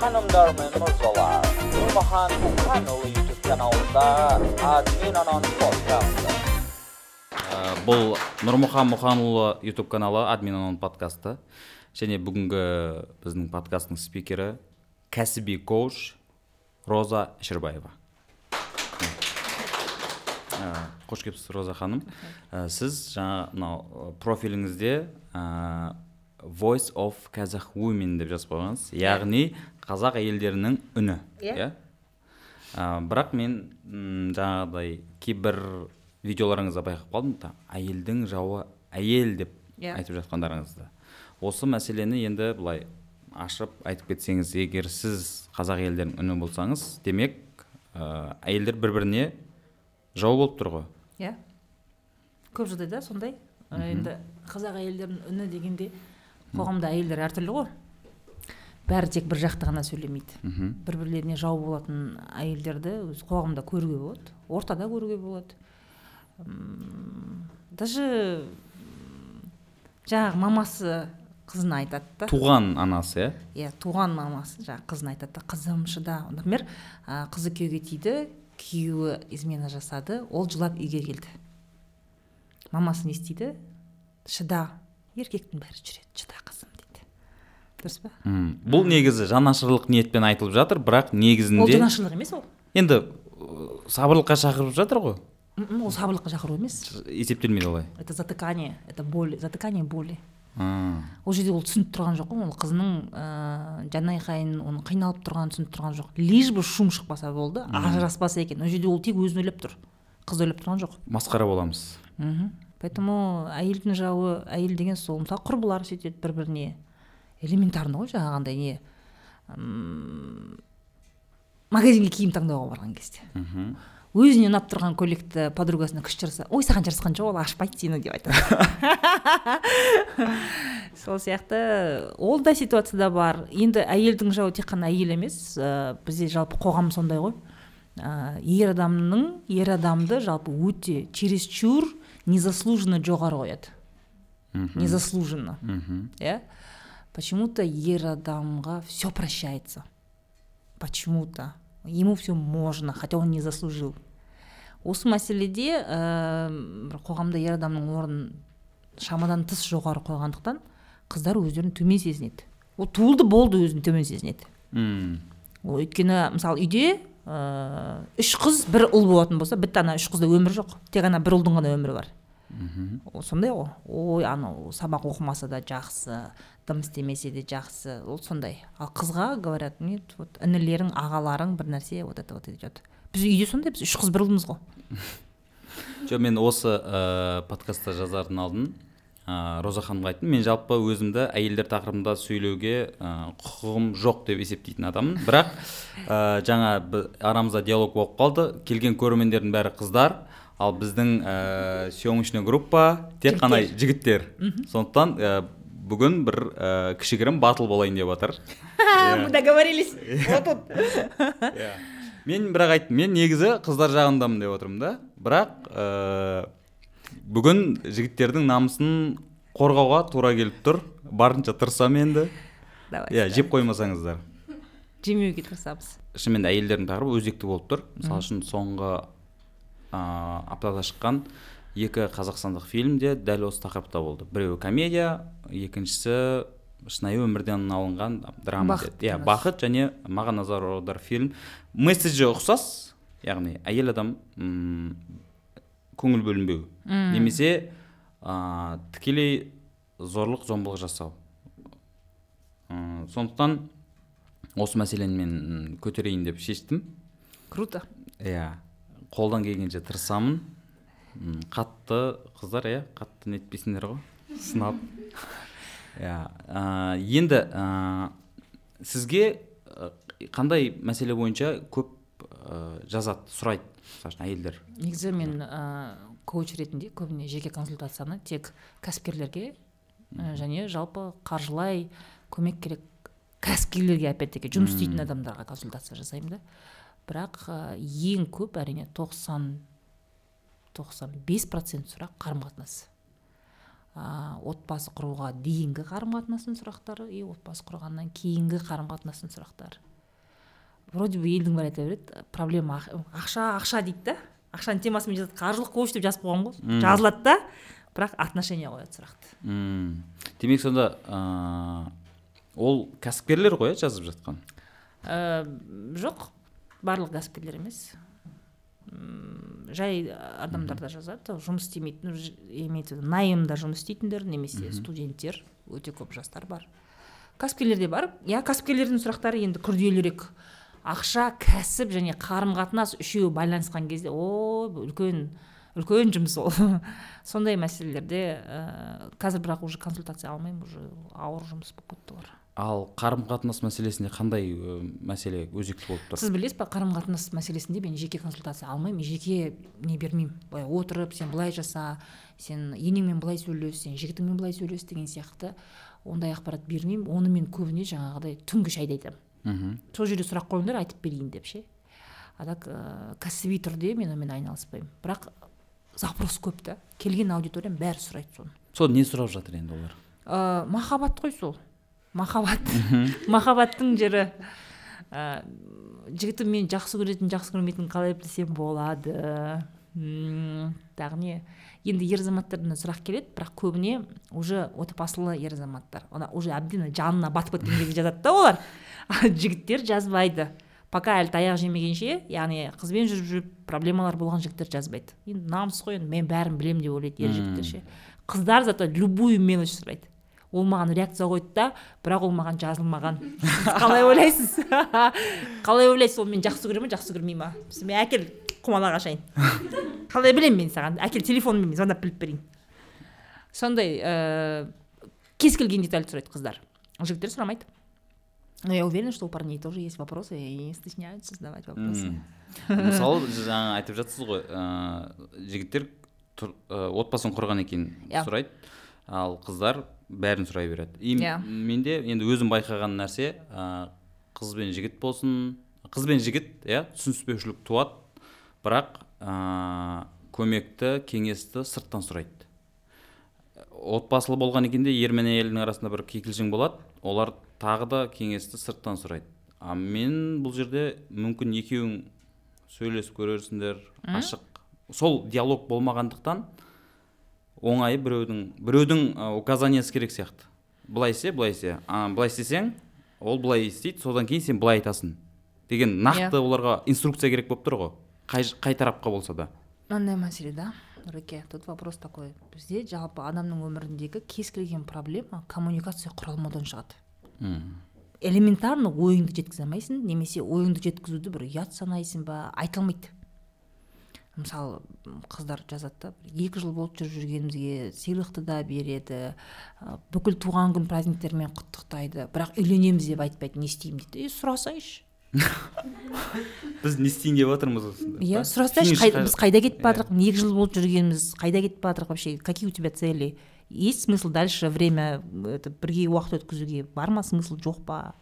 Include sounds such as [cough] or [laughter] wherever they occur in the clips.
Hanımlar ve mırzalar, Nurmahan Мұқанұлы YouTube каналында админ анон подкасты. Бұл нұрмұхан мұханұлы ютуб каналы админ анон подкасты және бүгінгі біздің подкасттың спикері кәсіби коуч роза шірбаева Ә, қош келіпсіз роза ханым. Ә, сіз жаңа мынау профиліңізде ә, voice of kazakh women деп жазып қойғансыз. Яғни қазақ әйелдерінің үні. Иә. иә. Ә, бірақ мен м, жаңағыдай кейбір видеоларыңызда байқап қалдым та әйелдің жауы әйел деп Иә. айтып жатқандарыңызды. Осы мәселені енді былай ашып айтып кетсеңіз егер сіз қазақ әйелдерінің үні болсаңыз демек ә, әйелдер бір біріне жау болып тұр ғой. Иә. Көп жағдайда сондай. Енді қазақ әйелдерінің үні дегенде қоғамда әйелдер әртүрлі ғой. Бәрі тек бір жақты ғана сөйлемейді. Мхм. Бір бірлеріне жау болатын әйелдерді өз қоғамда көруге болады ортада көруге болады. Даже жаңағы мамасы қызына айтады да. Туған анасы иә? Иә туған мамасы жаңағы қызына айтады да қызым шыда например ә, қызы күйеуге тиді күйеуі измена жасады ол жылап үйге келді. Мамасы не істейді? Шыда. Еркектің бәрі жүреді шыда қызым дұрыс па? Бұл негізі жанашырлық ниетпен айтылып жатыр бірақ ол негізінде жанашырлық емес ол. енді сабырлыққа шақырып жатыр ғой. Ол сабырлыққа шақыру емес. Есептелмейді олай. Это затыкание это боль затыкание боли. Ол жерде ол түсініп тұрған жоқ қой ол қызының ыыы жан айқайын оның қиналып тұрғанын түсініп тұрған жоқ. Лишь бы шум шықпаса болды ажыраспаса екен. Ол жерде ол тек өзін ойлап тұр. Қызды ойлап тұрған жоқ. Масқара боламыз. Мхм. Поэтому әйелдің жауы әйел деген сол. Мысалы құрбылар сөйтеді бір біріне элементарно ғой жаңағындай не магазинге киім таңдауға барған кезде. Мхм. Өзіне ұнап тұрған көйлекті подругасына күш жараса ой саған жарасқан жоқ ол ашпайды сені деп айтады. [laughs] Сол сияқты ол да ситуацияда бар. Енді әйелдің жауы тек қана әйел емес ә, бізде жалпы қоғам сондай ғой. Ә, ер адамның ер адамды жалпы өте чересчур незаслуженно жоғары қояды. Незаслуженно. Мхм. Иә? Почему то ер адамға все прощается. Почему то ему все можно хотя он не заслужил. Осы мәселеде ә, бір қоғамда ер адамның орнын шамадан тыс жоғары қойғандықтан қыздар өздерін төмен сезінеді. Ол туылды болды өзін төмен сезінеді. М, ол өйткені мысалы үйде ә, үш қыз бір ұл болатын болса бітті ана үш қызда өмір жоқ. Тек қана бір ұлдың ғана өмірі бар. Мхм. Сондай ғой. Ой анау сабақ оқымаса да жақсы дым істемесе де жақсы. Ол сондай. Ал қызға говорят нет вот інілерің ағаларың бір нәрсе вот это вот идет. Біз үйде сондай біз үш қыз бір ұлмыз ғой. [laughs] Жоқ мен осы ә, подкастта жазардың алдын ә, роза ханымға айттым. Мен жалпы өзімді әйелдер тақырыбында сөйлеуге ә, құқығым жоқ деп есептейтін адаммын. Бірақ ә, жаңа арамызда диалог болып қалды. Келген көрермендердің бәрі қыздар. Ал біздің ә, съемочный группа тек қана жігіттер. сондықтан ә, бүгін бір ә, кішігірім батыл болайын деп жатыр мы [laughs] договорились [laughs] вот тут. Иә. мен бірақ айттым мен негізі қыздар жағындамын деп отырмын да. Бірақ ә, бүгін жігіттердің намысын қорғауға тура келіп тұр. Барынша тырысамын енді. Давай иә жеп қоймасаңыздар. Жемеуге тырысамыз. Шынымен де әйелдердің тақырыбы өзекті болып тұр. Мысалы үшін соңғы ә, аптада шыққан екі қазақстандық фильмде дәл осы тақырыпта болды. Біреуі комедия екіншісі шынайы өмірден алынған драма Бақыт деді иә бақыт және маған назар аудар фильм. Месседжі ұқсас яғни әйел адам м, көңіл бөлінбеу. Немесе ә, тікелей зорлық зомбылық жасау. Сондықтан осы мәселені мен көтерейін деп шештім. Круто. Иә қолдан келгенше тырысамын. Қатты қыздар иә қатты нетпейсіңдер ғой сынап. [laughs] Иә енді ә, сізге қандай мәселе бойынша көп ә, жазады сұрайды мысалы үшін әйелдер? Негізі мен ә, коуч ретінде көбіне жеке консультацияны тек кәсіпкерлерге ә, және жалпы қаржылай көмек керек кәсіпкерлерге опять таки жұмыс істейтін адамдарға консультация жасаймын да. Бірақ ә, ең көп әрине тоқсан тоқсан бес процент сұрақ қарым қатынас а, отбасы құруға дейінгі қарым қатынастың сұрақтары и отбасы құрғаннан кейінгі қарым қатынастың сұрақтары. Вроде бы елдің бәрі айта береді проблема ақ- ақша ақша дейді да. Ақшаның темасымен жазады қаржылық коуч деп жазып қойған ғой. Жазылады да бірақ отношения қояды сұрақты. М. демек сонда ә, ол кәсіпкерлер ғой иә жазып жатқан? Ә, жоқ барлық кәсіпкерлер емес. Жай адамдар да жазады. Жұмыс істемейтін имеется в виду жұмыс істейтіндер немесе студенттер өте көп жастар бар. Кәсіпкерлер де бар. Иә кәсіпкерлердің сұрақтары енді күрделірек. Ақша кәсіп және қарым қатынас үшеуі байланысқан кезде о үлкен үлкен жұмыс ол. [laughs] Сондай мәселелерде ә, қазір бірақ уже консультация алмаймын уже ауыр жұмыс болып кетті олар. Ал қарым қатынас мәселесінде қандай ö, мәселе өзекті болып тұр? Сіз білесіз ба қарым қатынас мәселесінде мен жеке консультация алмаймын жеке не бермеймін. Былай отырып сен былай жаса сен енеңмен былай сөйлес сен жігітіңмен былай сөйлес деген сияқты ондай ақпарат бермеймін. Оны мен көбіне жаңағыдай түнгі шайда айтамын. Мхм. Сол жерде сұрақ қойыңдар айтып берейін деп ше. А так ә, кәсіби түрде мен онымен айналыспаймын. Бірақ запрос көп та. Келген аудиториям бәрі сұрайды соны. Сол не сұрап жатыр енді олар? Ә, махаббат қой сол. Махаббат. Махаббаттың жері ә, жігітім мені жақсы көретін жақсы көрмейтінін қалай білсем болады. Тағы не енді ер азаматтардан сұрақ келеді бірақ көбіне уже отбасылы ер азаматтар. Уже әбден жанына батып кеткен кезде жазады да олар. Жігіттер жазбайды. Пока әлі таяқ жемегенше яғни қызбен жүріп жүріп проблемалар болған жігіттер жазбайды. Енді намыс қой енді мен бәрін білемін деп ойлайды ер жігіттер ше қыздар зато любую мелочь сұрайды. Ол маған реакция қойды да бірақ ол маған жазылмаған. Қалай ойлайсыз? [laughs] Қалай ойлайсыз? Ол мені жақсы көре ма жақсы көрмей ма? Мен әкел құмалақ ашайын. Қалай білемін мен саған? Әкел телефонмен звондап біліп берейін. Сондай ә, кез келген детальді сұрайды қыздар. Жігіттер сұрамайды. Но я уверена что у парней тоже есть вопросы и не стесняются задавать вопросы. Мысалы [laughs] жаңа айтып жатсыз ғой ә, жігіттер тұр- ә, отбасын құрғаннан кейін сұрайды. Ал қыздар бәрін сұрай береді. И м- Иә. менде енді өзім байқаған нәрсе ә, қыз бен жігіт болсын қыз бен жігіт иә түсініспеушілік туады бірақ ә, көмекті кеңесті сырттан сұрайды. Отбасылы болған екен де ер мен әйелдің арасында бір кикілжің болады олар тағы да кеңесті сырттан сұрайды. А мен бұл жерде мүмкін екеуің сөйлесіп көрерсіңдер ашық. Сол диалог болмағандықтан оңай біреудің біреудің указаниясы керек сияқты. Былай істе былай істе. А, былай істесең ол былай істейді содан кейін сен былай айтасың. Деген нақты Иә. оларға инструкция керек болып тұр ғой. Қай, қай тарапқа болса да. Мынандай мәселе да нұреке тут вопрос такой. Бізде жалпы адамның өміріндегі кез келген проблема коммуникация құралмаудан шығады. М. элементарно ойыңды жеткізе алмайсың немесе ойыңды жеткізуді бір ұят санайсың ба айта алмайды. Мысалы қыздар жазады да екі жыл болып жүріп жүргенімізге сыйлықты да береді бүкіл туған күн праздниктермен құттықтайды бірақ үйленеміз деп айтпайды не істеймін дейді е сұрасайшы [laughs] біз не істейін деп жатырмыз осында иә сұрасайшы біз қайда кетіп Иә. бара жатырмыз екі жыл болып жүргеніміз қайда кетіп жатырмық вообще? Какие у тебя цели? Есть смысл дальше время это бірге уақыт өткізуге? Бар ма смысл? Жоқ па?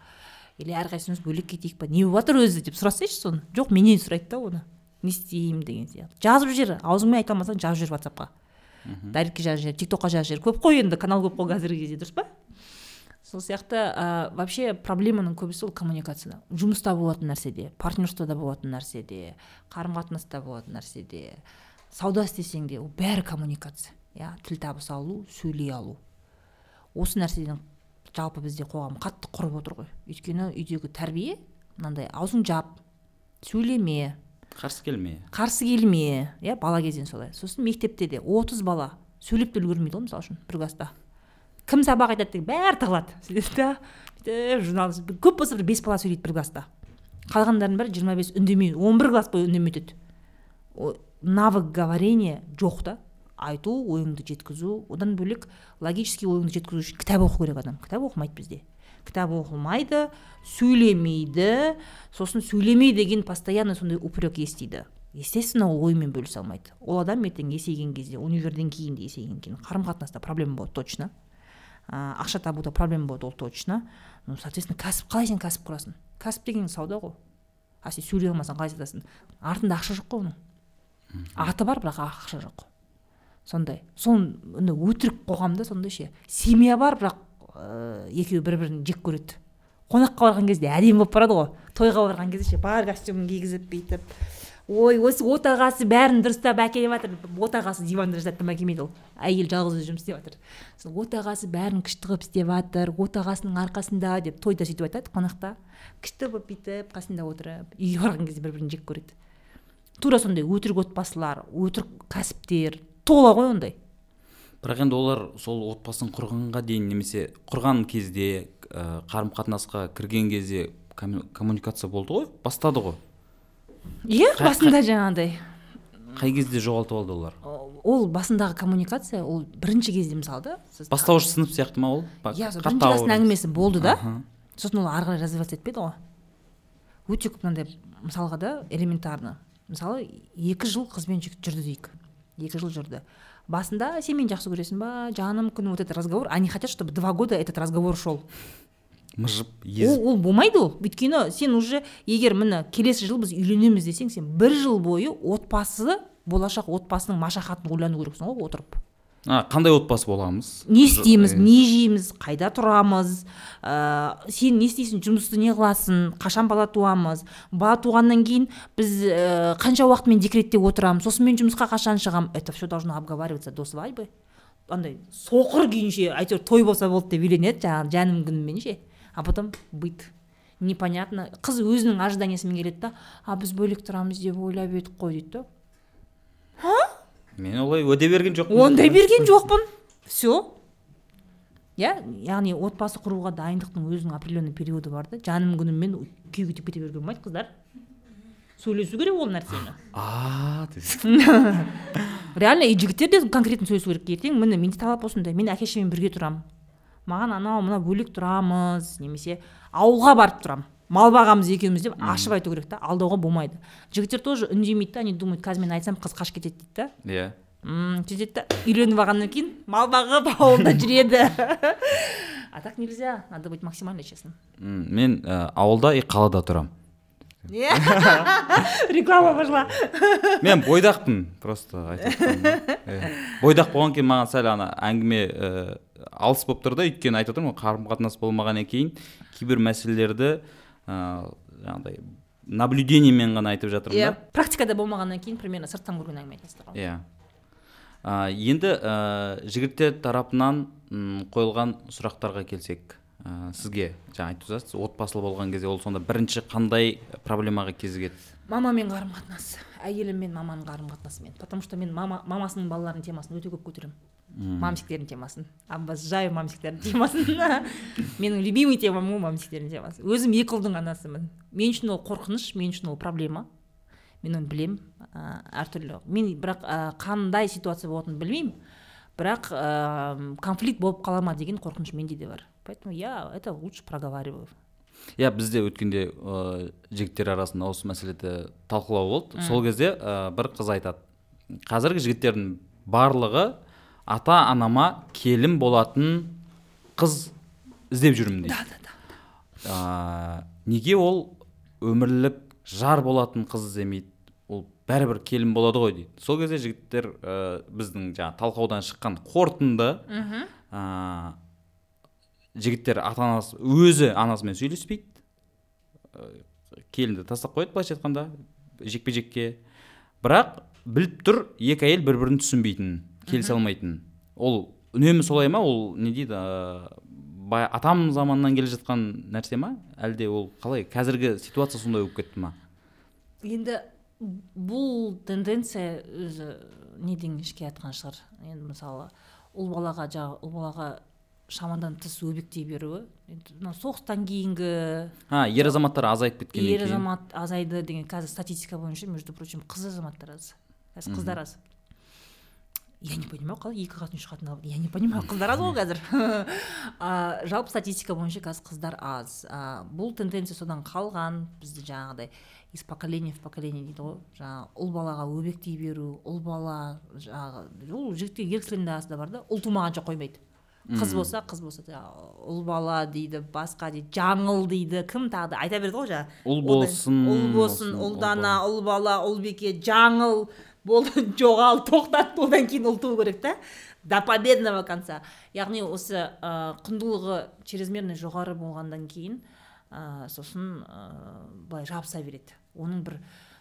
Или әрқайсымыз бөлек кетейік па? Не болып жатыр өзі деп сұрасайшы соны. Жоқ менен сұрайды да оны. Не істеймін деген сияқты. Жазып жібер аузыңмен айта алмасаң жазып жібер ватсапқа дайректке жазып жібер тик токқа жазып жібер. Көп қой енді канал көп қой қазіргі кезде дұрыс па? Сол сияқты ә, вообще проблеманың көбісі ол коммуникацияда. Жұмыста болатын нәрседе партнерствода болатын нәрседе қарым қатынаста болатын нәрседе. Сауда істесең де ол бәрі коммуникация. Иә тіл табыса алу сөйлей алу. Осы нәрседен жалпы бізде қоғам қатты құрып отыр ғой. Өйткені үйдегі тәрбие мынандай аузың жап сөйлеме қарсы келме қарсы келме иә бала кезден солай. Сосын мектепте де отыз бала сөйлеп те үлгермейді ғой мысалы үшін бір класста. Кім сабақ айтады деген бәрі тығылады. Сөйтеді да бүйтіп журнал көп болса бір бес бала сөйлейді бір класста. Қалғандарының бәрі жиырма бес үндемей он бір класс бойы үндемей өтеді. Навык говорения жоқ та. Айту ойыңды жеткізу одан бөлек логический ойыңды жеткізу үшін кітап оқу керек адам. Кітап оқымайды бізде. Кітап оқылмайды сөйлемейді сосын сөйлемей деген постоянно сондай упрек естиді естественно ол ойымен бөлісе алмайды. Ол адам ертең есейген кезде универден кейін де есейген кейін қарым қатынаста проблема болады точно. Ә, ақша табуда проблема болады ол точно. Ну соответственно кәсіп қалай сен кәсіп құрасың? Кәсіп деген сауда ғой. А сен сөйлей алмасаң қалай сатасың? Артында ақша жоқ қой оның. Аты бар бірақ ақша жоқ. Сондай. Сон андай өтірік қоғамда сондай ше. Семья бар бірақ ә, екеуі бір бірін жек көреді. Қонаққа барған кезде әдемі болып барады ғой. Тойға барған кезде ше бар костюмін кигізіп бүйтіп. Ой осы отағасы бәрін дұрыстап әкеліп жатыр. Отағасы диванда жатады тамақ келмейді ол. Әйел жалғыз өзі жұмыс істеп жатыр. Сосын отағасы бәрін күшті қылып істеп жатыр. Отағасының арқасында деп тойда сөйтіп айтады қонақта. Күшті болып бүйтіп қасында отырып үйге барған кезде бір бірін жек көреді. Тура сондай өтірік отбасылар өтірік кәсіптер тола ғой ондай. бірақ енді олар сол отбасын құрғанға дейін немесе құрған кезде ә, қарым қатынасқа кірген кезде комму- коммуникация болды ғой бастады ғой. Иә басында жаңағыдай қай кезде жоғалтып алды олар? Ол басындағы коммуникация ол бірінші кезде мысалы да сіз бастауыш сынып сияқты ма ол? Иә сол бірінші класстың әңгімесі болды да. Сосын ол ары қарай развиваться етпеді ғой. Өте көп мынандай мысалға да элементарно. Мысалы екі жыл қыз бен жігіт жүрді дейік. Екі жыл жүрді. Басында сен мені жақсы көресің ба? Жаным күнім вот этот разговор. Они хотят чтобы два года этот разговор шел. Мыжып езіп. ол, ол болмайды ол. Өйткені сен уже егер міне келесі жыл біз үйленеміз десең сен бір жыл бойы отбасы болашақ отбасының машақатын ойлану керексің ғой отырып. А, қандай отбасы боламыз? Не істейміз не жейміз қайда тұрамыз? Ә, сен не істейсің жұмысты не қыласың? Қашан бала туамыз? Бала туғаннан кейін біз ә, қанша уақыт мен декретте отырамын сосын мен жұмысқа қашан шығамын это все должно обговариваться до свадьбы. Андай соқыр күйінше әйтеуір той болса болды деп үйленеді жаңағы жаным күнімен ше. А потом быт. Непонятно. Қыз өзінің ожиданиясымен келеді да а біз бөлек тұрамыз деп ойлап едік қой дейді да. Мен олай уәде берген жоқпын. Ондай берген жоқпын. Все иә яғни отбасы құруға дайындықтың өзінің определенный периоды бар да. Жаным күніммен күйеуге тиіп кете беруге болмайды қыздар. Сөйлесу керек ол нәрсені. А [laughs] реально и жігіттер де конкретно сөйлесу керек. Ертең міне менде талап осындай мен әке шешеммен бірге тұрамын. Маған анау мынау бөлек тұрамыз немесе ауылға барып тұрамын. Мал бағамыз екеуміз деп ашып айту керек та алдауға болмайды. Жігіттер тоже үндемейді да они думают қазір мен айтсам қыз қашып кетеді дейді да. Иә. Сөйтеді да үйленіп алғаннан кейін мал бағып ауылда жүреді. [laughs] А так нельзя надо быть максимально честным. Мен ә, ауылда и қалада тұрамын. [laughs] Реклама пошла. [laughs] Мен бойдақпын просто. Иә. бойдақ болғаннан кейін маған сәл ана әңгіме ә, алыс болып тұр да өйткені айтып отырмын ғой қарым қатынас болмағаннан кейін кейбір мәселелерді ә, жаңағыдай наблюдениемен ғана айтып жатырмын иә да. практикада болмағаннан кейін примерно сырттан көрген әңгіме айтасыздар ғой. Иә. Ә, енді ә, жігіттер тарапынан қойылған сұрақтарға келсек ә, сізге жаңа айтып жатсыз отбасылы болған кезде ол сонда бірінші қандай проблемаға кезігеді мамамен қарым қатынас әйелім мен маманың қарым қатынасымен потому что мен мама мамасының балаларының темасын өте көп көтеремін. Мамсиктердің темасын. Обожаю мамсиктердің темасын. [laughs] Менің любимый темам ғой мамсиктердің темасы өзім екі ұлдың анасымын. Мен үшін ол қорқыныш мен үшін ол проблема. Мен оны білемін. Ә, әртүрлі. Мен бірақ ә, қандай ситуация болатынын білмеймін. Бірақ ә, конфликт болып қала ма деген қорқыныш менде де бар. Поэтому я это лучше проговариваю. Иә бізде өткенде ә, жігіттер арасында осы мәселеде талқылау болды. Сол кезде ә, бір қыз айтады. Қазіргі жігіттердің барлығы ата анама келін болатын қыз іздеп жүрмін дейді. ә, неге ол өмірлік жар болатын қыз іздемейді? Ол бәрібір келін болады ғой дейді. Сол кезде жігіттер ә, біздің жаңағы талқылаудан шыққан қорытынды ә, жігіттер ата анасы өзі анасымен сөйлеспейді. Ә, келінді тастап қояды былайша айтқанда жекпе жекке бірақ біліп тұр екі әйел бір бірін түсінбейтінін. Келісе алмайтынын ол үнемі солай ма? Ол не дейді ә, бай атам заманнан келе жатқан нәрсе ма? Әлде ол қалай қазіргі ситуация сондай болып кетті ма? Енді бұл тенденция өзі неден ішке жатқан шығар. Енді мысалы ұл балаға жаңағы ұл балаға шамадан тыс өбектей беруі. Енді мына соғыстан кейінгі а ер азаматтар азайып кеткеннен ер азамат азайды деген қазір статистика бойынша между прочим қыз азаматтар аз. Қазір қыздар аз. Я не понимаю қалай екі қатын үш қатын алып я не понимаю қыздар аз ғой қазір а, жалпы статистика бойынша қазір қыздар аз. А, бұл тенденция содан қалған бізді жаңағыдай из поколения в поколение дейді ғой. Жаңағы ұл балаға өбектей беру ұл бала жаңағы ол жігіттер ер кісілердің арасында бар да ұл тумағанша қоймайды. Қыз болса қыз болса ұл бала дейді басқа дейді жаңыл дейді кім тағы да айта береді ғой жаңағы. Ұл болсын, ұл болсын болсын, ұл ұлдана ұл бала ұлбике жаңыл. Болды [laughs] жоғал тоқтат одан кейін ұлту керек та. До победного конца. Яғни осы ә, құндылығы чрезмерно жоғары болғаннан кейін ә, сосын ә, былай жабыса береді. Оның бір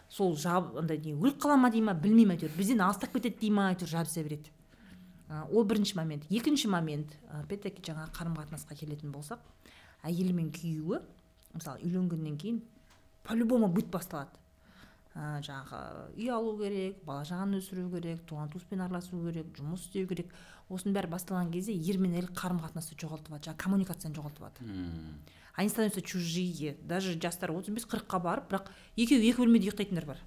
сол жаб андай не өліп қала ма дей ма білмеймін әйтеуір. Бізден алыстап кетеді дей ма әйтеуір жабыса береді. Ол бірінші момент. Екінші момент опять таки жаңағы қарым қатынасқа келетін болсақ әйелі мен күйеуі мысалы үйленгеннен кейін по любому быт басталады. Ә, жаңағы үй алу керек бала шағаны өсіру керек туған туыспен араласу керек жұмыс істеу керек. Осының бәрі басталған кезде ер мен әйел қарым қатынасты жоғалтып алады жаңағы коммуникацияны жоғалтып алады Мм. они становятся чужие. Даже жастар отыз бес қырыққа барып бірақ екеуі екі бөлмеде ұйықтайтындар бар.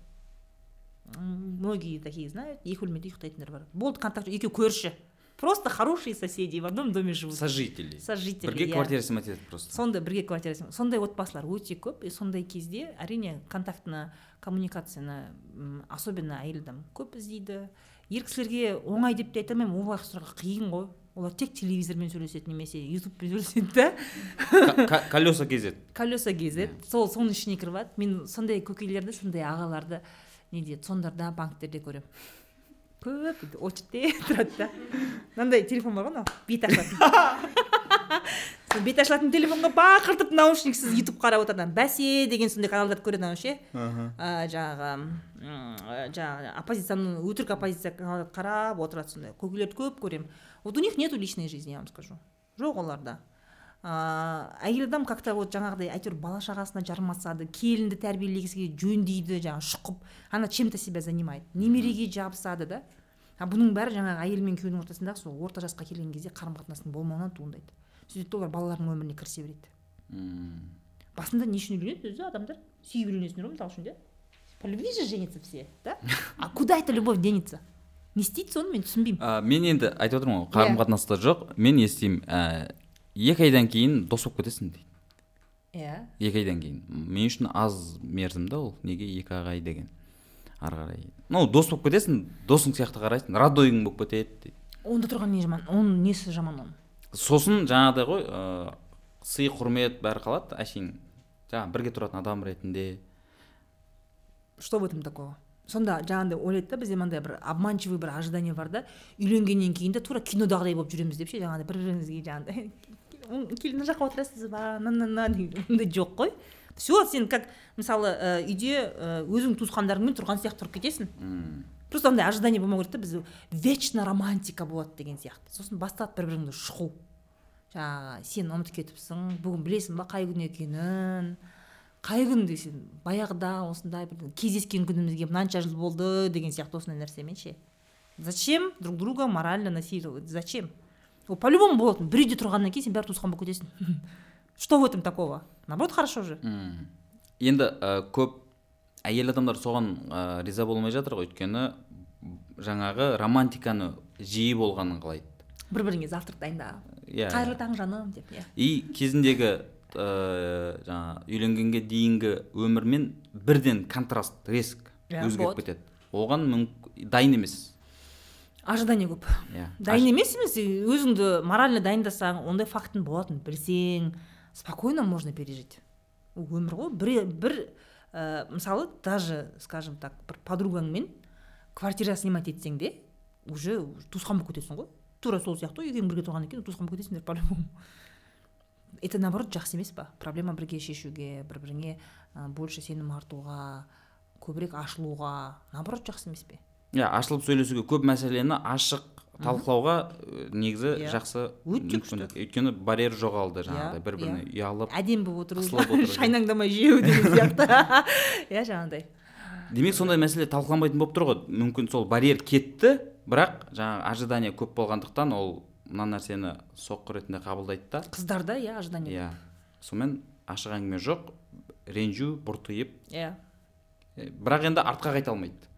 Многие такие знают екі бөлмеде ұйықтайтындар бар. Болды контакт екеуі көрші. Просто хорошие соседи в одном доме живут. Сожители. Сожители бірге квартира снимать етеді просто. Сондай бірге квартира снимать- сондай отбасылар өте көп и сондай кезде әрине контактыны коммуникацияны особенно әйел адам көп іздейді ер кісілерге оңай деп те айта алмаймын кісілерге қиын ғой. Олар тек телевизормен сөйлеседі немесе ютубпен сөйлеседі да. Колеса кезеді. [laughs] Колеса кезеді. Сол соның ішіне кіріп мен сондай көкелерді сондай ағаларды неде цондарда банктерде көремін. Көп тұрады да мынандай телефон бар ғой мынау бет ашылатын сол бет ашылатын телефонға бақыртып наушниксіз ютуб қарап отырады бәсе деген сондай каналдарды көреді анау ше жаңағы жаңағы оппозицияны өтірік оппозиция каналдарды қарап отырады сондай көкелерді көп көремін вот у них нету личной жизни я вам скажу жоқ оларда ыыы әйел адам как то вот жаңағыдай әйтеуір бала шағасына жармасады келінді тәрбиелегісі келеді жөндейді жаңағы шұқып она чем то себя занимает немереге жабысады да. А бұның бәрі жаңағы әйел мен күйеудің ортасындағы сол орта жасқа келген кезде қарым қатынастың болмауынан туындайды. Сөйтеді олар балаларының өміріне кірісе береді. Мм. басында не үшін үйленеді өзі? Адамдар сүйіп үйленесіңдер ғой мысалы үшін да по любви же женятся все да? А [laughs] куда эта любовь денется? Не істейді соны мен түсінбеймін. А, мен енді айтып отырмын ғой қарым Иә. қатынаста жоқ. Мен естимін ә, екі айдан кейін дос болып кетесің дейді. Иә. Екі айдан кейін. Мен үшін аз мерзім да ол. Неге екі ақ ай деген. Ары қарай. Ну дос болып кетесің досың сияқты қарайсың. Родойың болып кетеді дейді. Онда тұрған не жаман? Оның несі жаман оның? Сосын жаңағыдай ғой ыыы сый құрмет бәрі қалады. Әшейін жаңағы бірге тұратын адам ретінде. Что в этом такого? Сонда жаңағыдай ойлайды да бізде мынандай бір обманчивый бір ожидание бар да. Үйленгеннен кейін де тура кинодағыдай болып жүреміз деп ше жаңағыдай бір бірімізге жаңағыдай. Келін жаққа отырасыз ба? На на на ондай жоқ қой. Все сен как мысалы ә, үйде өзің туысқандарыңмен тұрған сияқты тұрып кетесің. Просто андай ожидание болмау керек та біз вечно романтика болады деген сияқты. Сосын басталады бір біріңді шұқу жаңағы сен ұмытып кетіпсің бүгін білесің ба қай күн екенін? Қай күн десең баяғыда осындай бір кездескен күнімізге мынанша жыл болды деген сияқты осындай нәрсемен ше. Зачем друг друга морально насиловать? Зачем? Ол по любому болатын бір үйде тұрғаннан кейін сен бәрі туысқан болып кетесің [laughs] что в этом такого? Наоборот хорошо же. Енді ә, көп әйел адамдар соған ә, риза болмай жатыр ғой. Өйткені жаңағы романтиканы жиі болғанын қалайды. Бір біріңе завтрак дайындап иә. қайырлы таң жаным деп иә. И кезіндегі ә, жаңағы үйленгенге дейінгі өмірмен бірден контраст резк Иә, өзгеріп кетеді. Оған мүмк- дайын емес. Ожидание көп. Иә. Дайын емес емес өзіңді морально дайындасаң ондай фактің болатынын білсең спокойно можно пережить. Өмір ғой. Бір, бір ә, мысалы даже скажем так бір подругаңмен квартира снимать етсең де уже туысқан болып кетесің ғой. Тура сол сияқты ғой. Екеуің бірге тұрғаннан кейін туысқан болып кетесіңдер по любому это наоборот жақсы емес па? Проблема бірге шешуге бір біріңе ә, больше сенім артуға көбірек ашылуға. Наоборот жақсы емес пе? Иә ашылып сөйлесуге көп мәселені ашық талқылауға э, негізі Иә. жақсы Өте мүмкіндік. Өйткені барьер жоғалды жаңағыдай Иә, бір біріне иә. ұялып әдемі болып отыру [laughs] шайнаңдамай жеу деген сияқты. [laughs] Иә жаңағыдай. Демек сондай мәселе талқыланбайтын болып тұр ғой. Мүмкін сол барьер кетті бірақ жаңағы ожидание көп болғандықтан ол мына нәрсені соққы ретінде қабылдайды да. Қыздарда иә ожидание иә. сонымен ашық әңгіме жоқ ренжу бұртиып. Иә. Е, бірақ енді артқа қайта алмайды.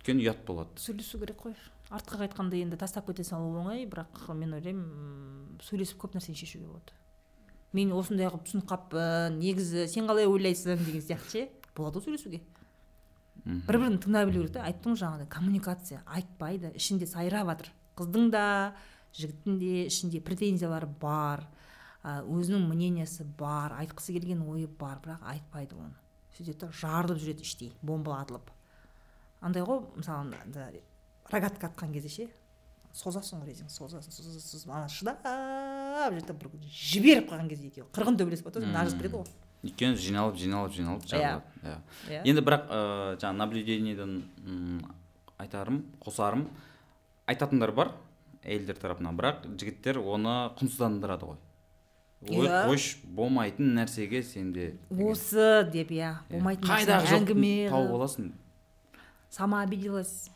Өйткені ұят болады. Сөйлесу керек қой. Артқа қайтқанда енді тастап кете салу оңай бірақ мен ойлаймын сөйлесіп көп нәрсені шешуге болады. Мен осындай қылып түсініп қалыппын негізі сен қалай ойлайсың деген сияқты ше болады ғой сөйлесуге. Бір бірін тыңдай білу керек та айттым ғой жаңағыдай коммуникация айтпайды ішінде сайрап жатыр. Қыздың да жігіттің де ішінде претензиялары бар өзінің мнениесі бар айтқысы келген ойы бар бірақ айтпайды оны. Сөйтеді да жарылып жүреді іштей бомба атылып. Андай ғой мысалы рогатка атқан кезде ше. Созасың ғой резинг созасың созасың созасың. Ана шыдап жетіп бір жіберіп қалған кезде екеуі. Қырғын төбелесіп қалады ғой нажып береді ғой. Өйткені жиналып жиналып жиналып Иә. жабылады. Иә. Иә. Енді бірақ ыыы жаңағы наблюдениеден айтарым қосарым айтатындар бар әйелдер тарапынан. Бірақ жігіттер оны құнсыздандырады ғой. Ой Иә. қойшы болмайтын нәрсеге сенде деген. осы деп иә. Болмайтын қайдағы әңгіме тауып аласың сама обиделась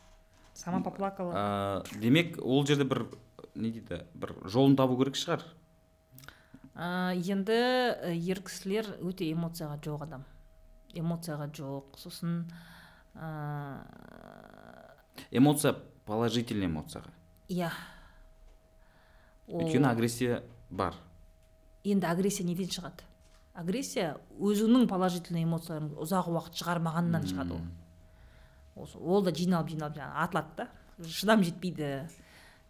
сама поплакала. ә, демек ол жерде бір не дейді бір жолын табу керек шығар. Ә, енді ә, ер кісілер өте эмоцияға жоқ адам. Эмоцияға жоқ сосын ә, эмоция положительный эмоцияға. Иә. Ол- өйткені агрессия бар. Енді агрессия неден шығады? Агрессия өзіңнің положительный эмоцияларын ұзақ уақыт шығармағаннан шығады ол. Осы ол да жиналып жиналып жаңағы атылады да. Шыдам жетпейді.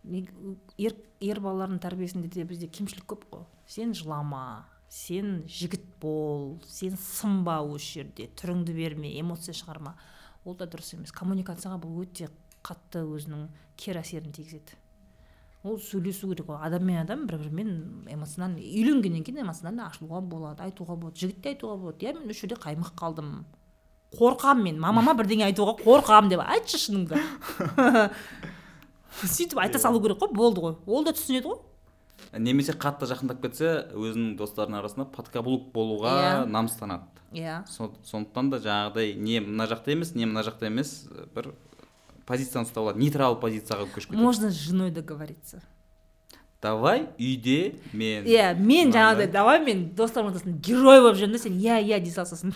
Ер, ер балалардың тәрбиесінде де бізде кемшілік көп қой. Сен жылама сен жігіт бол сен сынба осы жерде түріңді берме эмоция шығарма. Ол да дұрыс емес. Коммуникацияға бұл өте қатты өзінің кері әсерін тигізеді. Ол сөйлесу керек қой. Адам мен адам бір бірімен эмоционально үйленгеннен кейін эмоционально ашылуға болады айтуға болады жігітке айтуға болады. Иә мен осы жерде қаймық қалдым. Қорқамын мен. Мамама бірдеңе айтуға қорқамын деп. Айтшы шыныңды. [laughs] Сөйтіп айта салу керек қой болды ғой. Ол да түсінеді ғой. Немесе қатты жақындап кетсе өзінің достарының арасында подкаблук болуға Иә. намыстанады. Иә. Со- сондықтан да жаңағыдай не мына жақта емес не мына жақта емес бір позицияны ұстап алады нейтрал позицияға көшіп кетеді. Можно с женой договориться. Давай үйде мен. Иә мен Мынандай. жаңағыдай давай мен достарымның ортасында герой болып жүремін да сен иә иә дей сал сосын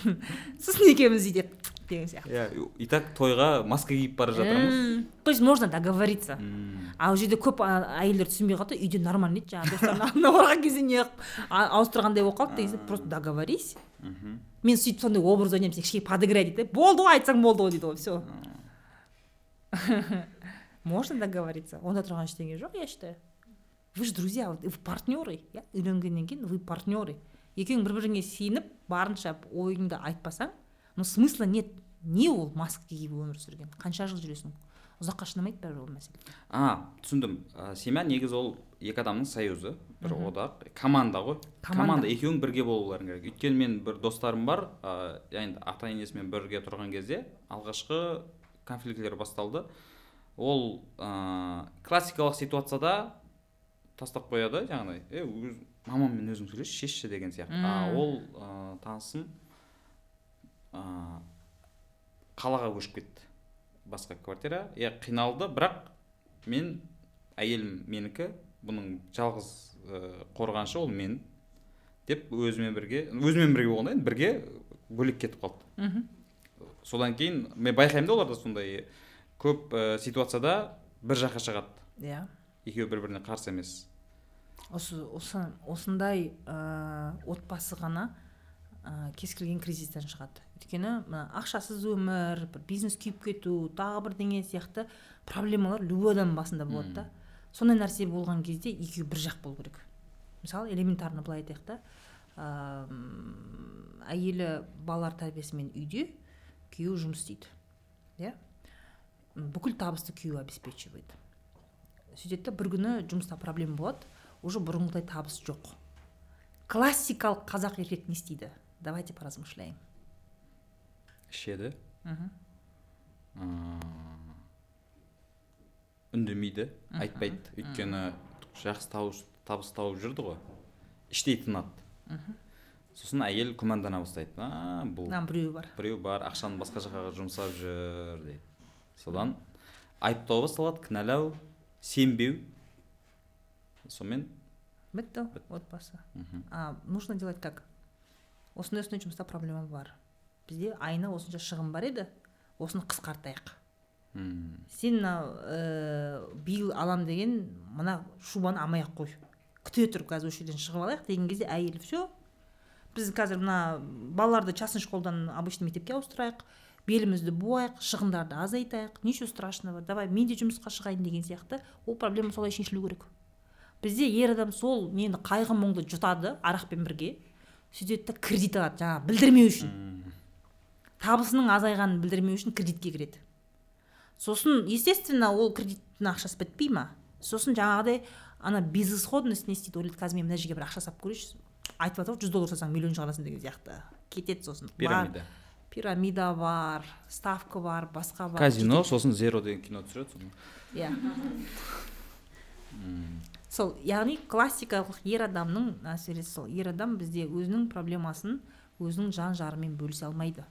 сосын екеуміз үйде деген сияқты. Иә и так тойға маска киіп бара жатырмыз. М, то есть можно договориться. М, а ол жерде көп әйелдер түсінбей қалды да, үйде нормально еді жаңағы достарының [laughs] алдына барған кезде не қылып, ауыстырғандай болып қалды деген просто договорись. Мхм. мен сөйтіп сондай образ ойнаймын сен кішкене подыграй дейді болды ғой айтсаң болды ғой дейді ғой все [laughs] можно договориться? Онда тұрған ештеңе жоқ я считаю. Вы же друзья вы партнеры иә үйленгеннен кейін вы партнеры. Екеуің бір біріңе сеніп барынша ойыңды айтпасаң ну смысла нет не ол маска киіп өмір сүрген. Қанша жыл жүресің? Ұзаққа шыдамайды бәрібір ол мәселе. А түсіндім. Ә, семья негізі ол екі адамның союзы бір одақ команда ғой. Команда. екеуің бірге болуларың керек. Өйткені мен бір достарым бар ә, енді ата енесімен бірге тұрған кезде алғашқы конфликтілер басталды. Ол ә, классикалық ситуацияда тастап қояды жаңағыдай. Е өз мамаммен өзің сөйлес шешші деген сияқты. А ол ә, танысым ә, қалаға көшіп кетті. Басқа квартира. Иә қиналды бірақ мен әйелім менікі бұның жалғыз ә, қорғанышы ол мен деп өзімен бірге өзімен бірге болғанда енді бірге бөлек кетіп қалды. Мхм. Содан кейін мен байқаймын да оларда сондай көп ә, ситуацияда бір жаққа шығады. Иә. Екеуі бір біріне қарсы емес. Осы осы осындай ә, отбасы ғана ә, кез келген кризистен шығады. Өйткені мына ақшасыз өмір бір бизнес күйіп кету тағы бірдеңе сияқты проблемалар любой адамның басында болады да. Сондай нәрсе болған кезде екеуі бір жақ болу керек. Мысалы элементарно былай айтайық та ә, әйелі балалар тәрбиесімен үйде күйеуі жұмыс істейді иә? Бүкіл табысты күйеуі обеспечивает. Сөйтеді да бір күні жұмыста проблема болады. Уже бұрынғыдай табыс жоқ. Классикалық қазақ еркек не істейді? Давайте поразмышляем. Ішеді үндемейді айтпайды. Өйткені жақсы табыс, тауып жүрді ғой. Іштей тынады сосын әйел күмәндана бастайды. А бұл біреуі бар. біреу бар ақшаны басқа жаққа жұмсап жүр дейді. Содан айыптау басталады кінәлау сенбеу. Сонымен бітті отбасы мхм. а нужно делать как? Осындай осындай жұмыста проблема бар. Бізде айына осынша шығын бар еді осыны қысқартайық. М, сен мына ә, биыл алам деген мына шубаны алмай ақ қой. Күте тұр қазір осы жерден шығып алайық деген кезде әйел все біз қазір мына балаларды частный школдан обычный мектепке ауыстырайық белімізді буайық шығындарды азайтайық ничего страшного давай мен де жұмысқа шығайын деген сияқты. Ол проблема солай шешілу керек. Бізде ер адам сол нені қайғы мұңды жұтады арақпен бірге. Сөйтеді да кредит алады жаңағы білдірмеу үшін. Табысының азайғанын білдірмеу үшін кредитке кіреді. Сосын естественно ол кредиттің ақшасы бітпей ма? Сосын жаңағыдай ана безысходность не істейді ойлайды қазір мен мына жерге бір ақша салып көрейінші айтып жатыр ғой жүз доллар салсаң миллион шығарасың деген сияқты. Кетеді сосын. Бар- пирамида. Пирамида бар ставка бар басқа бар. Казино сосын зеро деген кино түсіреді соны. Иә. Сол яғни классикалық ер адамның мәселесі сол ер адам бізде өзінің проблемасын өзінің жан жарымен бөлісе алмайды.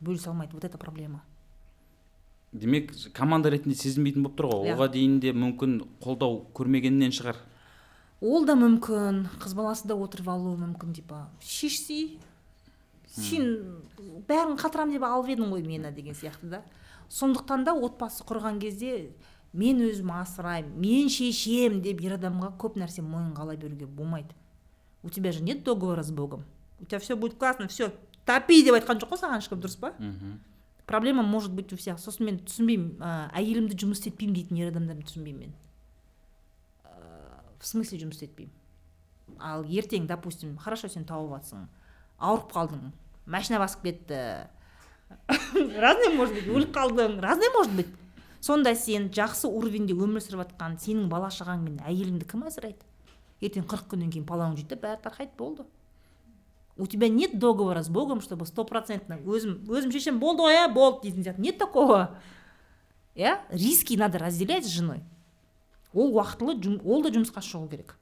Бөлісе алмайды вот это проблема. Демек команда ретінде сезінбейтін болып тұр ғой. Иә. оған дейін де мүмкін қолдау көрмегеннен шығар. Ол да мүмкін қыз баласы да отырып алуы мүмкін типа шешсей сен бәрін қатырамын деп алып едің ғой мені деген сияқты да. Сондықтан да отбасы құрған кезде мен өзім асыраймын мен шешем деп ер адамға көп нәрсе мойынға беруге болмайды. У тебя же нет договора с богом? У тебя все будет классно все топи деп айтқан жоқ қой саған ешкім дұрыс па? Проблема может быть у всех. Сосын мен түсінбеймін ә, әйелімді жұмыс істетпеймін дейтін ер адамдарды түсінбеймін мен. Ә, в смысле жұмыс істетпеймін? Ал ертең допустим хорошо сен тауып жатсың ауырып қалдың машина басып кетті. [laughs] Разный может быть өліп қалдың разный может быть. Сонда сен жақсы уровеньде өмір сүріп жатқан сенің бала шағаң мен әйеліңді кім асырайды ертең қырық күннен кейін палауың да бәрі тарқайды болды. У тебя нет договора с богом чтобы стопроцентно өзім өзім шешем болды ғой иә болды дейтін сияқты. Нет такого. Иә риски надо разделять с женой. Ол уақытылы ол да жұмысқа шығу керек.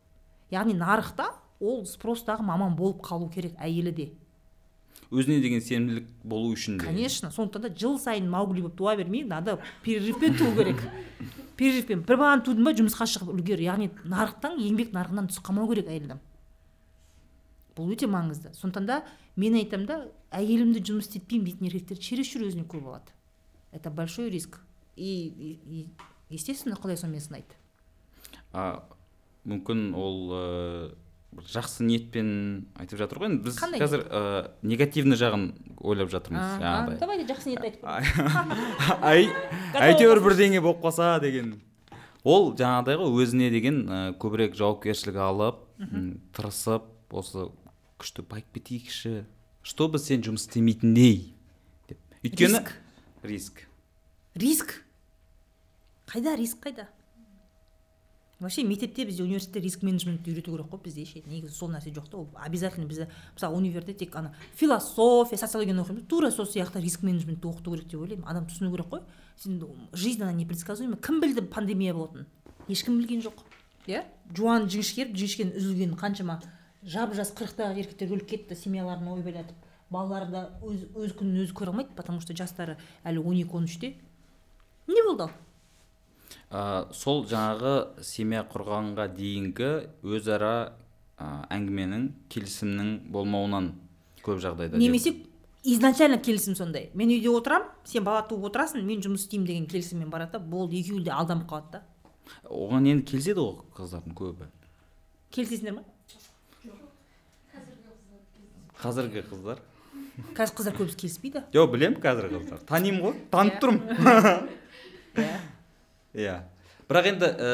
Яғни нарықта ол спростағы маман болып қалу керек әйелі де. Өзіне деген сенімділік болу үшін де. Конечно сондықтан да жыл сайын маугли болып туа бермей надо перерывпен туу керек. Перерывпен. Бір баланы тудың ба жұмысқа шығып үлгер. Яғни нарықтан еңбек нарығынан түсіп қалмау керек әйел адам. Бұл өте маңызды. Сондықтан да мен айтамын да әйелімді жұмыс істетпеймін дейтін еркектер чересчур өзіне көп алады это большой риск. И, и, и естественно құдай сонымен сынайды. А, мүмкін ол ә, бір жақсы ниетпен айтып жатыр ғой енді біз Қандай қазір ә, негативный жағын ойлап жатырмыз жаңағыдай. давайте жақсы ниет айтып [laughs] ай әйтеуір бірдеңе болып қалса деген. Ол жаңағыдай ғой өзіне деген ә, көбірек жауапкершілік алып тырысып осы күшті байып кетейікші. Чтобы сен жұмыс істемейтіндей? деп. Өйткені Риск. риск. Риск? Қайда риск қайда? Вообще мектепте бізде университетте риск менеджментті үйрету керек қой бізде ше негізі сол нәрсе жоқ та. Ол обязательно бізде мысалы универде тек ана философия социологияны оқимыз. Тура сол сияқты риск менеджментті оқыту керек деп ойлаймын. Адам түсіну керек қой. Сен жизнь она непредсказуема. Кім білді пандемия болатынын? Ешкім білген жоқ. Иә? Жуан жіңішкеріп жіңішкенің үзілгенін қаншама жап жас қырықтағы еркектер өліп кетті семьяларын ойбайлатып балалары да өз, өз күнін өзі көре алмайды потому что жастары әлі он екі он үште. Не болды ал? Ә, сол жаңағы семья құрғанға дейінгі өзара ә, әңгіменің келісімнің болмауынан көп жағдайда немесе изначально келісім сондай. Мен үйде отырамын сен бала туып отырасың мен жұмыс істеймін деген келісіммен барады да болды екеуі де алданып қалады да. Оған енді келіседі ғой қыздардың көбі. Келісесіңдер ма қазіргі қыздар. Қазір қыздар көбісі келіспейді. Жоқ білемін қазіргі қыздар. Танимын ғой танып Иә. тұрмын. [laughs] Иә. Иә. Бірақ енді ә,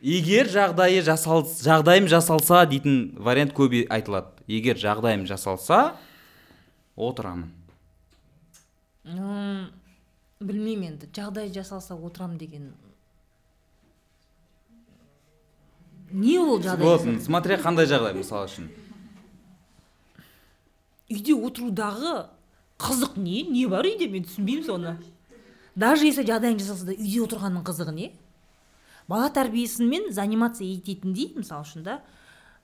егер жағдайы жасал жағдайым жасалса дейтін вариант көп айтылады. Егер жағдайым жасалса отырамын. Білмеймін енді. Жағдай жасалса отырам деген. Не ол жағдай вот смотря қандай жағдай мысалы үшін. Үйде отырудағы қызық не? Не бар үйде? Мен түсінбеймін соны. Даже если жағдайың жасалса да үйде отырғанның қызығы не? Бала тәрбиесімен заниматься ететіндей мысалы үшін да.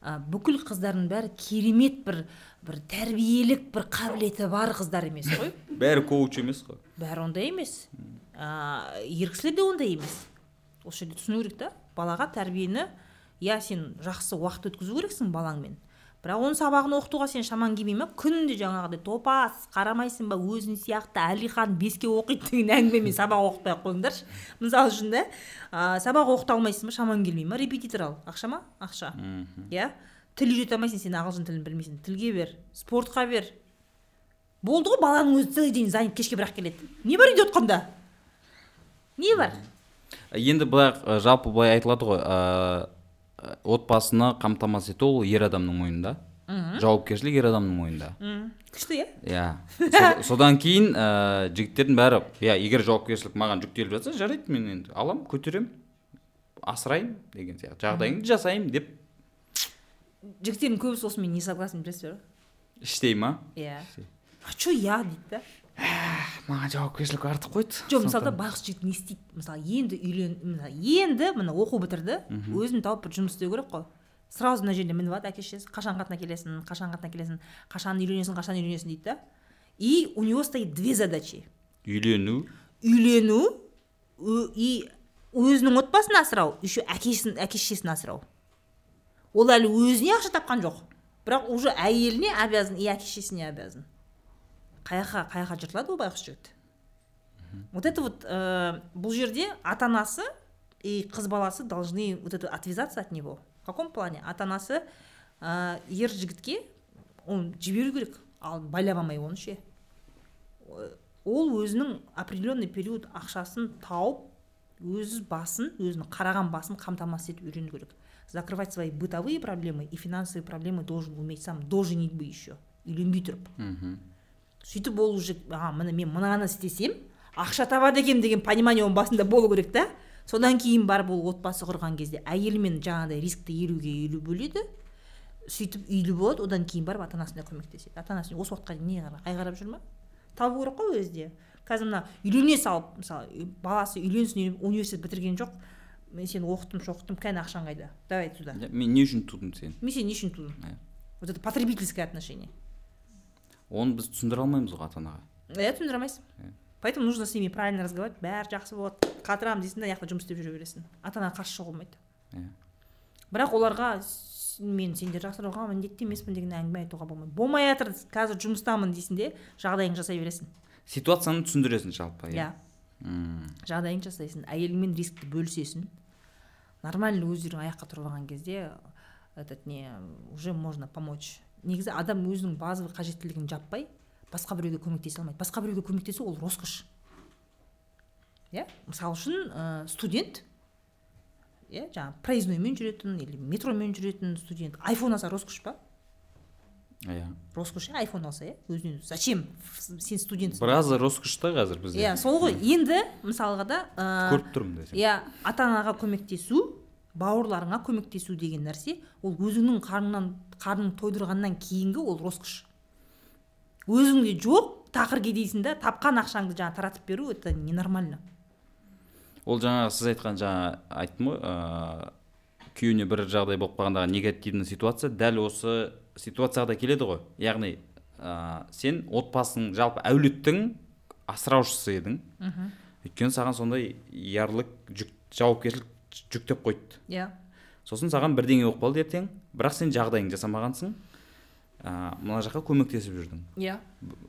Ә, бүкіл қыздардың бәрі керемет бір бір тәрбиелік бір қабілеті бар қыздар емес қой. [laughs] Бәрі коуч емес қой. Бәрі ондай емес. Ә, ер кісілер де ондай емес. Осы жерде түсіну керек та. Балаға тәрбиені иә сен жақсы уақыт өткізу керексің балаңмен. Бірақ оның сабағын оқытуға сен шамаң келмей ма күнде жаңағыдай топас қарамайсың ба өзің сияқты әлихан беске оқиды деген әңгімемен сабақ оқытпай ақ қойыңдаршы. Мысалы үшін да ә, сабақ оқыта алмайсың ба шамаң келмей ма репетитор ал. Ақша ма? Ақша. Иә? Тіл үйрете алмайсың сен ағылшын тілін білмейсің. Тілге бер спортқа бер. Болды ғой баланың өзі целый день занят кешке бірақ келеді. Не бар үйде отқанда? Не бар? Енді былай жалпы былай айтылады ғой ә, отбасыны қамтамасыз ету ол ер адамның мойнында жауапкершілік ер адамның мойнында күшті иә? Иә. [laughs] Со- содан кейін ә, жігіттердің бәрі иә егер жауапкершілік маған жүктеліп жатса жарайды мен енді аламын көтеремін асыраймын деген сияқты. Жағдайыңды жасаймын деп. Жігіттердің көбісі осымен не согласен білесіздер ба іштей ма? Иә. А че я? дейді да маған жауапкершілік артық қойды жоқ мысалы да байғұс жігіт не істейді? Мысалы енді үйлен мысалы енді міне оқу бітірді өзін тауып бір жұмыс істеу керек қой. Сразу мына жерде мініп алады әке шешесі қашан қатына келесің қашан қатына келесің қашан үйленесің қашан үйленесің дейді да. И у него стоит две задачи. Үйлену. Үйлену и өзінің отбасын асырау еще әкесін әке шешесін асырау. Ол әлі өзіне ақша тапқан жоқ. Бірақ уже әйеліне обязан и әке шешесіне обязан. Қай жаққа жыртылады ол байғұс жігіт. Вот это вот ә, бұл жерде ата анасы и қыз баласы должны вот это отвязаться от него. В каком плане? Ата анасы ә, ер жігітке оны жіберу керек. Ал байлап алмай оны ше. Ол өзінің определенный период ақшасын тауып өз басын өзінің қараған басын қамтамасыз етіп үйрену керек. Закрывать свои бытовые проблемы и финансовые проблемы должен уметь сам до женитьбы еще. Үйленбей тұрып мхм сөйтіп ол уже а міне мен мынаны істесем ақша табады екенмін деген понимание оның басында болу керек та. Содан кейін барып ол отбасы құрған кезде әйелімен жаңағыдай рискті елуге елу бөледі. Сөйтіп үйлі болады одан кейін барып ата анасына көмектеседі. Ата анасы осы уақытқа дейін не қара- қай қарап жүр ма? Табу керек қой өзі де. Қазір мына үйлене салып мысалы баласы үйленсін университет бітірген жоқ. Мен сені оқыттым шоқыттым кәне ақшаң қайда? Давай сюда. Мен не үшін тудым сені? Мен сені не үшін тудым? Иә. вот это потребительское отношение. Оны біз түсіндіре алмаймыз ғой ата анаға иә түсіндіре алмайсың. Иә. поэтому нужно с ними правильно разговаривать. Бәрі жақсы болады. Қатырамын дейсің да ана жақта жұмыс істеп жүре бересің. Ата анаға қарсы шығуға болмайды. Иә. бірақ оларға мен сендер жақсаруға міндетті емеспін деген әңгіме айтуға болмайды. Болмай жатыр. Қазір жұмыстамын дейсің де жағдайыңды жасай бересің. Ситуацияны түсіндіресің жалпы иә? Мм. жағдайыңды жасайсың. Әйеліңмен рискті бөлісесің. Нормально өздерің аяққа тұрып алған кезде этот не уже можно помочь. Негізі адам өзінің базовый қажеттілігін жаппай басқа біреуге көмектесе алмайды. Басқа біреуге көмектесу ол роскошь. Иә? Мысалы үшін ә, студент иә жаңағы проездноймен жүретін или метромен жүретін студент. айфон алса роскошь па? Иә. Роскошь иә айфон алса иә өзінен өзі. зачем сен студентсің біразы роскошь та қазір бізде. Иә сол ғой. Енді мысалға да көріп тұрмын иә ата анаға көмектесу бауырларыңа көмектесу деген нәрсе ол өзіңнің қарныңнан қарның тойдырғаннан кейінгі ол роскошь өзіңде жоқ тақыр кедейсің да тапқан ақшаңды жаңа таратып беру это ненормально. Ол жаңағы сіз айтқан жаңа айттым ғой ыыы күйеуіне бір жағдай болып қалғандағы негативный ситуация дәл осы ситуацияға да келеді ғой. Яғни ә, сен отбасың жалпы әулеттің асыраушысы едің. Өйткені саған сондай ярлық жүк жауапкершілік жүктеп қойды иә. Сосын саған бірдеңе болып қалды ертең. Бірақ сен жағдайыңды жасамағансың. Ә, мына жаққа көмектесіп жүрдің. Иә.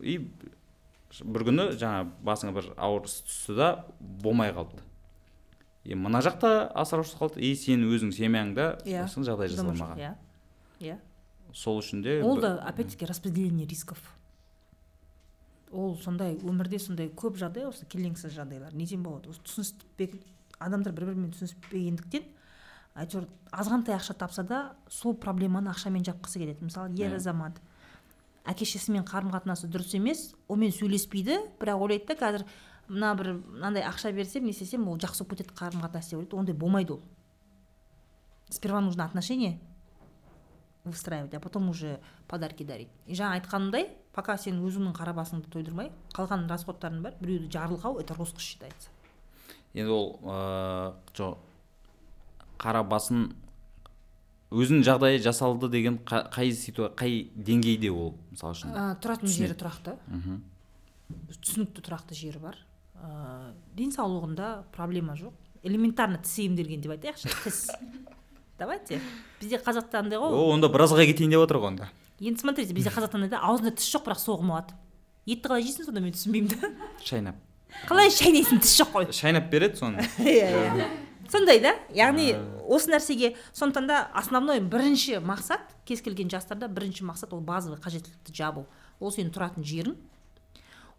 И бір күні жаңа басыңа бір ауыр іс түсті да болмай қалды. И мына жақта асыраушысыз қалды. И сен өзің семьяңда Иә. сосын жағдай жасалмаған иә. Иә. Сол үшін де ол да опять таки распределение рисков. Ол сондай өмірде сондай көп жағдай осы келеңсіз жағдайлар. Неден болады? Осы түсініспек адамдар бір бірімен түсініспегендіктен әйтеуір азғантай ақша тапса да сол проблеманы ақшамен жапқысы келеді. Мысалы ер азамат әке шешесімен қарым қатынасы дұрыс емес онымен сөйлеспейді бірақ ойлайды да қазір мына бір мынандай ақша берсем не істесем ол жақсы болып кетеді қарым қатынас деп ойлайды. Ондай болмайды ол. Сперва нужно отношения выстраивать а потом уже подарки дарить. И жаңа айтқанымдай пока сен өзіңнің қара басыңды тойдырмай қалған расходтарың бар біреуді жарылқау это роскошь считается. Енді ол ыыы жо қара басын өзінің жағдайы жасалды деген қа- қай ситуа қай деңгейде ол мысалы үшін? Ә, тұратын жері тұрақты. Мхм. түсінікті тұрақты жері бар. Ә, денсаулығында проблема жоқ. Элементарно тіс емделген деп айтайықшы тіс. [laughs] Давайте. Бізде қазақта андай ғой. О онда біразға кетейін деп отыр ғой онда. Енді смотрите бізде [laughs] қазақта андай да аузында тіс жоқ бірақ соғым алады. Етті қалай жейсің сонда мен түсінбеймін да. Шайнап. Қалай шайнайсың тіс жоқ қой? Шайнап береді соны. [laughs] Иә иә. Сондай да? Яғни осы нәрсеге сондықтан да основной бірінші мақсат кез келген жастарда бірінші мақсат ол базовый қажеттілікті жабу. Ол сенің тұратын жерің.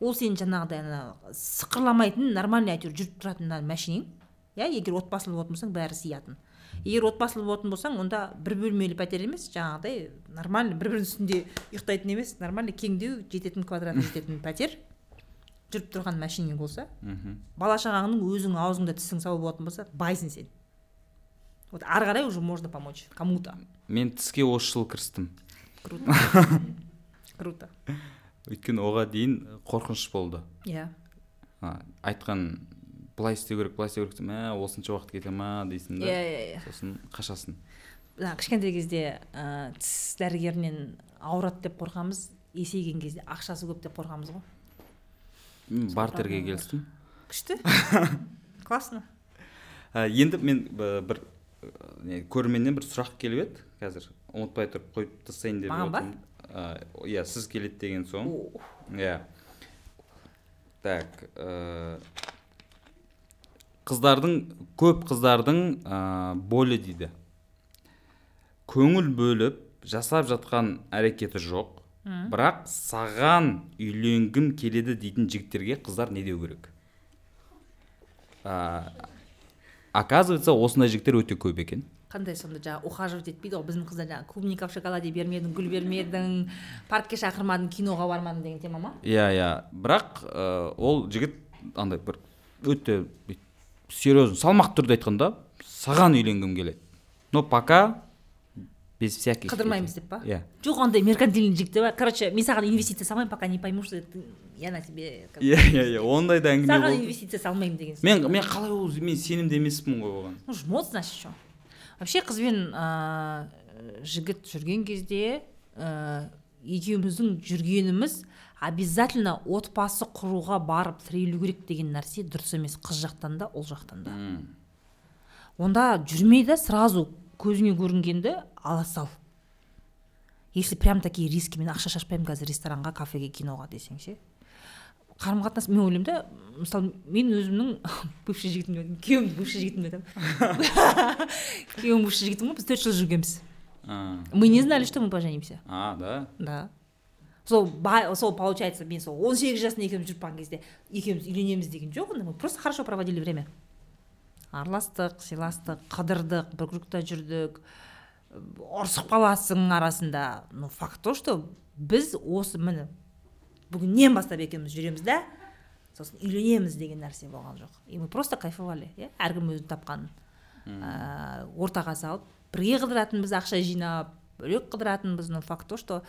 Ол сенің жаңағыдай ана сықырламайтын нормальный әйтеуір жүріп тұратын машинең иә егер отбасылы болатын болсаң бәрі сиятын егер отбасылы болатын болсаң онда бір бөлмелі пәтер емес жаңағыдай нормальный бір бірінің үстінде ұйықтайтын емес нормальный кеңдеу жететін квадрат жететін пәтер. Жүріп тұрған машине болса мхм. бала шағаңның өзің аузыңда тісің сау болатын болса байсың сен. Вот ары қарай уже можно помочь кому то мен тіске осы жылы кірістім. Круто. [laughs] Круто. Өйткені оған дейін қорқыныш болды. Иә. А, айтқан былай істеу керек былай істеу керек мә осынша уақыт кете ма? дейсің да. Иә иә иә. Сосын қашасың. Жаңағы кішкентай кезде ә, тіс дәрігерінен ауырады деп қорқамыз есейген кезде ақшасы көп деп қорқамыз ғой. Бартерге келістім. Күшті. [laughs] Классно. Ә, енді мен бір не көрерменнен бір сұрақ келіп еді. Қазір ұмытпай тұрып қойып тастайын деп Маған ба? Ә, иә сіз келеді деген соң. Иә. Так ә, қыздардың көп қыздардың ә, болі дейді. Көңіл бөліп жасап жатқан әрекеті жоқ. Бірақ саған үйленгім келеді дейтін жігіттерге қыздар не деу керек? Ә, оказывается осындай жігіттер өте көп екен. Қандай сонда жаңағы ухаживать етпейді ғой біздің қыздар жаңағы клубника в шоколаде бермедің гүл бермедің паркке шақырмадың киноға бармадың деген тема ма? Иә иә. Бірақ ә, ол жігіт андай бір өте серьезно салмақты түрде айтқанда саған үйленгім келеді. Но пока без всяких қыдырмаймыз этих». деп па? Иә. Жоқ ондай меркантильный жігіттер бар короче мен саған инвестиция салмаймын пока не пойму что я на тебе иә иә иә ондай да әңгіме саған инвестиция салмаймын деген мен мен қалай ол мен сенімді емеспін ғой оған. Ну жмот значит что вообще қызбен ә, жігіт жүрген кезде ә, екеуміздің жүргеніміз обязательно отбасы құруға барып тірелу керек деген нәрсе дұрыс емес қыз жақтан да ол жақтан да. Онда жүрмей да сразу көзіңе көрінгенді ала сал если прям такие риски мен ақша шашпаймын қазір ресторанға кафеге киноға десең ше. Қарым қатынас мен ойлаймын да мысалы мен өзімнің [laughs] бывший жігітімді күйеуім бывший жігітімді айтамын [laughs] күйеуім бывший жігітім ғой біз төрт жыл жүргенбіз. Мы не знали что мы поженимся. А да? Да. Сол сол получается мен сол он сегіз жасында екеуміз жүріп қалған кезде екеуміз үйленеміз деген жоқ онда мы просто хорошо проводили время. Араластық сыйластық қыдырдық бір жүрдік. Ұрысып қаласың арасында. Но факт то что біз осы міне бүгіннен бастап екеуміз жүреміз да сосын үйленеміз деген нәрсе болған жоқ. И мы просто кайфовали иә әркім өзі тапқанын ә, ортаға салып бірге қыдыратынбыз ақша жинап бөлек қыдыратынбыз. Но факт то что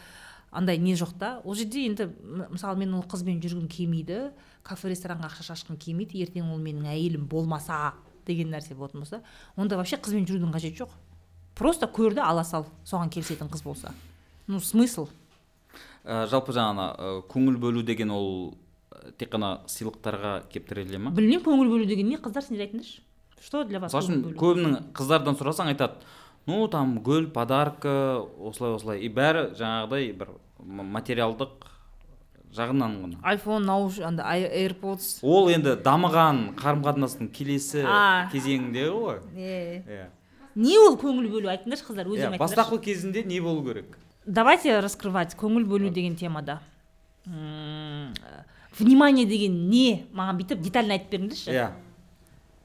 андай не жоқ та. Ол жерде енді мысалы мен ол қызбен жүргім келмейді кафе ресторанға ақша шашқым келмейді. Ертең ол менің әйелім болмаса деген нәрсе болатын болса онда вообще қызбен жүрудің қажеті жоқ. Просто көр да ала сал соған келісетін қыз болса. Ну смысл? Ә, жалпы жаңағы ә, көңіл бөлу деген ол ә, тек қана сыйлықтарға келіп тіреле ма білмеймін көңіл бөлу деген не қыздар сендер айтыңдаршы. Что для вас мысалы үшін көбінің қыздардан сұрасаң айтады ну там гүл подарка осылай осылай и бәрі жаңағыдай бір материалдық жағынан ғана. iphone науш анда airpods. Ол енді дамыған қарым қатынастың келесі кезеңінде ғой. Е. Иә. Не ол көңіл бөлу айтыңдаршы қыздар иә өздерің айтыңдаршы. бастапқы кезінде не болу керек? Давайте раскрывать көңіл бөлу деген темада. М, внимание деген не? Маған бүйтіп детально айтып беріңдерші. Иә.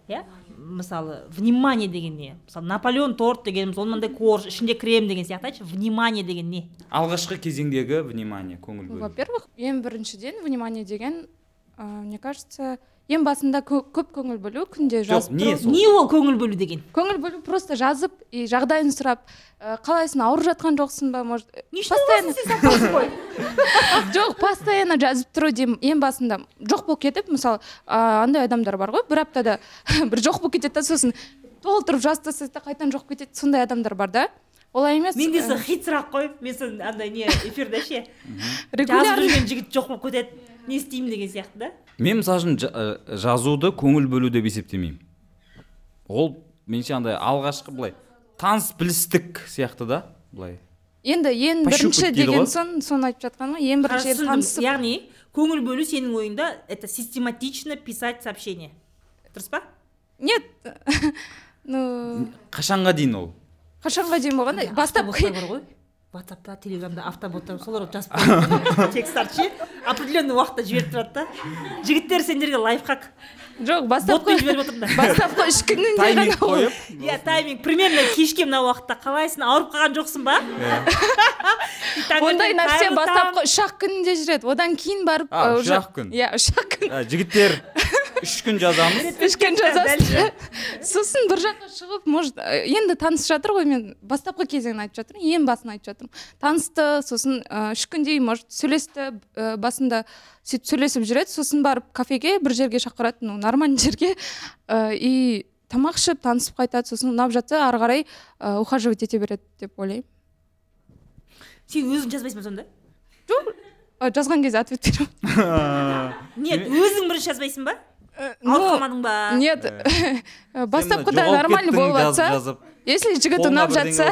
Иә? Мысалы внимание деген не? Мысалы наполеон торт дегеніміз ол мынандай корж ішінде крем деген сияқты айтшы внимание деген не? Алғашқы кезеңдегі внимание көңіл бөлу. Во-первых ең біріншіден внимание деген ә, мне кажется ең басында кө- көп көңіл бөлу күнде жазып не не ол көңіл бөлу деген? Көңіл бөлу просто жазып и жағдайын сұрап ә, қалайсың ауырып жатқан жоқсың ба может? Постоянно. [laughs] жоқ постоянно жазып тұру деймін. Ең басында жоқ болып кетіп мысалы ә, андай адамдар бар ғой бір аптада [laughs] бір жоқ болып кетеді да сосын толтырып жазып тастайды да қайтадан жоқ кетеді сондай адамдар бар да. Олай емес. Менде ә, сол хит сұрақ қой мен сол андай не эфирде ше. Жазып жүрген жігіт жоқ болып кетеді. Не істеймін деген сияқты да? Мен мысалы үшін жа- ә, жазуды көңіл бөлу деп есептемеймін. Ол меніңше андай алғашқы былай таныс білістік сияқты да былай. Енді ең бірінші деген соң соны айтып жатқан ғой ең бірінші танысып яғни көңіл бөлу сенің ойыңда это систематично писать сообщение. Дұрыс па? Нет [laughs] ну қашанға дейін ол? Қашанға дейін болғанда бастап ватсапта телеграмда автоботта солар жазып қояды тексттарды ше определенный уақытта жіберіп тұрады да. Жігіттер сендерге лайфхак. Жоқ бастапқы жіберіп отырмын да. бастапқы үш күнінде тайминг қойып иә тайминг. Примерно кешке мына уақытта. Қалайсың? Ауырып қалған жоқсың ба? И таңертең ондай нәрсе бастапқы үш ақ күнінде жүреді. Одан кейін барып үш ақ күн. иә үш ақ күн. Жігіттер. [laughs] үш күн жазамыз. Үш күн жазасыз сосын бір жаққа шығып может ы, енді танысып жатыр ғой мен бастапқы кезеңін айтып жатырмын ең басын айтып жатырмын. Танысты сосын ы, үш күндей может сөйлесті ы, басында сөйтіп сөйлесіп жүреді сосын барып кафеге бір жерге шақырады ну нормальный жерге. Ы, и тамақ ішіп танысып қайтады сосын ұнап жатса ары қарай ухаживать ете береді деп ойлаймын. Сен өзің жазбайсың ба сонда? Ы, жазған кезде ответ беремін. Нет өзің бірінші жазбайсың ба? Ауырып қалмадың ба нет бастапқыда кеттің, болып жатса если жігіт ұнап жатса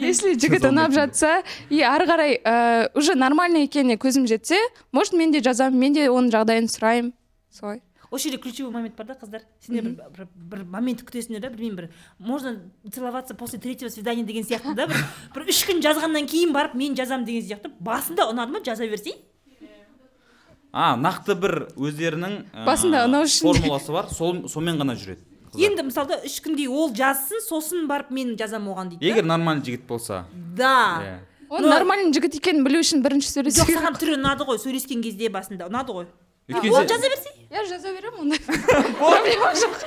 если жігіт ұнап жатса и ары қарай ә, уже нормальный екеніне көзім жетсе может мен де жазамын мен де оның жағдайын сұраймын солай. Осы жерде ключевой момент бар да қыздар? Сендер бір, бір, бір момент күтесіңдер да білмеймін бір можно целоваться после третьего свидания деген сияқты да бір, [laughs] бір үш күн жазғаннан кейін барып мен жазамын деген сияқты. Басында ұнады ма? Жаза берсей? А нақты бір өздерінің ә, Басында ұнау үшін де. формуласы бар. Сол сонымен ғана жүреді қыздар. енді мысалы үш күндей ол жазсын сосын барып мен жазамын оған дейді да. егер нормальный жігіт болса. Да. Иә. Ол Но- нормальный жігіт екенін білу үшін бірінші сөйлесу жоқ саған түрі ұнады ғой сөйлескен кезде басында. Ұнады ғой. Ол жаза берсей иә жаза беремін ондай [laughs] проблема жоқ.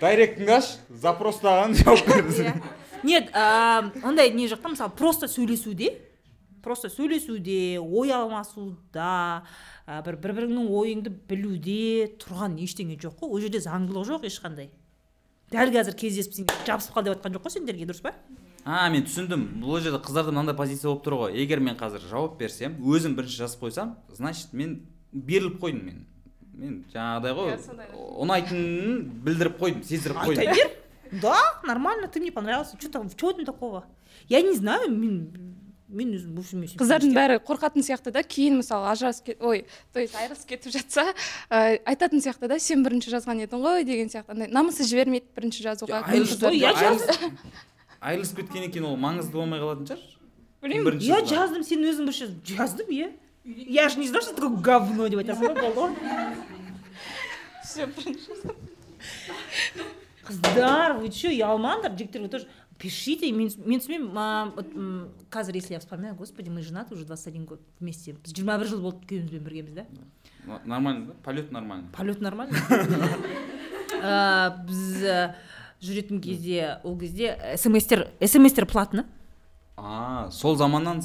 Дайректіңді аш запростаған жауап беріңіз нет а, ондай не жоқ та мысалы просто сөйлесуде. Просто сөйлесуде ой алмасуда а, бір бір біріңнің ойыңды білуде тұрған ештеңе жоқ қой. Ол жерде заңдылық жоқ ешқандай. Дәл қазір кездесіп сен жабысып қал деп жатқан жоқ қой сендерге дұрыс па? А мен түсіндім. Бұл жерде қыздарда мынандай позиция болып тұр ғой. Егер мен қазір жауап берсем өзім бірінші жазып қойсам значит мен беріліп қойдым мен. Мен жаңағыдай ғой Иә, ұнайтынын білдіріп қойдым сездіріп айта қойдым. бер. Да нормально ты мне понравился. Что там что там такого? Я не знаю мен мен өзім қыздардың бәрі қорқатын сияқты да кейін мысалы ажырасып кет ой то есть айырылысып кетіп жатса ә, айтатын сияқты да сен бірінші жазған едің ғой деген сияқты. Андай намысы жібермейді бірінші жазуға айырылысып кеткеннен кейін ол маңызды болмай қалатын шығар. Білмеймін. Бірінші я жазған. жаздым сен өзің бір жаздың жаздым иә? Я же не знаю что такое говно деп айтасың ғой болды ғой Всё, [laughs] бірінші. қыздар вы че ұялмаңдар жігіттер вы тоже пишите мен мен түсінбеймін вот, қазір если я вспоминаю господи мы женаты уже 21 год вместе. Біз жиырма бір жыл болды күйеуімізбен біргеміз да? Нормально да? Полет нормально полет нормально [laughs] біз жүретін кезде ол кезде смстер смстер платно. А сол заманнан?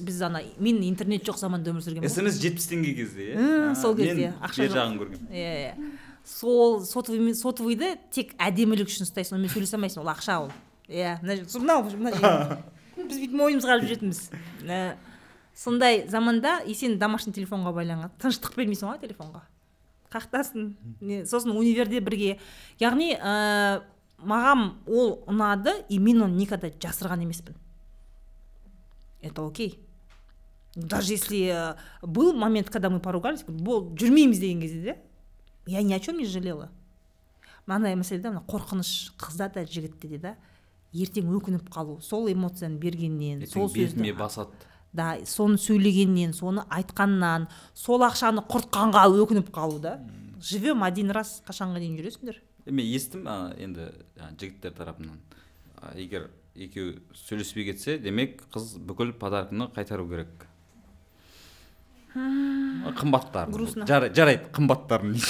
Біз ана мен интернет жоқ заманда өмір сүргенмін смс жетпіс теңге кезде иә сол кезде ақша бер жағын көргенмін иә иә сол сотовый сотовыйды тек әдемілік үшін ұстайсың онымен сөйлесе алмайсың ол ақша ол. Иә мына мынау мына жер. [laughs] біз бүйтіп мойнымызға алып жүретінбіз. Сондай заманда и сен домашний телефонға байланған тыныштық бермейсің ғой телефонға. Қақтасың. Не сосын универде бірге. Яғни ә, маған ол ұнады и мен оны никогда жасырған емеспін. Это окей. Даже если э, был момент когда мы поругались бол жүрмейміз деген кезде да я ни о чем не жалела. Мынандай мәселе да мына қорқыныш қызда да жігітте де да. Ертең өкініп қалу сол эмоцияны бергеннен сол сөзді басады. да соны сөйлегеннен соны айтқаннан сол ақшаны құртқанға өкініп қалу да. Живем один раз қашанға дейін жүресіңдер. Мен естім енді жігіттер тарапынан. Егер екеуі сөйлеспей кетсе демек қыз бүкіл подарканы қайтару керек. Қымбаттарын. Грустно. Жар- жарайды қымбаттарын. [laughs]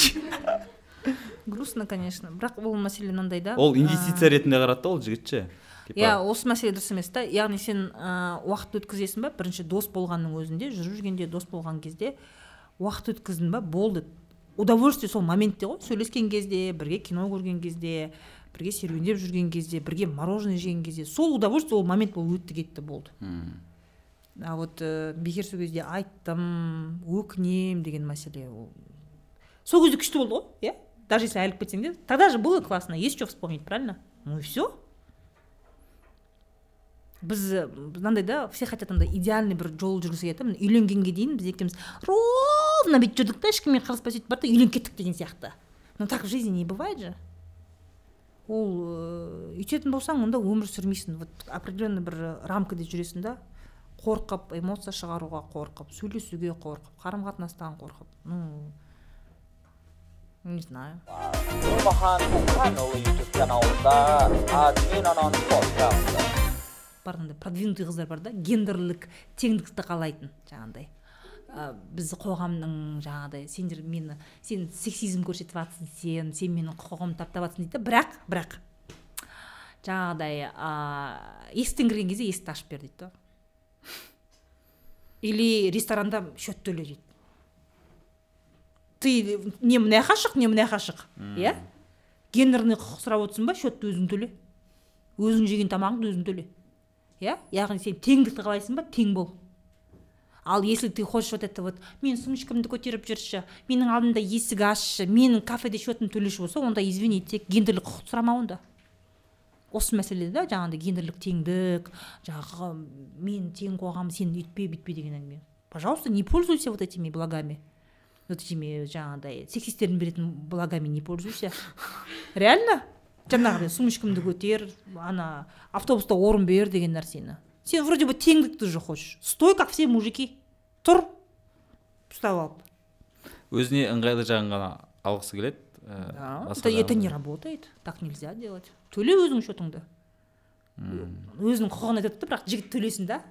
грустно конечно. Бірақ ол мәселе мынандай да. Ол инвестиция ретінде қарады да ол жігіт ше иә осы мәселе дұрыс емес та. Яғни сен ә, уақыт өткізесің ба? Бірінші дос болғанның өзінде жүріп жүргенде дос болған кезде уақыт өткіздің ба? Болды. Удовольствие сол моментте ғой. Сөйлескен кезде бірге кино көрген кезде бірге серуендеп жүрген кезде бірге мороженое жеген кезде. Сол удовольствие ол момент ол өтті кетті болды. А вот ә, бекер сол кезде айттым өкінемін деген мәселе ол. Сол кезде күшті болды ғой иә? Даже если кетсең де тогда же было классно есть что вспомнить правильно? Ну и все біз мынандай да все хотят андай идеальный бір жол жүргісі келеді да үйленгенге дейін біз екеуміз ровно бүйтіп жүрдік та ешкіммен қырылыспай сөйтіп барды да үйленіп кеттік деген сияқты но так в жизни не бывает же. Ол ыыы үйтетін болсаң онда өмір сүрмейсің вот определенный бір рамкада жүресің да. Қорқып эмоция шығаруға қорқып сөйлесуге қорқып қарым қатынастан қорқып ну не знаю. Нұрмахан мұқанұлы ютуб каналында админ подкасты продвинутый қыздар бар да гендерлік теңдікті қалайтын жаңағыдай ә, біз қоғамның жаңағыдай сендер мені сен сексизм көрсетіп жатрсың сен сен менің құқығымды таптап жатрсың дейді бірақ бірақ жаңағыдай ә, есіктен кірген кезде есікті ашып бер дейді да. Или ресторанда счет төле дейді. Ты не мына жаққа шық не мына жаққа шық иә? Гендерный құқық сұрап отырсың ба? Счетты өзің төле. Өзің жеген тамағыңды өзің төле. Иә? Яғни сен теңдікті қалайсың ба? Тең бол. Ал если ты хочешь вот это вот мен сумочкамды көтеріп жүрші менің алдымда есік ашшы менің кафеде счетымды төлеші болса онда извини тек гендерлік құқық сұрама онда осы мәселе да жаңағыдай гендерлік теңдік жаңағы мен тең қоғам сен үйтпе бүйтпе деген әңгіме пожалуйста не пользуйся вот этими благами. Этими жаңағыдай сексистердің беретін благами не пользуйся реально? Жаңағыдай сумочкамды көтер ана автобуста орын бер деген нәрсені. Сен вроде бы теңдікті же хочешь. Стой как все мужики. Тұр. Ұстап алып. Өзіне ыңғайлы жағын ғана алғысы келеді. Ә, да, это, не работает. Так нельзя делать. Төле өзің счетыңды. Өзінің құқығын айтады да бірақ жігіт төлесін да.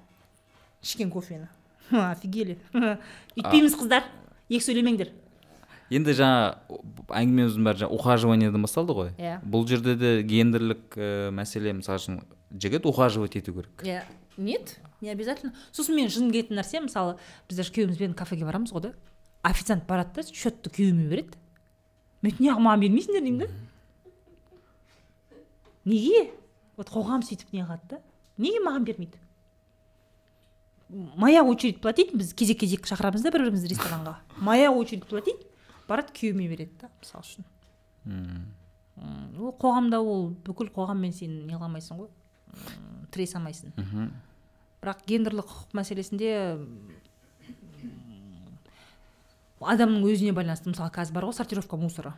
Ішкен кофені. [laughs] Офигели. [laughs] Үйтпейміз қыздар. Екі сөйлемеңдер. Енді жаңа әңгімеміздің бәрі жаңа ухаживаниеден басталды ғой. Иә. бұл жерде де гендерлік ә, мәселе мысалы үшін жігіт ухаживать ету керек. Иә. Нет не обязательно. Сосын мен жыным келетін нәрсе мысалы біз даже күйеуімізбен кафеге барамыз ғой да. Официант барады да счетты күйеуіме береді. Мен айтамын неғып маған бермейсіңдер деймін да. Неге? Вот қоғам сөйтіп не қылады да. Неге маған бермейді? Моя очередь платить біз кезек кезек шақырамыз да бір бірімізді ресторанға. Моя очередь платить барады күйеуіме береді да мысалы үшін. Ол қоғамда ол бүкіл қоғаммен сен не алмайсың ғой? М, тіресе алмайсың. Мгм. бірақ гендерлік құқық мәселесінде адамның өзіне байланысты мысалы қазір бар ғой сортировка мусора.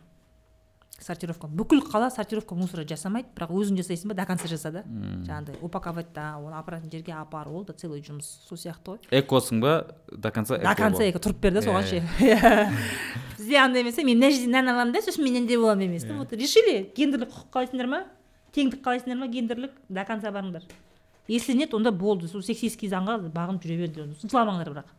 Сортировка бүкіл қала сортировка мусора жасамайды бірақ өзің жасайсың ба до конца жаса да жаңағыдай упаковать та оны апаратын жерге апар ол да целый жұмыс сол сияқты ғой. Экосың ба? До конца до конца екі тұрып бер да [laughs] Иә, соған ше. Бізде андай емес мен мына жерден нан аламын да сосын мен андай боламын емес та вот решили гендерлік құқық қалайсыңдар ма? Теңдік қалайсыңдар ма гендерлік? До конца барыңдар. Если нет онда болды. Сол сексистский заңға бағынып жүре беріңдер жыламаңдар бірақ.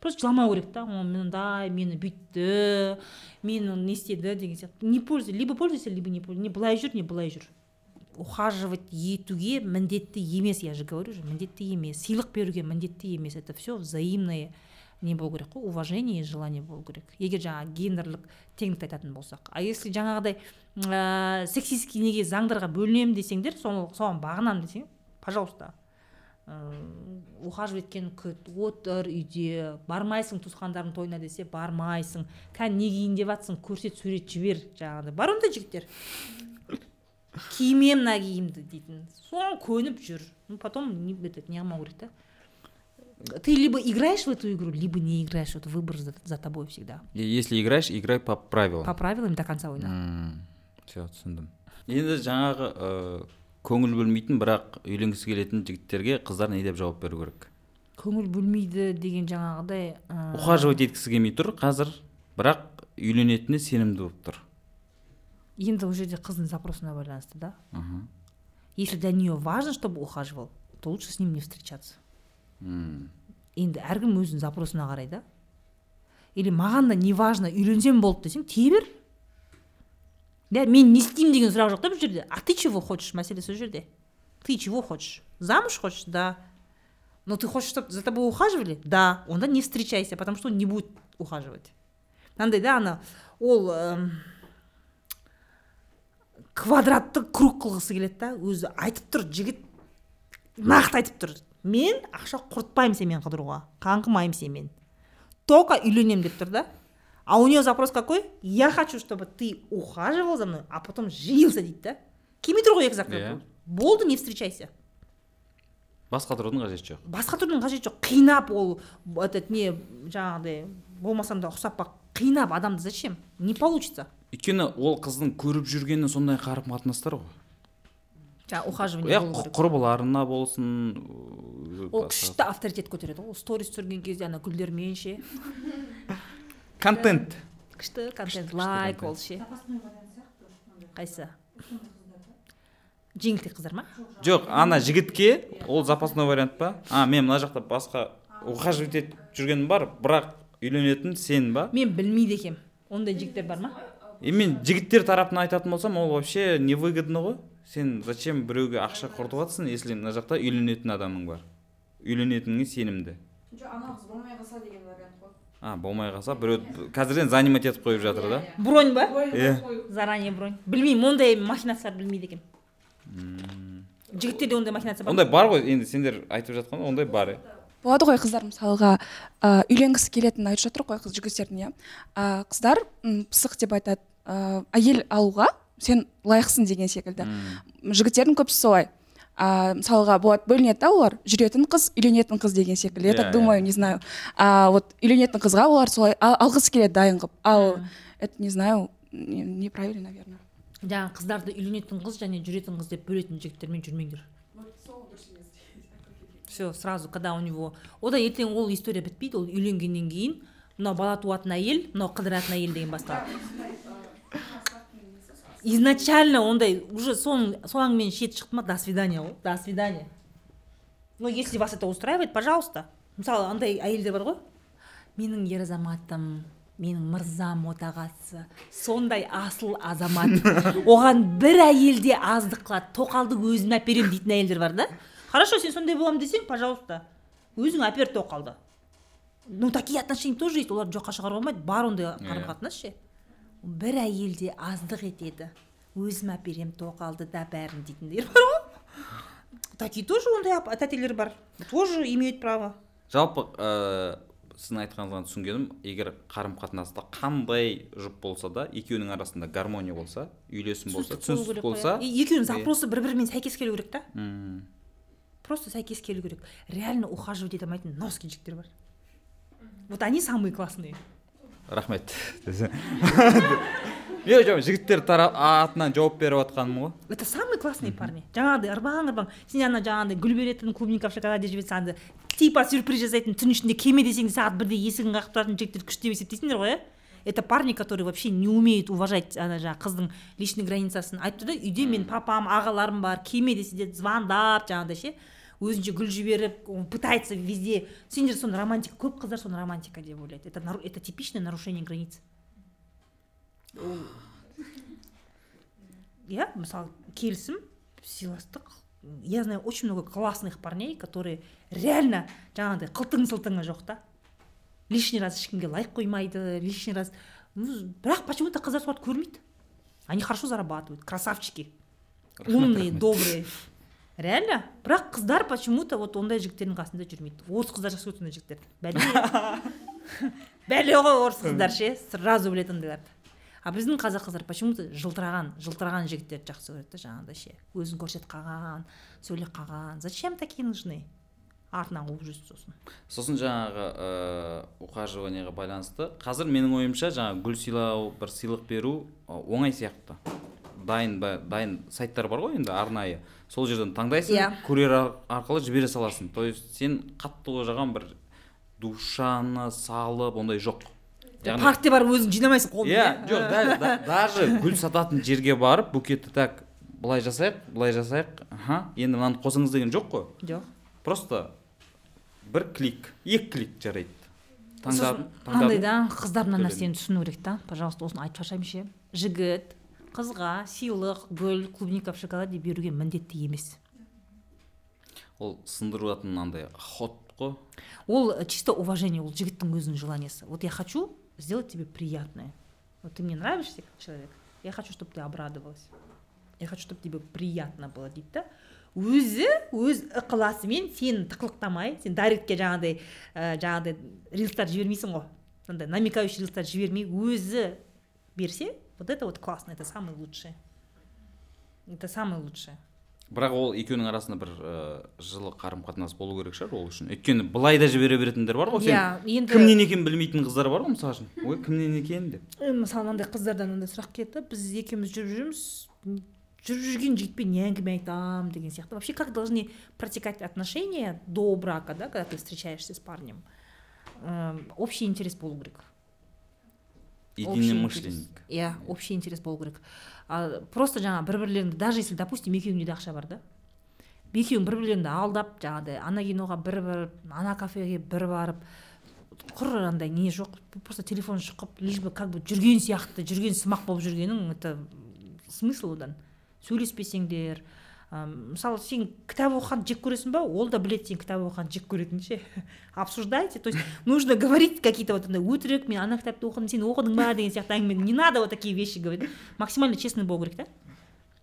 Просто жыламау керек та. О мындай мені бүйтті мені не істеді деген сияқты. Не пользуй либо пользуйся либо не пользуйся не былай жүр не былай жүр. Ухаживать етуге міндетті емес я же говорю же міндетті емес. Сыйлық беруге міндетті емес. Это все взаимное не болу керек қой уважение и желание болу керек. Егер жаңағы гендерлік теңдікті айтатын болсақ а если жаңағыдай ә, сексистский неге заңдарға бөлінемін десеңдер соған бағынамын десең пожалуйста. Ухаживать еткен күт отыр үйде бармайсың туысқандардың тойына десе бармайсың. Кәні не киейін деп жатсың көрсет сурет жібер жаңағыдай. Бар ондай жігіттер? Кимем мына киімді дейтін. Соған көніп жүр. Ну потом не қылмау керек та ты либо играешь в эту игру либо не играешь. Вот выбор за, за тобой всегда. И если играешь играй по правилам. По правилам до конца ойна все түсіндім енді жаңағы көңіл бөлмейтін бірақ үйленгісі келетін жігіттерге қыздар не деп жауап беру керек? Көңіл бөлмейді деген жаңағыдай ә, ухаживать еткісі келмей тұр қазір бірақ үйленетініне сенімді болып тұр. Енді ол жерде қыздың запросына байланысты да. Мгм. если для нее важно чтобы ухаживал то лучше с ним не встречаться. Енді әркім өзінің запросына қарай да. Или маған да не важно үйленсем болды десең тие бер. Мен не істеймін деген сұрақ жоқ та бұл жерде а ты чего хочешь мәселе сол жерде ты чего хочешь? Замуж хочешь? Да. Но ты хочешь чтобы за тобой ухаживали? Да. Онда не встречайся потому что он не будет ухаживать. Мынандай да ана ол квадратты круг қылғысы келеді да өзі айтып тұр жігіт нақты айтып тұр. Мен ақша құртпаймын сенімен қыдыруға қаңғымаймын сенімен только үйленемін деп тұр да? А у нее запрос какой? Я хочу чтобы ты ухаживал за мной а потом женился дейді да? Келмей тұр ғой екі болды не встречайся. Басқа тұрудың қажеті жоқ. Басқа түрдің қажеті жоқ. Қинап ол этот не жаңағыдай болмасам да ұқсап бақ қинап адамды зачем? Не получится. Өйткені ол қыздың көріп жүргені сондай қарым қатынастар ғой. Жаңағы ухаживание иә құрбыларына болсын ол күшті авторитет көтереді. Ғой ол сторис түсірген кезде ана гүлдермен ше. Контент. Күшті контент. Лайк ол ше. Қайсы? Жеңілтек қыздар ма? Жоқ ана жігітке ол запасной вариант па? А мен мына жақта басқа ухаживать етіп жүргенім бар бірақ үйленетін сен ба? Мен білмейді екенмін ондай жігіттер бар ма? И мен жігіттер тарапынан айтатын болсам ол вообще невыгодно ғой. Сен зачем біреуге ақша құртып жатрсың если мына жақта үйленетін адамың бар? Үйленетініңе сенімді. Жоқ ана қыз болмай қалса деген вариант. А болмай қалса біреу қазірден занимать етіп қойып жатыр да. Бронь ба? Иә. заранее бронь. Білмеймін ондай махинацияларды білмейді екенмін жігіттерде ондай махинация бар ондай бар ғой енді сендер айтып жатқан ондай бар иә. Болады ғой қыздар мысалға ә, үйленгісі келетінін айтып жатыр ғой қыз жігіттердің иә. Қыздар пысық деп айтады ә, әйел алуға сен лайықсың деген секілді. Жігіттердің көбісі солай. А, мысалға болады бөлінеді да олар. Жүретін қыз үйленетін қыз деген секілді. Я Иә, так иә. думаю не знаю. А вот үйленетін қызға олар солай а- алғысы келеді дайын қылып ал это не знаю не- неправильно наверное. Жаңағы қыздарды үйленетін қыз және жүретін қыз деп бөлетін жігіттермен жүрмеңдер. Все сразу когда у него одан ертең ол история бітпейді ол үйленгеннен кейін мынау бала туатын әйел мынау қыдыратын әйел деген басталады. Изначально ондай уже соның соңымен шет шықты ма до свидания ғой до свидания но если вас это устраивает пожалуйста. Мысалы андай әйелдер бар ғой. Менің ер азаматым менің мырзам отағасы сондай асыл азамат [laughs] оған бір әйел де аздық қылады. Тоқалды өзім әперемін дейтін әйелдер бар да. Хорошо сен сондай боламын десең пожалуйста өзің әпер тоқалды ну такие отношения тоже есть. Оларды жоққа шығаруға болмайды бар ондай қарым қатынас ше. Бір әйел де аздық етеді. Өзім әперемін тоқалды да бәрін дейтіндер бар ғой. Такие тоже ондай тәтелер бар. Тоже имеют право. Жалпы ә, сіздің айтқаныңыздан түсінгенім егер қарым қатынаста қандай жұп болса да екеуінің арасында гармония болса үйлесім болса түсіністік болса иә. Екеуінің запросы бір бірімен сәйкес келу керек та. Просто сәйкес келу керек. Реально ухаживать ете алмайтын носки жігіттер бар. Вот они самые классные. Рахмет. Мен жоқ жігіттер атынан жауап беріп жатқаным ғой. Это самые классные парни. Жаңағыдай ырбаң ырбаң сен ана жаңағыдай гүл беретін клубника в шоколаде жіберсең анда типа сюрприз жасайтын түн ішінде келме десең сағат бірде есігін қағып тұратын жігіттер күшті деп есептейсіңдер ғой иә это парни которые вообще не умеют уважать ана жаңағы қыздың личный границасын. Айтыпты да үйде мен папам ағаларым бар келме десе де звондап жаңағыдай ше. Өзінше гүл жіберіп он пытается везде. Сендер соны романтика көп қыздар соны романтика деп ойлайды. Это нару- это типичное нарушение границ. Иә мысалы келісім сыйластық. Я знаю очень много классных парней которые реально жаңағыдай қылтың сылтыңы жоқ та. Лишний раз ешкімге лайк қоймайды лишний раз. Ну, бірақ почему то қыздар соларды көрмейді. Они хорошо зарабатывают красавчики. Умные добрые. Реально? Бірақ қыздар почему то вот ондай жігіттердің қасында жүрмейді. Орыс қыздар жақсы көреді сондай жігіттерді бәле. [laughs] Бәле ғой орыс қыздар ше сразу біледі ондайларды а біздің қазақ қыздар почему то жылтыраған жылтыраған жігіттерді жақсы көреді да жаңағыдай ше. Өзін көрсетіп қалған сөйлеп қалған. Зачем такие нужны? Артынан қуып жүрсін сосын. Сосын жаңағы ә, ухаживаниеға байланысты қазір менің ойымша жаңағы гүл сыйлау бір сыйлық беру ы, оңай сияқты. Дайын ба дайын сайттар бар ғой енді арнайы. Сол жерден таңдайсың Иә. курьер ар- арқылы жібере саласың. То есть сен қатты ойлаған бір душаны салып ондай жоқ. Яғни паркте барып өзің жинамайсың қолыңмен иә жоқ дәл да- даже гүл сататын жерге барып букетті так былай жасайық былай жасайық аха енді мынаны қосыңыз деген жоқ қой. Жоқ. Просто бір клик екі клик жарайды. Таңдадым мынандай да қыздар мына нәрсені түсіну керек та. Пожалуйста осыны айтып шаршаймын ше. Жігіт қызға сыйлық гүл клубника в шоколаде беруге міндетті емес. Ол сындыратын андай ход қой? Ол э, чисто уважение ол жігіттің өзінің желаниесі вот я хочу сделать тебе приятное. Вот ты мне нравишься как человек я хочу чтобы ты обрадовалась. Я хочу чтобы тебе приятно было дейді да? Өзі өз ықыласымен сені тықылықтамай сен дайректке жаңағыдай ә, жаңағыдай рилстар жібермейсің ғой. Андай намекающий рилстар жібермей өзі берсе вот это вот классно это самое лучшее. Это самое лучшее. Бірақ ол екеуінің арасында бір ә, жылы қарым қатынас болу керек шығар ол үшін. Өйткені былай да жібере беретіндер бар ғой. Сен иә енді кімнен екенін білмейтін қыздар бар ғой мысал үшін. Ой кімнен екен деп. Э, мысалы мынандай қыздардан мындай сұрақ келеді біз екеуміз жүріп жүрміз жүріп жүрген жігітпен не әңгіме айтамын деген сияқты. Вообще как должны протекать отношения до брака да когда ты встречаешься с парнем? Эм, общий интерес болу керек. Единомышленник иә общий интерес болу керек. А просто жаңағы бір бірлеріңді даже если допустим екеуіңде де ақша бар да екеуің бір бірлеріңді алдап жаңағыдай ана киноға бір барып ана кафеге бір барып құр андай не жоқ просто телефон шұқып лишь бы как бы жүрген сияқты жүрген сымақ болып жүргенің это смысл одан. Сөйлеспесеңдер мысалы сен кітап оқығанды жек көресің ба? Ол да біледі сен кітап оқығанды жек көретінін ше. [laughs] Обсуждайте. То есть нужно говорить какие то вот андай өтірік мен ана кітапты оқыдым сен оқыдың ба? деген сияқты әңгіме не надо вот такие вещи говорить. Максимально честный болу керек та.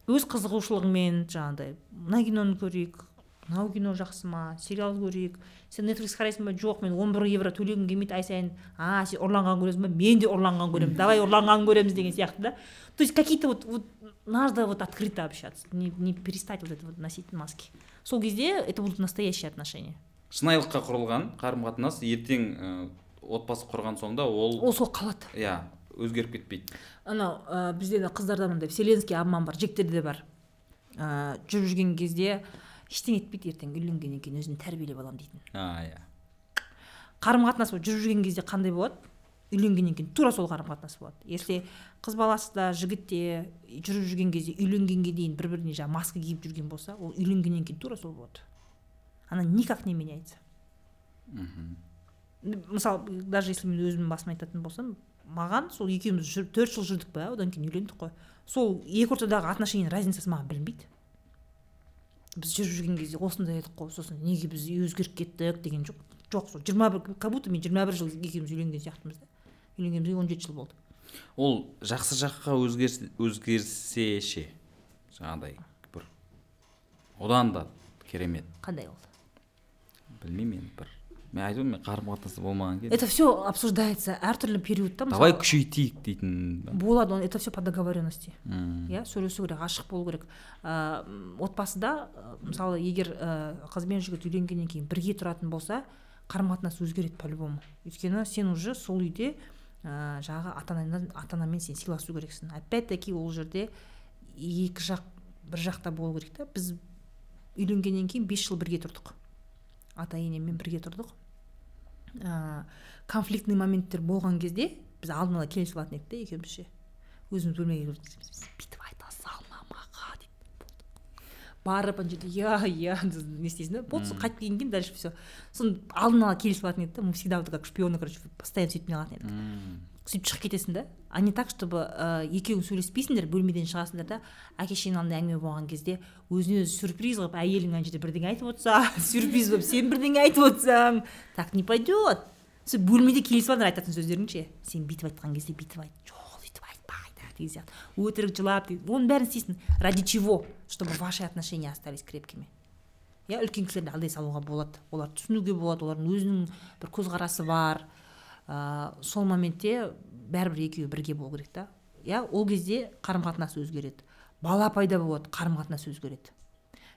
Өз қызығушылығыңмен жаңағыдай мына киноны көрейік мынау кино жақсы ма? Сериал көрейік. Сен нетфликс қарайсың ба? Жоқ мен он бір евро төлегім келмейді ай сайын. А сен ұрланған көресің ба? Мен де ұрланған көремін давай ұрланғанын көреміз деген сияқты да. То есть какие то вот, вот надо вот открыто общаться не, не перестать вот это вот носить маски. Сол кезде это будут настоящие отношения. Шынайылыққа құрылған қарым қатынас ертең ә, отбасы құрған соң да ол ол сол қалады. Иә өзгеріп кетпейді. Анау ә, бізде де қыздарда мындай вселенский обман бар жігіттерде де бар. Ә, жүріп жүрген кезде ештеңе етпейді ертең үйленгеннен кейін өзін тәрбиелеп аламын дейтін. А иә. Қарым қатынас жүріп жүрген кезде қандай болады? Үйленгеннен кейін тура сол қарым қатынас болады. Если қыз баласы да жігіт те жүріп жүрген кезде үйленгенге дейін бір біріне жаңағы маска киіп жүрген болса ол үйленгеннен кейін тура сол болады. Она никак не меняется. Мысалы даже если мен өзімнің басым айтатын болсам маған сол екеуміз жүріп төрт жыл жүрдік па одан кейін үйлендік қой. Сол екі ортадағы отношениенің разницасы маған білінбейді. Біз жүріп жүрген кезде осындай едік қой сосын неге біз өзгеріп кеттік деген жоқ. Жоқ сол жиырма бір как будто мен жиырма бір жыл екеуміз үйленген сияқтымыз да. Үйленгенімізге он жеті жыл болды. Ол жақсы жаққа өзгерс, өзгерсе ше? Жаңағыдай бір одан да керемет. Қандай ол? Білмеймін енді бір. Мен айтып мен қарым қатынаста болмаған кейін это все обсуждается әртүрлі периодта давай күшейтейік дейтін болады это все по договоренности. Иә сөйлесу керек ашық болу керек. Ә, м, отбасыда мысалы егер ә, қыз бен жігіт үйленгеннен кейін бірге тұратын болса қарым қатынас өзгереді по любому өйткені сен уже сол үйде ә, жаңағы ата анамен ата анамен сен сыйласу керексің. Опять таки ол жерде екі жақ бір жақта болу керек та. Біз үйленгеннен кейін бес жыл бірге тұрдық. Ата енеммен бірге тұрдық. Ә, конфликтный моменттер болған кезде біз алдын ала келісіп алатын едік та екеуміз ше өзіміз бөлмеге кіріп бүйтіп айта деп барып ана жерде иә иә [laughs] не істейсің да болды сосын қайтып келгеннен кейін дальше все сосын алдын ала келісіп алатын едік та мы всегда вот как шпионы короче постоянно сөйтіп не қылатын едік сөйтіп шығып кетесің да. А не так чтобы ә, екеуің сөйлеспейсіңдер бөлмеден шығасыңдар да әке шешенің алдында әңгіме болған кезде өзіне өзі сюрприз қылып әйелің ана жерде бірдеңе айтып отырса [laughs] сюрприз болып сен бірдеңе айтып отырсаң так не пойдет сен бөлмеде келісіп алыңдар айтатын сөздерің ше сен бүйтіп айтқан кезде бүйтіп айт жоқ деген сияқты өтірік жылап деген- оның бәрін істейсің ради чего? Чтобы ваши отношения остались крепкими. Иә үлкен кісілерді алдай салуға болады. Оларды түсінуге болады олардың өзінің бір көзқарасы бар. Ә, сол моментте бәрібір екеуі бірге болу керек та. Иә ол кезде қарым қатынас өзгереді. Бала пайда болады қарым қатынас өзгереді.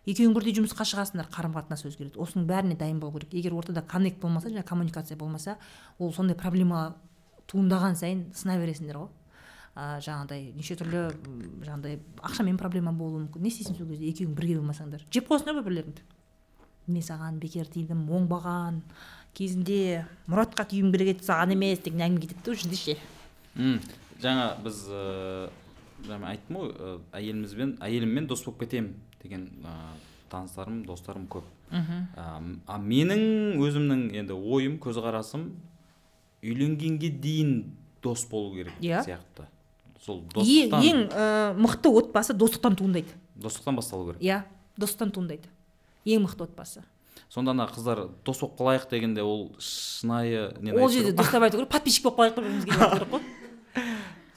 Екеуің бірдей жұмысқа шығасыңдар қарым қатынас өзгереді. Осының бәріне дайын болу керек. Егер ортада коннект болмаса жаңағы коммуникация болмаса ол сондай проблема туындаған сайын сына бересіңдер ғой. Ә, жаңағыдай неше түрлі жаңағыдай ақшамен проблема болуы мүмкін. Не істейсің сол кезде екеуің бірге болмасаңдар. Жеп қоясыңдар бір бірлеріңді мен саған бекер тидім оңбаған кезінде мұратқа киюім керек еді саған емес деген әңгіме кетеді да ол жерде ше жаңа біз ә, жаңа айттым ғой ә, әйелімізбен әйеліммен дос болып кетемін деген ә, таныстарым достарым көп. А, м- а менің өзімнің енді ойым көзқарасым үйленгенге дейін дос болу керек Иә. сияқты. Сол достықтан ең ә, мықты отбасы достықтан туындайды. Достықтан басталу керек. Иә достықтан туындайды. Ең мықты отбасы. Сонда ана қыздар дос болып қалайық дегенде ол шынайы нені ол жерде дұрыстап айту керек подписчик болып қояйық бір бірімізге айту керек қой.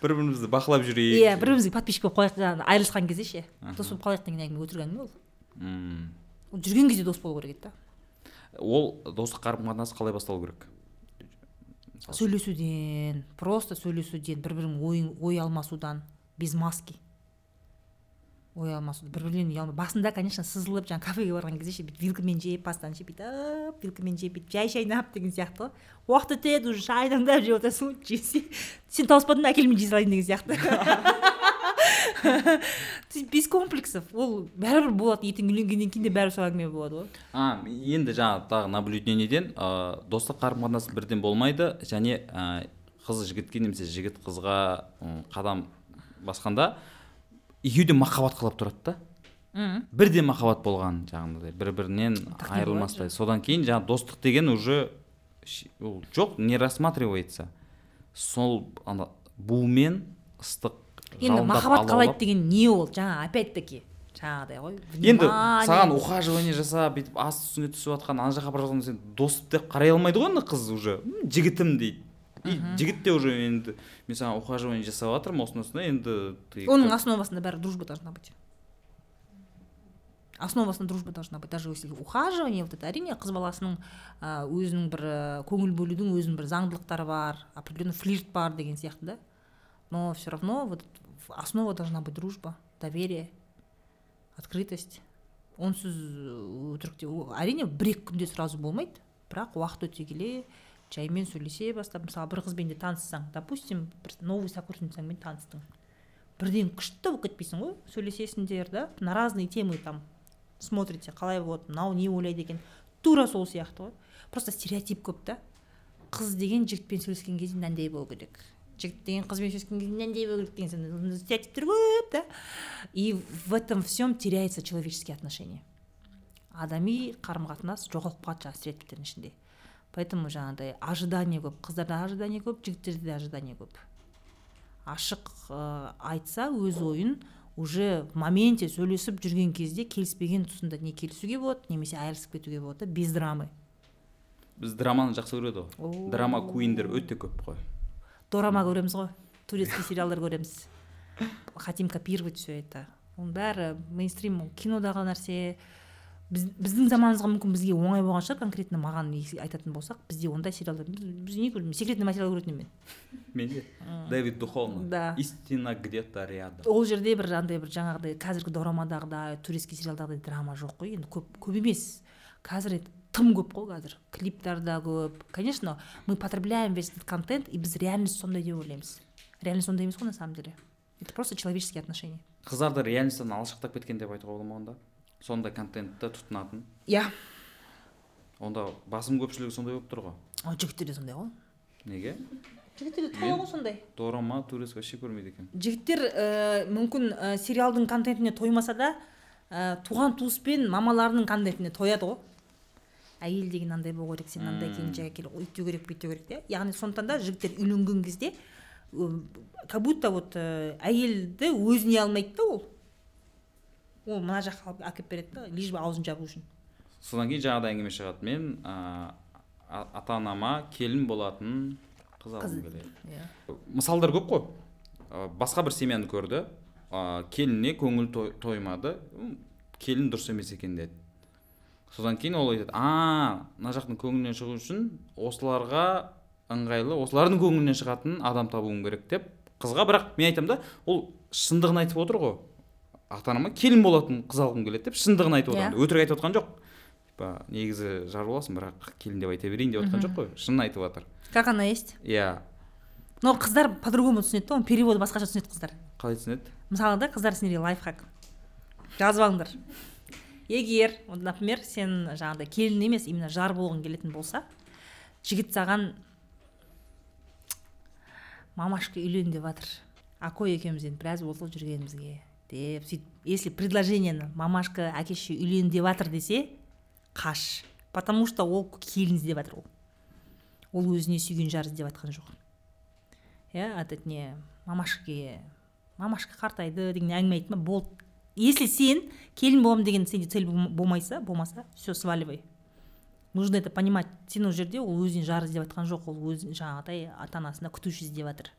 Бір [laughs] бірімізді бақылап жүрейік. Иә бір бірімізге подписчик болып қояйық жаңағы айырылысқан кезде ше. Дос болып қалайық деген әңгіме өтірік әңгіме ол. Жүрген кезде дос болу керек еді да. Ол достық қарым қатынас қалай басталу керек? Сөйлесуден просто сөйлесуден бір бірінің ойын ой алмасудан. Без маски. Ұялмас бір бірлеріне ұялмай басында конечно сызылып жаңағы кафеге барған кезде ше бүйтіп вилкамен жеп пастаны ше бүйтіп вилкамен жеп бүйтіп жай шайнап деген сияқты. Ғой уақыт өтеді уже шайнаңдап жеп отырсың жесе. Сен тауыспадың ба әкел мен жей салайын деген сияқты. [laughs] [laughs] без комплексов. Ол бәрібір болады ертең үйленгеннен кейін де бәрібір сол әңгіме болады ғой. А енді жаңағы тағы наблюдениеден ә, достық қарым қатынас бірден болмайды. Және ә, қыз жігітке немесе жігіт қызға қадам басқанда екеуі де махаббат қалап тұрады да. Мхм. Бірден махаббат болған жаңағыдай бір бірінен не айырылмастай. Содан кейін жаңағы достық деген уже ол жоқ не рассматривается. Сол ана бумен ыстық енді махаббат қалайды деген не ол? Жаңа опять таки жаңағыдай ғой. Енді саған ухаживание жасап бүйтіп ас үстіңе түсіп жатқан ана жаққа бара жатқанда сен дос деп қарай алмайды ғой ана қыз уже. «М, жігітім дейді. И жігіт те уже енді мен саған ухаживание жасап жатырмын осыны осыны енді ты оның основасында бәрі дружба должна быть. Основасында дружба должна быть. Даже если ухаживание вот это әрине қыз баласының өзінің бір ә, көңіл бөлудің өзінің бір заңдылықтары бар определенный флирт бар деген сияқты да. Но все равно вот основа должна быть дружба доверие открытость. Онсыз өтірікте о- әрине бір екі күнде сразу болмайды бірақ уақыт өте келе жаймен сөйлесе бастап мысалы бір қызбен де таныссаң допустим бір новый сокурсницаңмен таныстың бірден күшті болып кетпейсің ғой сөйлесесіңдер да? На разные темы там смотрите. Қалай болады мынау не ойлайды екен тура сол сияқты ғой. Просто стереотип көп та. Қыз деген жігітпен сөйлескен кезде мынандай болу керек? Жігіт деген қызбен сөйлескен кезде мынандай болу керек деген стереотиптер көп да? И в этом всем теряется человеческие отношения. Адами қарым қатынас жоғалып қалады жаңағы стереотиптердің ішінде. Поэтому жаңағыдай ожидание көп қыздарда ожидание көп жігіттерде де ожидание көп. Ашық ә, айтса өз ойын уже в моменте сөйлесіп жүрген кезде келіспеген тұсында не келісуге болады немесе айырылысып кетуге болады да без драмы. Біз драманы жақсы көреді ғой. Драма куиндер өте көп қой. Дорама көреміз ғой. Турецкий [laughs] сериалдар көреміз. Хотим копировать все это. Оның бәрі мейнстрим ол кинодағы нәрсе. Біз, біздің заманымызға мүмкін бізге оңай болған шығар конкретно маған айтатын болсақ бізде ондай сериалдар біз, біз не көремін секретный материал көретін мен. Менде дэвид духовный. Да. истина где то рядом. Ол жерде бір андай бір жаңағыдай қазіргі дорамадағыдай турецкий сериалдағыдай драма жоқ қой. Енді көп көп емес. Қазір тым көп қой қазір клиптар да көп. Конечно мы потребляем весь этот контент и біз реальность сондай деп ойлаймыз. Реальность сондай емес қой на самом деле. Это просто человеческие отношения. Қыздарды реальностьтан алшақтап кеткен деп айтуға бола ма онда? Сондай контентті тұтынатын? Иә. Онда басым көпшілігі сондай болып тұр ғой. Жігіттер де сондай ғой. Неге? Жігіттер де ғой сондай. Дорама турецк вообще көрмейді екен. Жігіттер ә, мүмкін ә, сериалдың контентіне тоймаса да ә, туған туыспен мамаларының контентіне тояды ғой. Әйел деген андай болу керек сен андай келіншек әкел өйту керек бүйту керек иә яғни сондықтан да жігіттер үйленген кезде как будто вот әйелді өзіне алмайды да ол. Ол мына жаққа алып әкеліп береді да лишь бы аузын жабу үшін. Содан кейін жаңағыдай әңгіме шығады. Мен ә, ата анама келін болатын қыз алғым келеді. Иә. Мысалдар көп қой. Ә, басқа бір семьяны көрді. Ә, келініне көңіл той- тоймады. Келін дұрыс емес екен деді. Содан кейін ол айтады а мына жақтың көңілінен шығу үшін осыларға ыңғайлы осылардың көңілінен шығатын адам табуым керек деп қызға бірақ мен айтамын да ол шындығын айтып отыр ғой. Ата анама келін болатын қыз алғым келеді деп шындығын айтып Иә. отыр өтірік айтып отқан жоқ. Типа негізі жар боласың бірақ келін деп айта берейін деп отқан жоқ қой. Шынын айтып жатыр как она есть? Иә. Но қыздар по другому түсінеді да оның переводы басқаша түсінеді қыздар. Қалай түсінеді? Мысалы да қыздар сендерге лайфхак. Жазып алыңдар. Егер например сен жаңағыдай келін емес именно жар болғың келетін болса жігіт саған мамашка үйлен деп жатыр акой екеуміз енді біраз болды жүргенімізге деп сөйтіп если предложениені мамашка әке шеше үйлен деп жатыр десе қаш. Потому что ол келін іздеп жатыр ол. Ол өзіне сүйген жар іздеп жатқан жоқ. Иә этот не мамашкаге мамашка қартайды деген әңгіме айтты ма? Болды. Если сен келін боламын деген сенде цель болм- болмайса болмаса все сваливай. Нужно это понимать. Сен ол жерде ол өзіне жар іздеп жатқан жоқ. Ол өзін жаңағыдай ата анасына күтуші іздеп жатыр.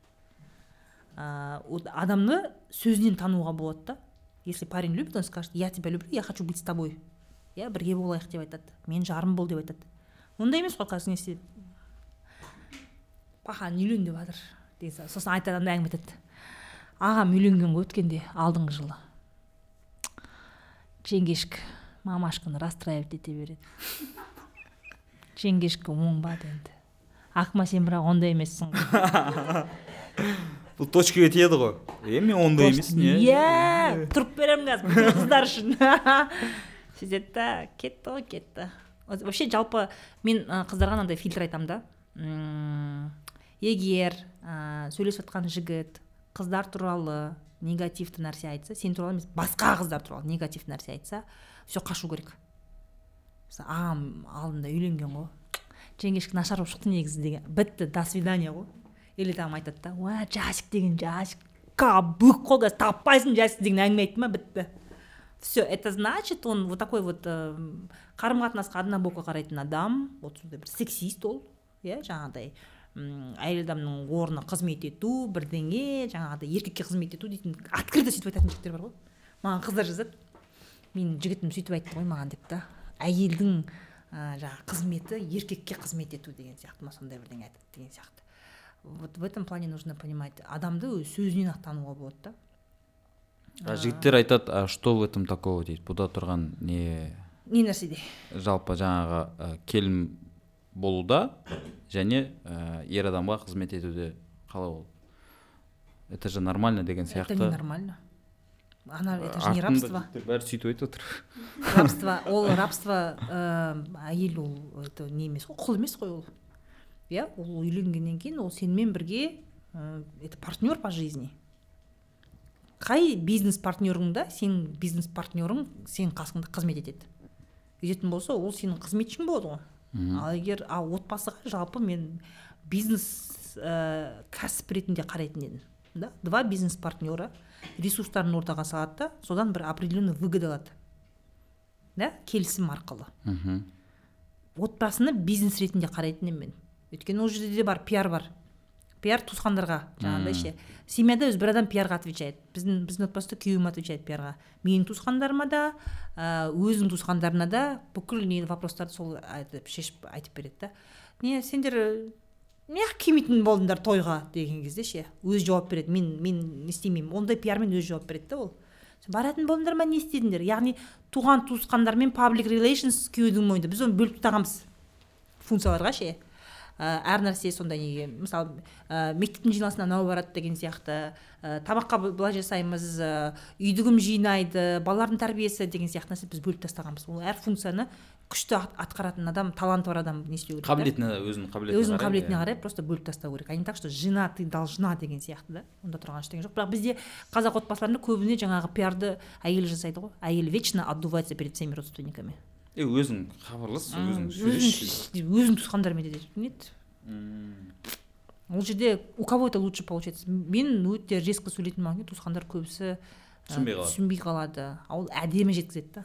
Вот адамды сөзінен тануға болады да. Если парень любит он скажет я тебя люблю я хочу быть с тобой иә бірге болайық деп айтады. Мен жарым бол деп айтады. Ондай емес қой қазір не пахан үйлен деп жатыр. Деген сосын айтады андай әңгіме айтады. Ағам үйленген ғой өткенде алдыңғы жылы ченгешік мамашканы расстраивать ете береді ченгешкі оңбады енді. Ақма сен бірақ ондай емессің ғой. Бұл точкаға тиеді ғой. Е мен ондай емеспін иә иә тұрып беремін қазір қыздар үшін. [laughs] Сөйтеді да кетті ғой кетті. Вообще жалпы мен қыздарға мынандай фильтр айтамын да. Егер ә, сөйлесіп жатқан жігіт қыздар туралы негативті нәрсе айтса сен туралы емес басқа қыздар туралы негативті нәрсе айтса все қашу керек. Мысалы ағам алдында үйленген ғой. Жеңгешік нашар болып шықты негізі деген. Бітті до свидания ғой. Или там айтады да уа жасик деген жасик каблук қой қазір таппайсың жасик деген әңгіме айтты ма? Бітті. Все это значит он вот такой вот қарым қатынасқа однобоко қарайтын адам. Вот сондай бір сексист ол иә жаңағыдай. Әйел адамның орны қызмет ету бірдеңе жаңағыдай еркекке қызмет ету дейтін открыто сөйтіп айтатын жігіттер бар ғой. Маған қыздар жазады. Менің жігітім сөйтіп айтты ғой маған деп та. Әйелдің ә, жаңағы қызметі еркекке қызмет ету деген сияқты ма сондай бірдеңе айтады деген сияқты. Вот в этом плане нужно понимать адамды өз сөзінен ақ тануға болады да. А жігіттер айтады а что в этом такого? дейді. Бұда тұрған не не нәрседе. жалпы жаңағы ә, келін болуда және ә, ер адамға қызмет етуде қалай ол? Это же нормально деген это не сияқты. нормально она это же не рабство. бәрі сөйтіп айтып отыр. Рабство ол рабство ә, әйел ол это не емес. Қой құл емес қой ол. Иә ол үйленгеннен кейін ол сенімен бірге ә, это партнер по жизни. Қай бизнес партнерыңда сенің бизнес партнерың сенің қасыңда қызмет етеді. Ететін болса ол сенің қызметшің болады ғой. Ал егер ал отбасыға жалпы мен бизнес ә, кәсіп ретінде қарайтын едім да? Два бизнес партнера ресурстарын ортаға салады да содан бір определенный выгода алады да? Келісім арқылы. Мхм. Отбасыны бизнес ретінде қарайтын едім мен. Өйткені ол жерде де бар пиар бар. Пиар туысқандарға жаңағыдай ше. Семьяда өзі бір адам пиарға отвечает біздің біздің отбасыда күйеуім отвечает пиарға. Менің туысқандарыма да өзінің туысқандарына да бүкіл не вопростарды сол айтып шешіп айтып береді да. Не сендер ә, неғып келмейтін болдыңдар тойға деген кезде ше. Өзі жауап береді. Мен мен не істемеймін. Ондай пиармен өзі жауап береді да ол. Баратын болдыңдар ма не істедіңдер? Яғни туған туысқандармен паблик релейшнс күйеудің мойнында. Біз оны бөліп тастағанбыз. Функцияларға ше. Ә, әр нәрсе сондай неге? Мысалы ә, мектептің жиналысына анау барады деген сияқты. Ә, тамаққа былай жасаймыз ә, үйді кім жинайды балалардың тәрбиесі деген сияқты нәрсе біз бөліп тастағанбыз. Ол әр функцияны күшті ат- атқаратын адам таланты бар адам не істеу керек қабілетіне өзінің қабілетіне өзінің қабілетіне иә. қарай просто бөліп тастау керек. А не так что жена ты должна деген сияқты да? Онда тұрған ештеңе жоқ. Бірақ бізде қазақ отбасыларында көбіне жаңағы пиарды әйел жасайды ғой. Әйел вечно отдувается перед всеми родственниками. Е өзің хабарлас өзің өзің сөйлесші. туысқандармен де нет. М, ол жерде у кого это лучше получается? Мен өте резко сөйлейтін болған кейін туысқандар көбісі Түсінбей қалады. түсінбей қалады. Ол әдемі жеткізеді да.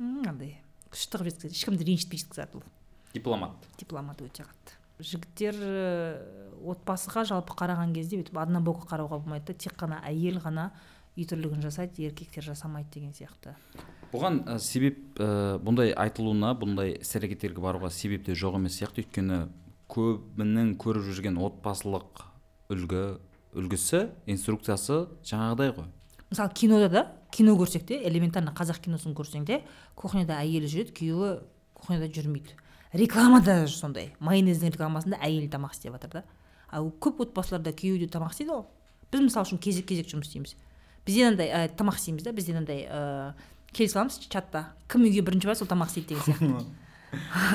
Андай күшті қылып жеткізеді. Ешкімді ренжітпей жеткізеді ол. Дипломат. Дипломат өте қатты. Жігіттер ә, отбасыға жалпы қараған кезде бүйтіп однобоко қарауға болмайды да тек қана әйел ғана үй тірлігін жасайды еркектер жасамайды деген сияқты. Бұған ә, себеп ә, бұндай айтылуына бұндай іс әрекеттерге баруға себеп те жоқ емес сияқты. Өйткені көбінің көріп жүрген отбасылық үлгі үлгісі инструкциясы жаңағыдай ғой. Мысалы кинода да кино көрсек те элементарно қазақ киносын көрсең де кухняда әйелі жүреді күйеуі кухняда жүрмейді. Рекламада сондай майонездің рекламасында әйелі тамақ істеп жатыр да. Ал көп отбасыларда күйеуі де тамақ істейді ғой. Біз мысалы үшін кезек кезек жұмыс істейміз. Бізде мынандай ә, тамақ істейміз да бізде мынандай ә, келісіп аламыз чатта. Кім үйге бірінші барады сол тамақ істейді деген [laughs] сияқты.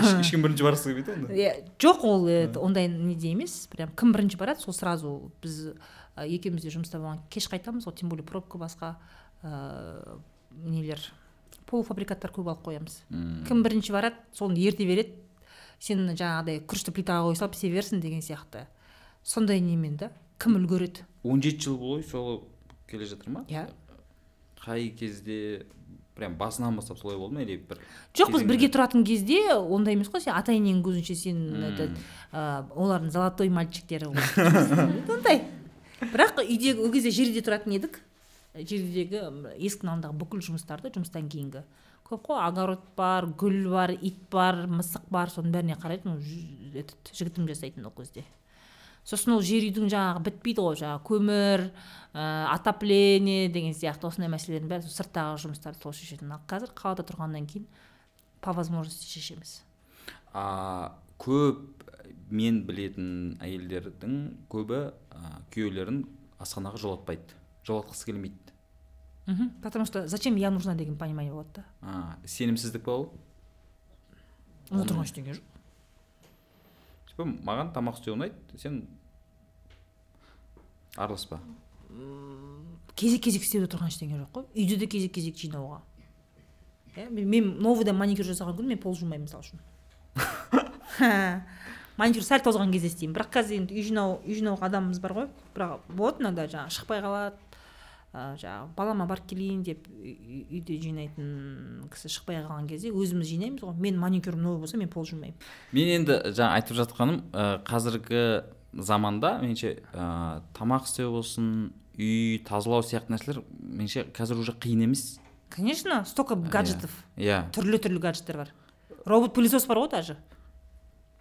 Еш- ешкім бірінші барғысы келмейді онда иә жоқ ол э, ондай неде емес. Прям кім бірінші барады сол сразу біз екеуміз де жұмыста болған кеш қайтамыз. Ғой тем более пробка басқа ә, нелер полуфабрикаттар көп алып қоямыз. Кім бірінші барады соны ерте береді. Сен жаңағыдай күрішті плитаға қоя салып істей берерсің деген сияқты. Сондай немен да кім үлгереді? Он жеті жыл бойы солай келе жатыр ма? Иә. Қай кезде прям басынан бастап солай болды ма или бір жоқ біз бірге тұратын кезде ондай емес қой сен ата енеңнің көзінше сен этот олардың золотой мальчиктері [laughs] ондай. Бірақ үйдегі ол кезде жерде тұратын едік. Жердегі есіктің алдындағы бүкіл жұмыстарды жұмыстан кейінгі. Көп қой огород бар гүл бар ит бар мысық бар соның бәріне қарайтын этот жігітім жасайтын ол кезде. Сосын ол жер үйдің жаңағы бітпейді ғой жаңағы көмір ә, отопление деген сияқты осындай мәселелердің бәрі сырттағы жұмыстарды сол шешетін. Ал қазір қалада тұрғаннан кейін по возможности шешеміз. А көп мен білетін әйелдердің көбі ә, күйеулерін асханаға жолатпайды. Жолатқысы келмейді. Мхм. Потому что зачем я нужна деген понимание болады да. А, сенімсіздік па ол? Онда тұрған ештеңе жоқ. Типа маған тамақ істеу ұнайды сен араласпа. Кезек кезек істеуде тұрған ештеңе жоқ қой. Үйде де кезек кезек жинауға. Иә мен, новыйдан маникюр жасаған күні мен пол жумаймын мысалы үшін. [laughs] Маникюр сәл тозған кезде істеймін. Бірақ қазір енді үй жинау үй жинауға адамымыз бар ғой. Бірақ болады иногда жаңағы шықпай қалады. Ә, жаңағы балама барып келейін деп үй- үй- үйде жинайтын кісі шықпай қалған кезде өзіміз жинаймыз ғой. Мен маникюрім новый болса мен пол жумаймын мен енді жаңа айтып жатқаным ә, қазіргі заманда меніңше ә, тамақ істеу болсын үй тазалау сияқты нәрселер меніңше қазір уже қиын емес. Конечно столько гаджетов. иә. Түрлі түрлі гаджеттер бар. Робот пылесос бар ғой даже.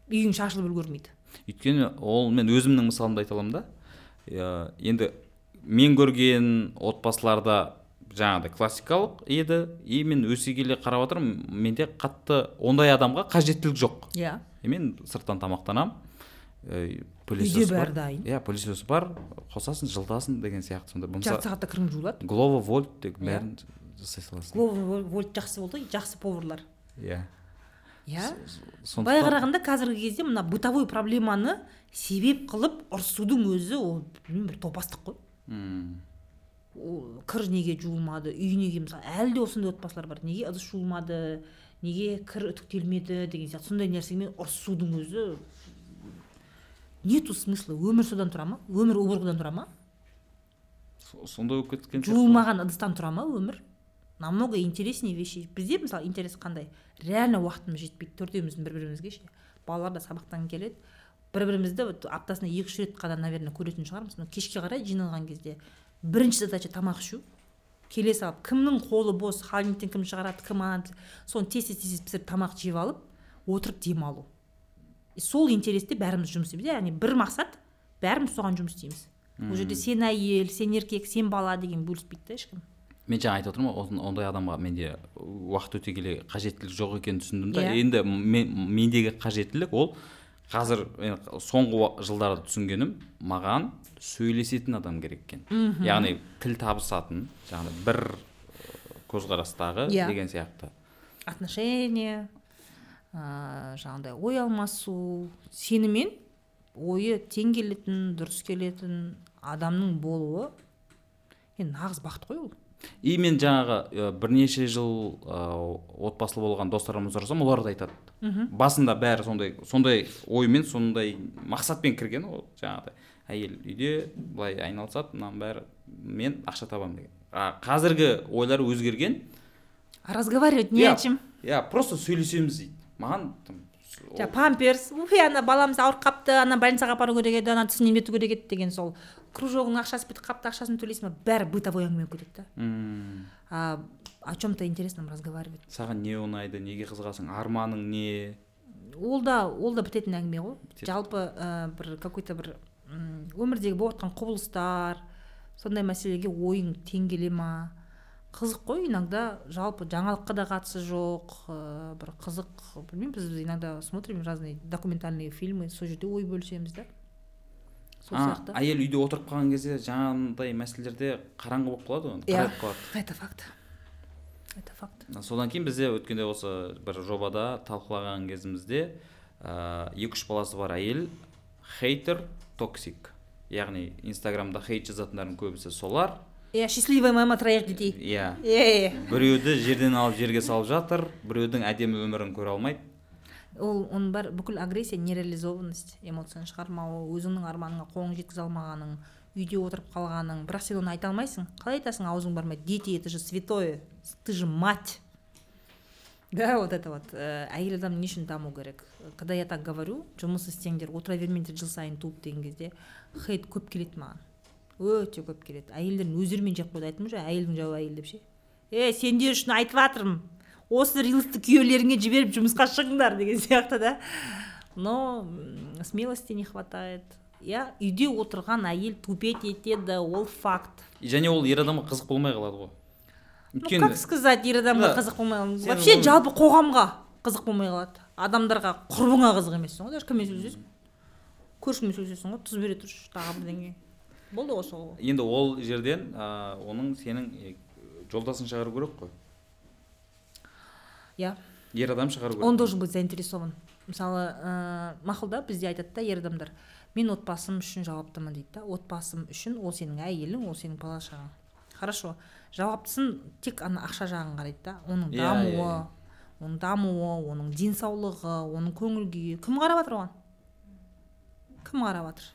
Үйің шашылып үлгермейді. Өйткені ол мен өзімнің мысалымды айта аламын да. Иә, енді мен көрген отбасыларда жаңағыдай классикалық еді. И мен өсе келе қарап отырмын менде қатты ондай адамға қажеттілік жоқ. Иә. И мен сырттан тамақтанамын ә, Үйде бәрі дайын. иә пылесос бар. Қосасың жылытасың деген сияқты сондай. Жарты сағатта кірің жуылады. Глово вольт деген Иә. бәрін жасай саласың глово вольт жақсы болды жақсы поварлар. Иә. Иә. Былай қарағанда қазіргі кезде мына бытовой проблеманы себеп қылып ұрысудың өзі ол білмеймін бір топастық қой. Ол кір неге жуылмады? Үй неге? Мысалы әлі де осындай отбасылар бар. Неге ыдыс жуылмады? Неге кір үтіктелмеді деген сияқты. Сондай нәрсемен ұрысудың өзі нету смысла. Өмір содан тұра ма? Өмір уборкадан тұра ма? Со- сондай болып кеткен жуылмаған ыдыстан тұра ма өмір? Намного интереснее вещи. Бізде мысалы интерес қандай? Реально уақытымыз жетпейді. Төртеуміздің бір бірімізге ше. Балалар да сабақтан келеді. Бір бірімізді вот аптасына екі үш рет қана наверное көретін шығармыз. Но кешке қарай жиналған кезде бірінші задача тамақ ішу. Келе салып кімнің қолы бос холодильниктен кім шығарады кім ана соны тез тез тез пісіріп тамақ жеп алып отырып демалу. И сол интересте бәріміз жұмыс істейміз. Яғни бір мақсат бәріміз соған жұмыс істейміз. Ол жерде сен әйел сен еркек сен бала деген бөліспейді да ешкім. Мен жаңа айтып отырмын ғой он- ондай адамға менде уақыт өте келе қажеттілік жоқ екенін түсіндім да Иә. енді мен, мендегі қажеттілік ол қазір соңғы жылдарда түсінгенім маған сөйлесетін адам керек екен. Яғни тіл табысатын жаңағыдай бір көзқарастағы Иә. деген сияқты. Отношения ыыы жаңағыдай ой алмасу сенімен ойы тең келетін дұрыс келетін адамның болуы енді нағыз бақыт қой ол. И мен жаңағы ә, бірнеше жыл ә, отбасылы болған достарымнан сұрасам олар да айтады. Басында бәрі сондай сондай оймен сондай мақсатпен кірген ол жаңағыдай. Әйел үйде былай айналысады мынаның бәрі мен ақша табамын деген. А қазіргі ойлар өзгерген. Разговаривать не Иә, о чем. иә просто сөйлесеміз дейді. Маған там, жаңағы памперс. Уй ана баламыз ауырып қалыпты ана больницаға апару керек еді ана тісін емдету керек еді деген сол кружогының ақшасы бітіп қалыпты ақшасын төлейсің ба? Бәрі бытовой әңгіме болып кетеді да о чем то интересном разговаривать саған не ұнайды неге қызығасың? Арманың не? Ол да ол да бітетін әңгіме ғой. Жалпы ә, бір какой то бір өмірдегі болып жатқан құбылыстар сондай мәселеге ойың тең келе ма? Қызық қой иногда. Жалпы жаңалыққа да қатысы жоқ ә, бір қызық білмеймін біз иногда смотрим разные документальные фильмы сол жерде ой бөлісеміз да. Сол а, сияқты. әйел үйде отырып қалған кезде жаңағындай мәселелерде қараңғы болып қалады ғой Иә. қарайып қалады. это факт. Это факт. Содан кейін бізде өткенде осы бір жобада талқылаған кезімізде ә, екі үш баласы бар әйел хейтер токсик. Яғни инстаграмда хейт жазатындардың көбісі солар иә счастливая мама троих детей. Иә. Иә біреуді жерден алып жерге салып жатыр біреудің әдемі өмірін көре алмайды. Ол оның бәрі бүкіл агрессия нереализованность эмоцияны шығармау өзіңнің арманыңа қолың жеткізе алмағаның үйде отырып қалғаның. Бірақ сен оны айта алмайсың. Қалай айтасың аузың бармайды. Дети это же святое. Ты же мать. Да вот это вот. Ә, әйел адам не үшін даму керек когда я так говорю жұмыс істеңдер отыра бермеңдер жыл сайын туып деген кезде хейт көп келеді маған өте көп келеді. Әйелдердің өздерімен жеп қойды айттым ғой әйелдің жауы әйел деп ше. Е сендер үшін айтып жатырмын. Осы рилсті күйеулеріңе жіберіп жұмысқа шығыңдар деген сияқты да. Но смелости не хватает. Иә үйде отырған әйел тупеть етеді ол факт. Және ол ер адамға қызық болмай қалады ғой. Ну өйткені как сказать ер адамға Да. қызық болмай қалады? Вообще жалпы қоғамға қызық болмай қалады. Адамдарға құрбыңа қызық емессің ғой даже кіммен сөйлесесің көршіңмен сөйлесесің ғой тұз бере тұршы тағы бірдеңе. Болды ғой сол енді ол жерден ә, оның сенің е, жолдасын шығару керек қой. Иә. Ер адам шығару керек. Он должен быть заинтересован. Мысалы ә, мақұл бізде айтады да ер адамдар мен отбасым үшін жауаптымын дейді да. Отбасым үшін ол сенің әйелің ол сенің бала шағаң хорошо. Жауаптысын тек ана ақша жағын қарайды да. Оның Иә, дамуы иә, оның дамуы оның денсаулығы оның көңіл күйі. Кім қарап жатыр оған? Кім қарап жатыр?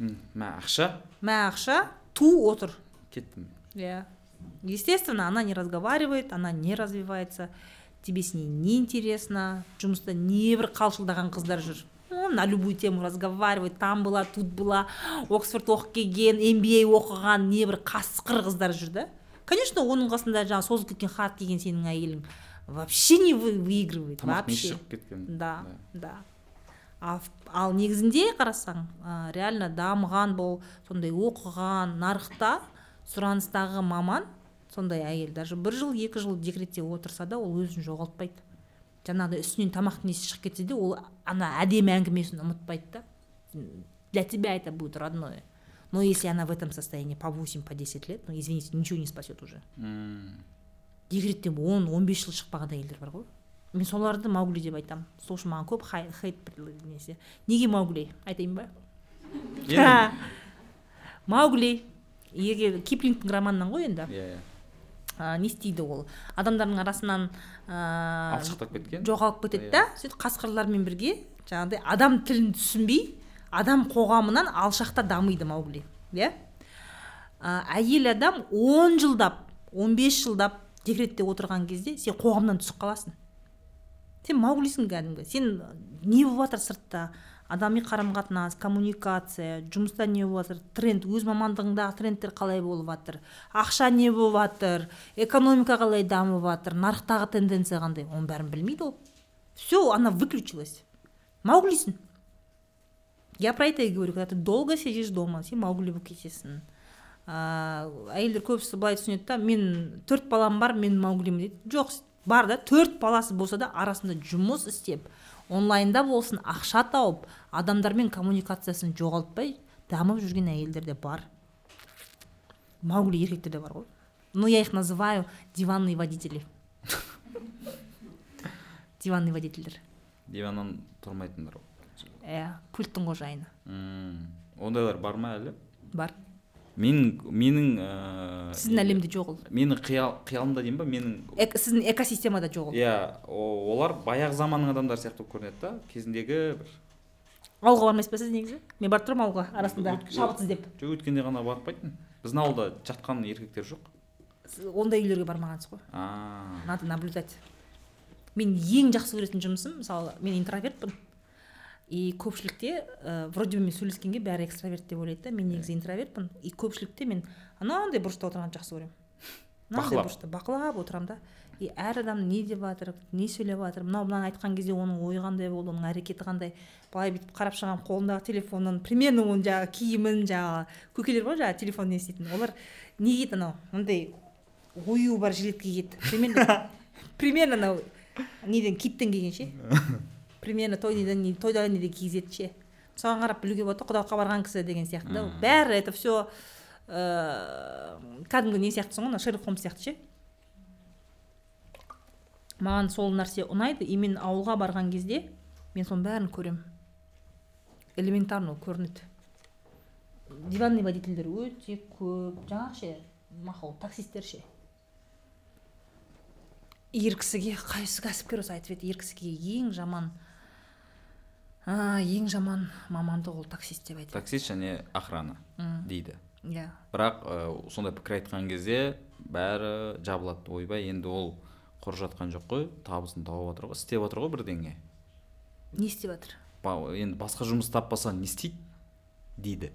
Мә ақша мә ақша ту отыр кеттім иә естественно она не разговаривает она не развивается. Тебе с ней не интересно жұмыста небір қалшылдаған қыздар жүр на любую тему разговаривает там была тут была. Оксфорд оқып келген MBA оқыған небір қасқыр қыздар жүр да? Конечно оның қасында жаңағы созып кеткен хат келген сенің әйелің вообще не вы- выигрывает вообще. кеткен. Да. да. Ал, ал негізінде қарасаң ә, реально дамыған бұл сондай оқыған нарықта сұраныстағы маман сондай әйел даже бір жыл екі жыл декретте отырса да ол өзін жоғалтпайды. Жаңағыдай үстінен тамақтың иісі шығып кетсе де ол ана әдемі әңгімесін ұмытпайды да. Для тебя это будет родное. Но если она в этом состоянии по 8 по 10 лет ну извините ничего не спасет уже. Декреттен он он бес жыл шықпаған әйелдер бар ғой. Мен соларды маугли деп айтамын сол үшін маған көп хейт несі. Неге маугли? Айтайын ба? [laughs] Маугли егер киплингтің романынан ғой енді. Иә ә, не істейді ол? Адамдардың арасынан ә, алшақтап кеткен? жоғалып кетеді да? сөйтіп қасқырлармен бірге жаңағыдай адам тілін түсінбей адам қоғамынан алшақта дамиды маугли иә? Ә, әйел адам 10 жылдап 15 жылдап декретте отырған кезде сен қоғамнан түсіп қаласың. Сен мауглисің кәдімгі. Сен не болып жатыр сыртта? Адами қарым қатынас коммуникация жұмыста не болып жатыр? Тренд. Өз мамандығыңдағы трендтер қалай болып жатыр? Ақша не болып жатыр? Экономика қалай дамып жатыр? Нарықтағы тенденция қандай? Оның бәрін білмейді ол. Все она выключилась. Мауглисің я про это и говорю. Когда ты долго сидишь дома сен маугли болып кетесің. Әйелдер көбісі былай түсінеді да мен төрт балам бар мен мауглимін дейді. Жоқ бар да төрт баласы болса да арасында жұмыс істеп онлайнда болсын ақша тауып адамдармен коммуникациясын жоғалтпай дамып жүрген әйелдер де бар. Маугли еркектер де бар ғой. Но я их называю диванные водители. [laughs] Диванный водительдер. Диваннан тұрмайтындар ғой. Иә пульттің қожайыны. Ондайлар бар ма әлі? Бар. Менің менің ә, сіздің әлемде жоқ ол. менің қиял қиялымда деймін ба? Менің Эк- сіздің экосистемада жоқ ол. Иә олар баяғы заманның адамдары сияқты болып көрінеді да. Кезіндегі бір ауылға бармайсыз ба сіз негізі? Мен барып тұрмын ауылға арасында. Шабыт іздеп жоқ өткенде ғана барып қайттым біздің ауылда жатқан еркектер жоқ. Сіз ондай үйлерге бармағансыз ғой. Надо наблюдать. Мен ең жақсы көретін жұмысым мысалы мен интровертпін. И көпшілікте ә, вроде бы мен сөйлескенге бәрі экстраверт деп ойлайды да. Мен негізі интровертпін. И көпшілікте мен анандай бұрышта отырғанды жақсы көремін мынандай бұрышта бақылап отырамын да. И әр адам не деп жатыр не сөйлеп жатыр. Мынау мынаны айтқан кезде оның ойы қандай болды оның әрекеті қандай. Былай бүйтіп қарап шығамын қолындағы телефонын примерно оның жаңағы киімін жаңағы көкелер бар жаңағы телефон не істейтін олар не киеді анау? Мындай ою бар жилетка киеді примерно [laughs] примерно анау неден киттен келген ше? [laughs] примерно той тойда неден кигізеді ше. Соған қарап білуге болады да құдалыққа барған кісі деген сияқты. Да бәрі это все ыыы кәдімгі не сияқтысың ғой ана шерлок холмс сияқты ше. Маған сол нәрсе ұнайды. И мен ауылға барған кезде мен соның бәрін көремін. Элементарно көрінеді. Диванный водительдер өте көп. Жаңағы ше мақұл таксисттер ше. Ер кісіге қайсы кәсіпкер осы айтып еді ер кісіге ең жаман а, ең жаман мамандық ол таксист деп айтады. Таксист және охрана дейді. Иә. Бірақ ә, сондай пікір айтқан кезде бәрі жабылады ойбай енді ол құр жатқан жоқ қой табысын тауып жатыр ғой істеп жатыр ғой бірдеңе. Не істеп жатыр Ба- енді басқа жұмыс таппаса не істейді дейді.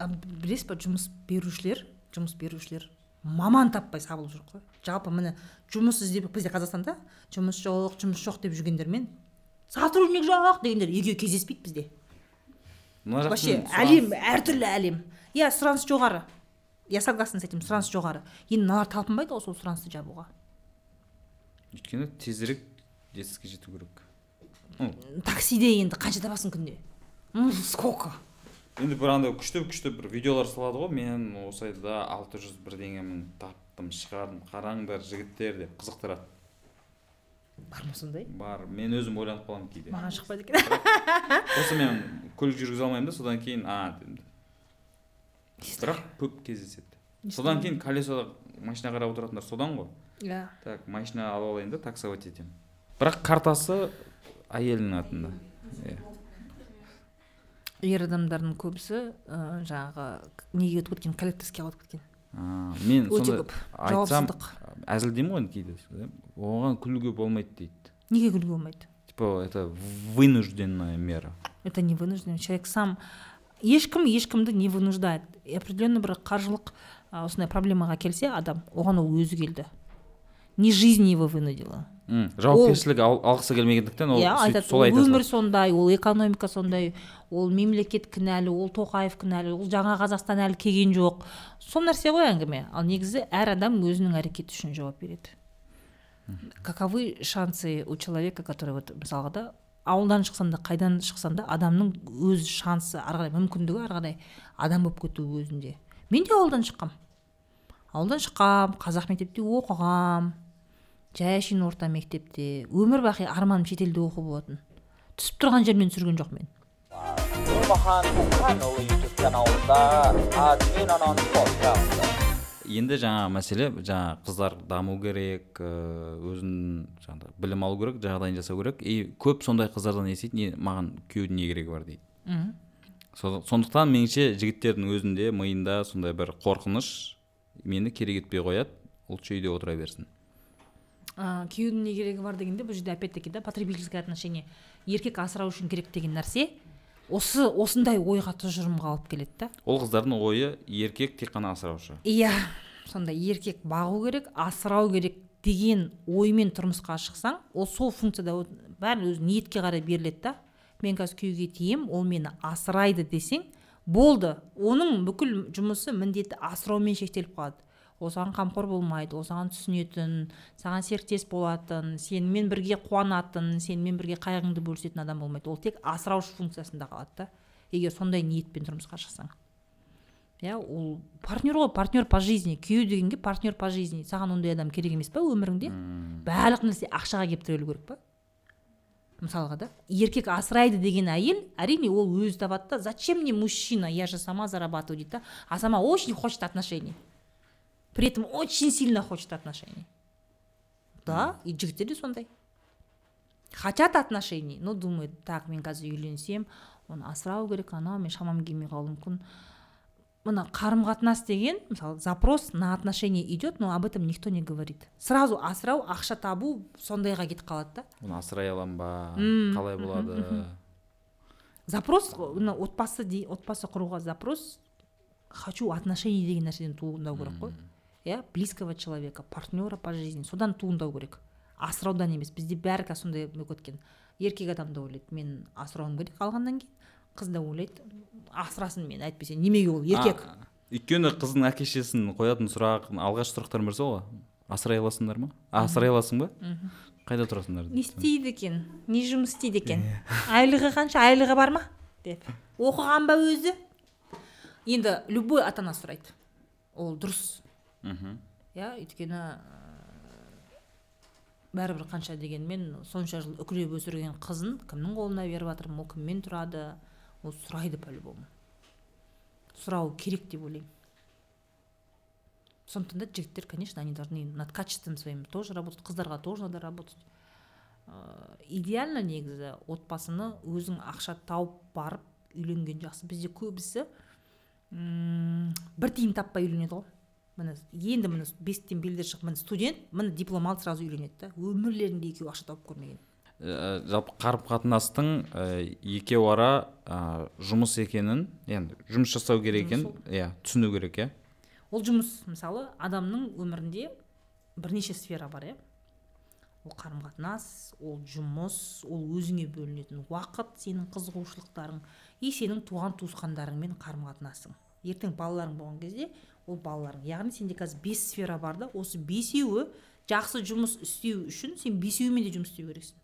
Білесіз ба жұмыс берушілер жұмыс берушілер маман таппай сабылып жүр ғой жалпы міне жұмыс іздеп бізде қазақстанда жұмыс жоқ жұмыс жоқ деп жүргендермен сотрудник жоқ дегендер екеуі кездеспейді бізде. Мына вообще әлем әртүрлі әлем. Иә сұраныс жоғары. Я согласна с этим сұраныс жоғары. Енді мыналар талпынбайды ғой сол сұранысты жабуға. Өйткені тезірек жетістікке жету керек. Ну таксиде енді қанша табасың күнде? Сколько? Енді бір андай күшті күшті бір видеолар салады ғой. Мен осы айда алты жүз бірдеңемін таптым шығардым. Қараңдар жігіттер деп қызықтырады. Бар ма сондай? Бар. Мен өзім ойланып қаламын кейде. Маған шықпайды екен. Осы мен көлік жүргізе алмаймын да содан кейін а дедім бірақ көп кездеседі. Содан кейін колесода машина қарап отыратындар содан ғой. Иә. Так машина алып алайын да таксовать етемін. Бірақ картасы әйелінің атында. Иә. Ер адамдардың көбісі ә, жаңағы неге өтіп кеткен коллекторскийге өтіп кеткен. А, мен Өте көп. айтсам әзілдеймін ғой енді кейде оған күлуге болмайды дейді. Неге күлуге болмайды? Типа это вынужденная мера. Это не вынужден человек сам ешкім ешкімді не вынуждает. Определенный бір қаржылық осындай проблемаға келсе адам оған ол өзі келді. Не жизнь его вынудила. Жауапкершілік ал, алғысы келмегендіктен ол иә айтады өмір сондай ол экономика сондай ол мемлекет кінәлі ол тоқаев кінәлі ол жаңа қазақстан әлі келген жоқ. Сол нәрсе ғой әңгіме. Ал негізі әр адам өзінің әрекеті үшін жауап береді. Каковы шансы у человека который вот мысалға да ауылдан шықсан да қайдан шықсан да адамның өз шансы ары қарай мүмкіндігі ары қарай адам болып кету өзінде. Мен де ауылдан шыққам. Ауылдан шыққам қазақ мектепте оқығам жай әшейін орта мектепте өмір бақи арманым шетелде оқу болатын. Түсіп тұрған жермен түсірген жоқ мен. Нұрмахан Мұқанұлы YouTube каналында админ анон подкасты енді жаңа мәселе жаңа қыздар даму керек ыыы, өзін жаңағы білім алу керек жағдайын жасау керек. И көп сондай қыздардан естиді не маған күйеудің не керегі бар дейді. Со- сондықтан меніңше жігіттердің өзінде миында сондай бір қорқыныш мені керек етпей қояды. Лучше үйде отыра берсін. Ә, күйеудің не керегі бар дегенде бұл жерде опять таки да потребительское отношение еркек асырау үшін керек деген нәрсе. Осы осындай ойға тұжырымға алып келеді да. Ол қыздардың ойы еркек тек қана асыраушы. Иә сондай еркек бағу керек асырау керек деген оймен тұрмысқа шықсаң ол сол функцияда бәрі өзі ниетке қарай беріледі да. Мен қазір күйеуге тиемін ол мені асырайды десең болды оның бүкіл жұмысы міндеті асыраумен шектеліп қалады. Ол саған қамқор болмайды ол саған түсінетін саған серіктес болатын сенімен бірге қуанатын сенімен бірге қайғыңды бөлісетін адам болмайды. Ол тек асыраушы функциясында қалады да. Егер сондай ниетпен тұрмысқа шықсаң. Иә ол партнер ғой партнер по жизни. Күйеу дегенге партнер по жизни. Саған ондай адам керек емес па өміріңде? Барлық нәрсе ақшаға келіп тірелу керек па мысалға да еркек асырайды деген әйел әрине ол өзі табады да. Зачем мне мужчина? Я же сама зарабатываю дейді да. А сама очень хочет отношений. При этом очень сильно хочет отношений. Да и жігіттер де сондай хотят отношений но думают так мен қазір үйленсем оны асырау керек анау мен шамам келмей қалуы мүмкін мына қарым қатынас деген мысалы запрос на отношения идет но об этом никто не говорит. Сразу асырау ақша табу сондайға кетіп қалады да. Оны асырай аламын ба? Қалай болады? запрос мына отбасы отбасы құруға запрос хочу отношений деген нәрседен туындау керек қой. Иә близкого человека партнера по жизни. Содан туындау керек. Асыраудан емес. Бізде бәрі қазір сондай болып кеткен еркек адам да ойлайды. Мен асырауым керек алғаннан кейін. Қыз да ойлайды. Асырасын мені әйтпесе. Неменеге ол? Еркек. А, өйткені қыздың әке шешесінің қоятын сұрақ алғашқы сұрақтардың бірі сол ғой? Асырай аласыңдар ма? Асырай аласың ба? Қайда тұрасыңдар? Не істейді екен. Не жұмыс істейді екен. Айлығы қанша? Айлығы бар ма? Деп. Оқыған ба өзі? Енді любой ата ана сұрайды. Ол дұрыс. Мхм. Иә өйткені бәрібір қанша дегенмен сонша жыл үкілеп өсірген қызын кімнің қолына беріп жатырмын ол кіммен тұрады? Ол сұрайды по любому. Сұрау керек деп ойлаймын. Сондықтан да жігіттер конечно они должны над качеством своим тоже работать қыздарға тоже надо работать. Ә, идеально негізі отбасыны өзің ақша тауып барып үйленген жақсы. Бізде көбісі бір тиын таппай үйленеді ғой. Міне енді міне бесіктен белдер шығып міне студент міне диплом алды сразу үйленеді да өмірлерінде екеуі ақша тауып көрмеген. Ә, жалпы қарым қатынастың ә, екеу ара ә, жұмыс екенін енді жұмыс жасау керек екен иә түсіну керек иә. Ол жұмыс мысалы адамның өмірінде бірнеше сфера бар иә. Ол қарым қатынас ол жұмыс ол өзіңе бөлінетін уақыт сенің қызығушылықтарың и сенің туған туысқандарыңмен қарым қатынасың ертең балаларың болған кезде ол балаларың яғни сенде қазір бес сфера бар да осы бесеуі жақсы жұмыс істеу үшін сен бесеуімен де жұмыс істеу керексің.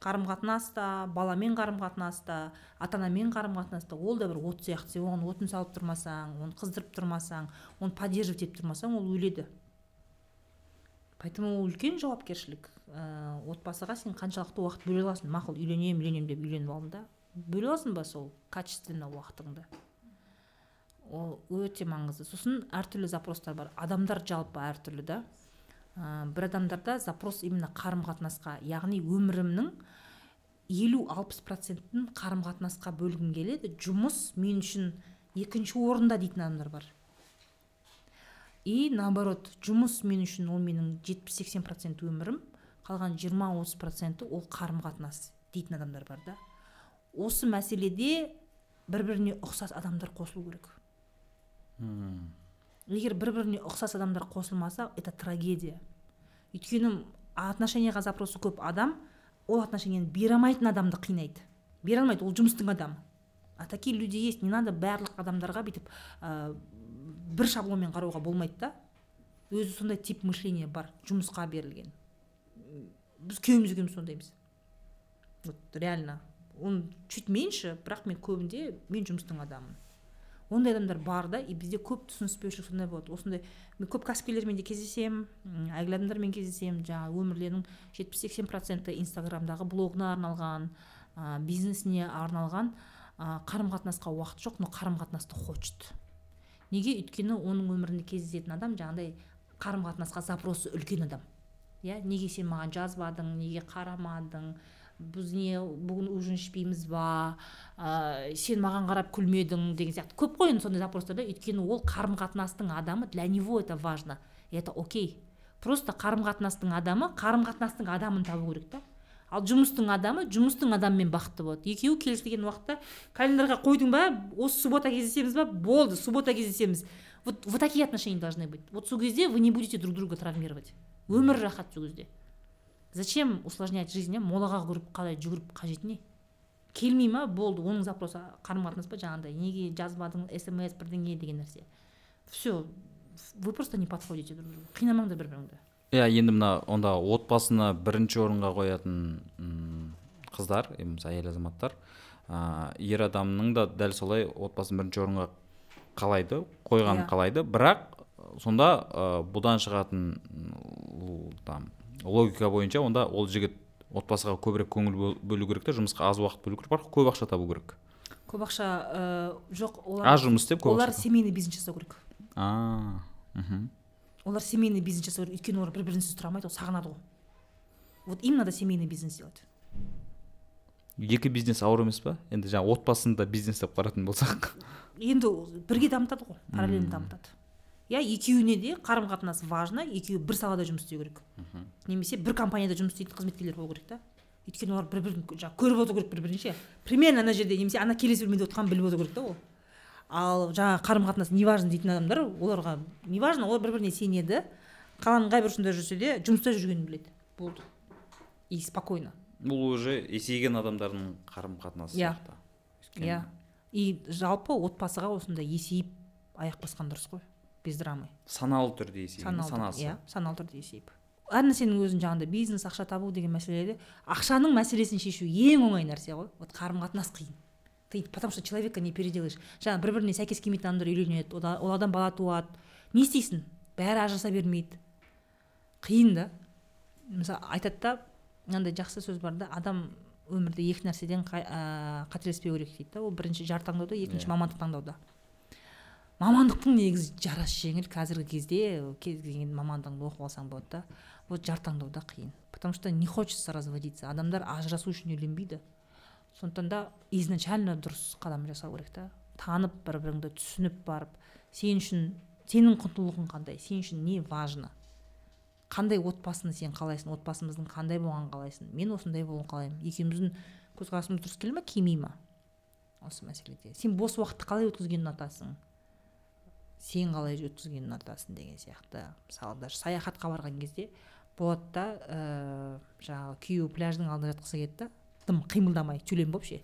Қарым қатынаста баламен қарым қатынаста ата анамен қарым қатынаста ол да бір от сияқты. Сен оған отын салып тұрмасаң оны қыздырып тұрмасаң оны поддерживать етіп тұрмасаң ол өледі. Поэтому ол үлкен жауапкершілік. Ә, отбасыға сен қаншалықты уақыт бөле аласың? Мақұл үйленемін үйленемін деп үйленіп алдың да. Бөле аласың ба сол качественно уақытыңды? Ол өте маңызды. Сосын әртүрлі запростар бар. Адамдар жалпы әртүрлі да. Ә, бір адамдарда запрос именно қарым қатынасқа яғни өмірімнің елу алпыс процентін қарым қатынасқа бөлгім келеді. Жұмыс мен үшін екінші орында дейтін адамдар бар. И наоборот жұмыс мен үшін ол менің 70-80 процент өмірім қалған 20-30 проценті ол қарым қатынас дейтін адамдар бар да. Осы мәселеде бір біріне ұқсас адамдар қосылу керек. Егер бір біріне ұқсас адамдар қосылмаса это трагедия. Өйткені отношенияға запросы көп адам ол отношенияны бере алмайтын адамды қинайды. Бере алмайды ол жұмыстың адамы. А такие люди есть не надо барлық адамдарға бүйтіп ә, бір шаблонмен қарауға болмайды да. Өзі сондай тип мышления бар жұмысқа берілген. Біз күйеуіміз екеуміз сондаймыз. Вот реально. Он чуть меньше бірақ мен көбінде мен жұмыстың адамымын. Ондай адамдар бар да и бізде көп түсініспеушілік сондай болады. Осындай мен көп кәсіпкерлермен де кездесемін әйгілі адамдармен кездесемін жаңағы өмірлерінің жетпіс сексен проценті инстаграмдағы блогына арналған ә, бизнесіне арналған ә, қарым қатынасқа уақыт жоқ но қарым қатынасты хочет. Неге? Өйткені оның өмірінде кездесетін адам жаңағыдай қарым қатынасқа запросы үлкен адам. Иә? Неге сен маған жазбадың неге қарамадың? Біз не бүгін ужин ішпейміз ба ә, сен маған қарап күлмедің деген сияқты. Көп қой енді сондай запростар да өйткені ол қарым қатынастың адамы для него это важно. И это окей. Просто қарым қатынастың адамы қарым қатынастың адамын табу керек та. Ал жұмыстың адамы жұмыстың адамымен бақытты болады. Екеуі келісілген уақытта календарьға қойдың ба осы суббота кездесеміз ба? Болды суббота кездесеміз. Вот вот такие отношения должны быть. Вот сол кезде вы не будете друг друга травмировать. Өмір рахат сол кезде. Зачем усложнять жизнь иә молаға көріп қалай жүгіріп қажет не? Келмей ма? Болды оның запросы қарым қатынас па? Жаңағыдай неге жазбадың смс бірдеңе деген нәрсе. Все вы просто не подходите друг другу. Қинамаңдар бір біріңді иә енді мына онда отбасыны бірінші орынға қоятын қыздар немесе әйел азаматтар ә, ер адамның да дәл солай отбасын бірінші орынға қалайды қойғанын Иә. қалайды. Бірақ сонда ә, бұдан шығатын там логика бойынша онда ол жігіт отбасыға көбірек көңіл бөл- бөлу керек та жұмысқа аз уақыт бөлу керек бірақ көп ақша табу керек. Көп ақша ә, жоқ олар аз жұмыс істеп көп олар семейный бизнес жасау керек. А мхм. Олар семейный бизнес жасау керек. Өйткені олар бір бірінсіз тұра алмайды ол сағынады ғой. Вот им надо семейный бизнес делать. Екі бизнес ауыр емес па? Енді жаңағы отбасын да бизнес деп қарайтын болсақ. Енді бірге дамытады ғой параллельно дамытады. Иә екеуіне де қарым қатынас важно екеуі бір салада жұмыс істеу керек. Немесе бір компанияда жұмыс істейтін қызметкерлер болу керек та. Өйткені олар бір бірін жаңағы көріп отыру керек бір бірін ше примерно ана жерде немесе ана келесі бөлмеде отырғанын біліп отыру керек та ол. Ал жаңағы қарым қатынас не важно дейтін адамдар оларға не важно олар бір біріне сенеді. Қаланың қай бұрышында жүрсе де жұмыста жүргенін біледі. Болды. И спокойно. Бұл уже есейген адамдардың қарым қатынасы Иә. иә и жалпы отбасыға осындай есейіп аяқ басқан дұрыс қой. Без драмы. Саналы түрде есейген саналы санасы? иә саналы түрде есейіп. Әр нәрсенің өзінің жаңағыдай бизнес ақша табу деген мәселеде ақшаның мәселесін шешу ең оңай нәрсе ғой. Вот қарым қатынас қиын ты потому что человека не переделаешь. Жаңағы бір біріне сәйкес келмейтін адамдар үйленеді ода- ол адам бала туады. Не істейсің? Бәрі ажыраса бермейді. Қиын да. Мысалы айтады да мынандай жақсы сөз бар да адам өмірде екі нәрседен қа- қателеспеу керек дейді да. Ол бірінші жар таңдауда екінші Иә. мамандық таңдауда. Мамандықтың негізі жарасы жеңіл қазіргі кезде кез келген мамандығыңды оқып алсаң болады да вот жар таңдауда қиын. Потому что не хочется разводиться. Адамдар ажырасу үшін үйленбейді. Сондықтан да изначально дұрыс қадам жасау керек та. Танып бір біріңді түсініп барып сен үшін сенің құндылығың қандай сен үшін не важно? Қандай отбасыны сен қалайсың отбасымыздың қандай болғанын қалайсың? Мен осындай болуын қалаймын. Екеуміздің көзқарасымыз дұрыс келе ма келмей ма осы мәселеде. Сен бос уақытты қалай өткізгенді ұнатасың? Сен қалай өткізгенді ұнатасың деген сияқты мысалы даже саяхатқа барған кезде болады да ә, жаңағы күйеуі пляждың алдында жатқысы келеді да тым қимылдамай тюлень болып ше.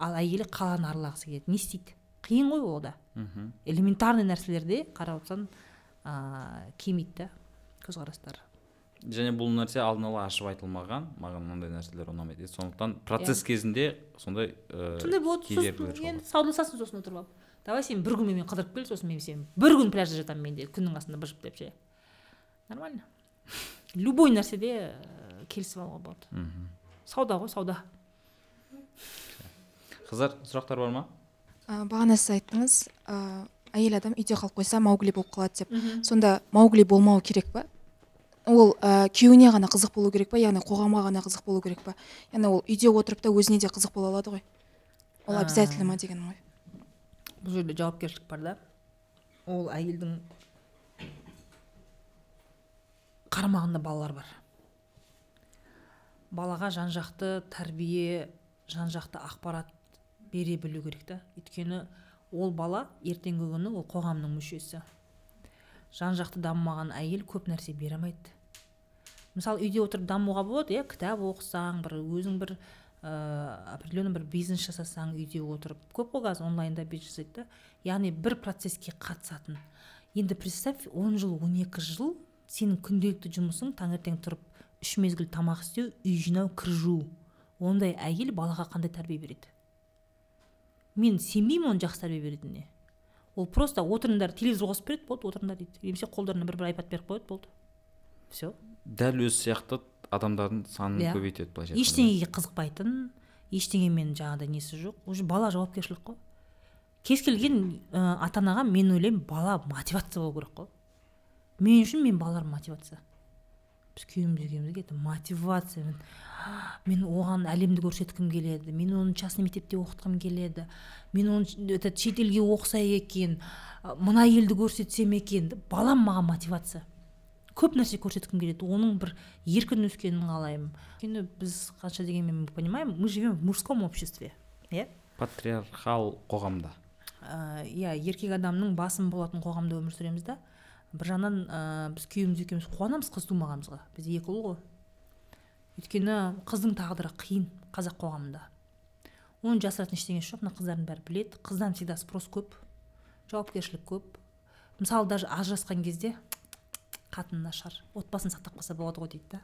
Ал әйелі қаланы аралағысы келеді. Не істейді? Қиын ғой ол да. Мхм. Элементарный нәрселерде қарап отырсаң ыыы келмейді да көзқарастары және бұл нәрсе алдын ала ашып айтылмаған маған мынандай нәрселер ұнамайды. Сондықтан процесс кезінде сондай ә, сондай болады. сосын енді саудаласасың сосын отырып алып. Давай сен бір күн менімен қыдырып кел сосын мен сен бір күн пляжда жатамын мен де күннің астында быжып деп ше. Нормально. Любой нәрседе ә, келісіп алуға болады. Мхм. Сауда ғой сауда. Қыздар сұрақтар бар ма? Ә, бағана сіз айттыңыз ә, әйел адам үйде қалып қойса маугли болып қалады деп. Сонда маугли болмау керек па? Ол ә, күйеуіне ғана қызық болу керек па? Яғни қоғамға ғана қызық болу керек па? Яғни ол үйде отырып та өзіне де қызық бола алады ғой. Ол обязательно ма дегенім ғой бұл жерде жауапкершілік бар да ол әйелдің қарамағында балалар бар балаға жан жақты тәрбие жан жақты ақпарат бере білу керек та өйткені ол бала ертеңгі күні ол қоғамның мүшесі жан жақты дамымаған әйел көп нәрсе бере алмайды мысалы үйде отырып дамуға болады иә кітап оқысаң бір өзің бір ыыы определенный бір бизнес жасасаң үйде отырып көп қой қазір онлайнда бизнес жасайды да яғни бір процесске қатысатын. Енді представь он жыл 12 жыл сенің күнделікті жұмысың таңертең тұрып үш мезгіл тамақ істеу үй жинау кір жуу ондай әйел балаға қандай тәрбие береді? Мен сенбеймін оның жақсы тәрбие беретініне. Ол просто отырыңдар телевизор қосып береді болды отырыңдар дейді. Немесе қолдарына бір бір айпад беріп қояды болды. Все дәл өзі сияқты адамдардың санын Иә. көбейтеді былайша айтқанда. ештеңеге қызықпайтын ештеңемен жаңағыдай несі жоқ. Уже бала жауапкершілік қой. Кез келген ә, ата анаға мен ойлаймын бала мотивация болу керек қой. Мен үшін мен балаларым мотивация. Біз күйеуіміз екеумізге это мотивация. Мен, мен оған әлемді көрсеткім келеді. Мен оны частный мектепте оқытқым келеді. Мен оны этот шетелге оқыса екен мына елді көрсетсем екен. Балам маған мотивация. Көп нәрсе көрсеткім келеді. Оның бір еркін өскенін қалаймын. Өйткені біз қанша дегенмен мы понимаем мы живем в мужском обществе иә? Патриархал қоғамда. Иә еркек адамның басым болатын қоғамда өмір сүреміз да. Бір жағынан ә, біз күйеуіміз екеуміз қуанамыз қыз тумағанымызға бізде екі ұл ғой. Өйткені қыздың тағдыры қиын қазақ қоғамында. Оны жасыратын ештеңесі жоқ мына қыздардың бәрі біледі. Қыздан всегда спрос көп жауапкершілік көп. Мысалы даже ажырасқан кезде қатын нашар отбасын сақтап қалса болады ғой дейді да.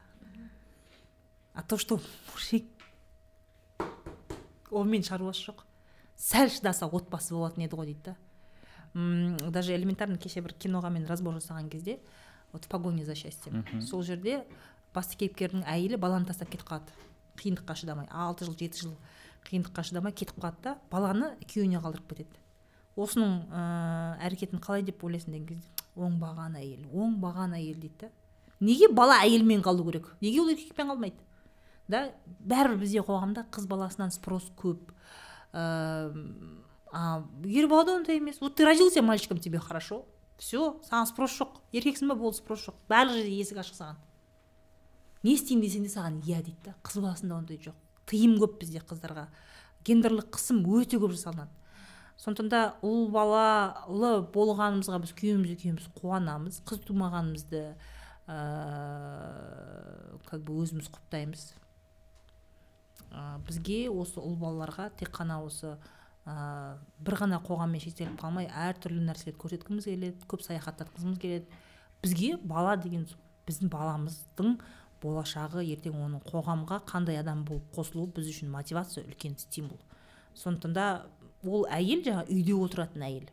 А то что мужик онымен шаруасы жоқ. Сәл шыдаса отбасы болатын еді ғой дейді да. М, даже элементарно кеше бір киноға мен разбор жасаған кезде вот в погоне за счастьем. Сол жерде басты кейіпкердің әйелі баланы тастап кетіп қалады. Қиындыққа шыдамай. алты жыл жеті жыл қиындыққа шыдамай кетіп қалады да баланы күйеуіне қалдырып кетеді. Осының ыыы әрекетін қалай деп ойлайсың деген кезде? Оңбаған әйел оңбаған әйел дейді да. Неге бала әйелмен қалу керек? Неге ол еркекпен қалмайды? Да бәрібір бізде қоғамда қыз баласынан спрос көп. Ыыы а ер балада ондай емес. Вот ты родился мальчиком тебе хорошо. Все саған спрос жоқ. Еркексің ба? Болды спрос жоқ. Барлық жерде есік ашық саған. Не істеймін десең де саған иә дейді да. Қыз баласында ондай жоқ. Тыйым көп бізде қыздарға. Гендерлік қысым өте көп жасалынады сондықтан да ұл балалы болғанымызға біз күйеуіміз екеуміз қуанамыз қыз тумағанымызды ыыы как бы өзіміз құптаймыз. Ә, бізге осы ұл балаларға тек қана осы ә, бір ғана қоғаммен шектеліп қалмай әртүрлі нәрселерді көрсеткіміз келеді көп саяхаттатқызымыз келеді. Бізге бала деген біздің баламыздың болашағы ертең оның қоғамға қандай адам болып қосылуы біз үшін мотивация үлкен стимул. Сондықтан да ол әйел жаңа үйде отыратын әйел.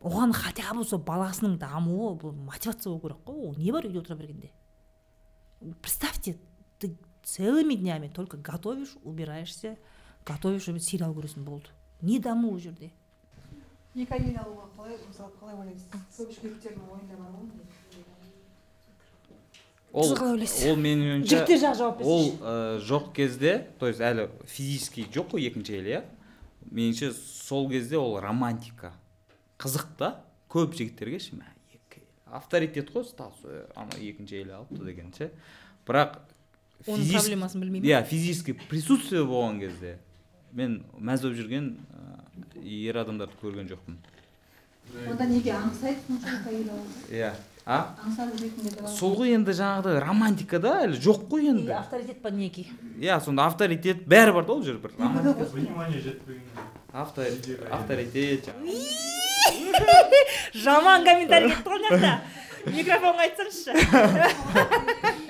Оған хотя бы сол баласының дамуы бұл мотивация болу керек қой. Ол не бар үйде отыра бергенде? Представьте ты целыми днями только готовишь убираешься готовишь сериал көресің болды не даму ол жерде. Екі әйел алуға қалай мысалы қалай ойлайсыз көп жігіттердің ойында бар ғой ол Сіз қалай ойлайсыз? ол менің ойымша Жігіттер жағы жауап ол берсінші. ә, жоқ кезде то есть әлі физически жоқ қой екінші әйел иә? Меніңше сол кезде ол романтика. Қызық та көп жігіттерге ше мә, екі авторитет қой статус ә, ана екінші әйел алыпты деген ше бірақ оның проблемасын білмеймін иә физически присутствие болған кезде мен мәз болып жүрген ә, ер адамдарды көрген жоқпын. Онда неге аңсайды әйел иә. А? Аңсар ретінде де сол ғой енді жаңағыдай романтика да әлі жоқ қой енді. авторитет па неге иә сонда авторитет бәрі бар да ол жерде бір. Внимание жетпеген авто- авторитет [laughs] жаман комментарий кетті ғой мына жақта [laughs] микрофонға айтсаңызшы. [laughs]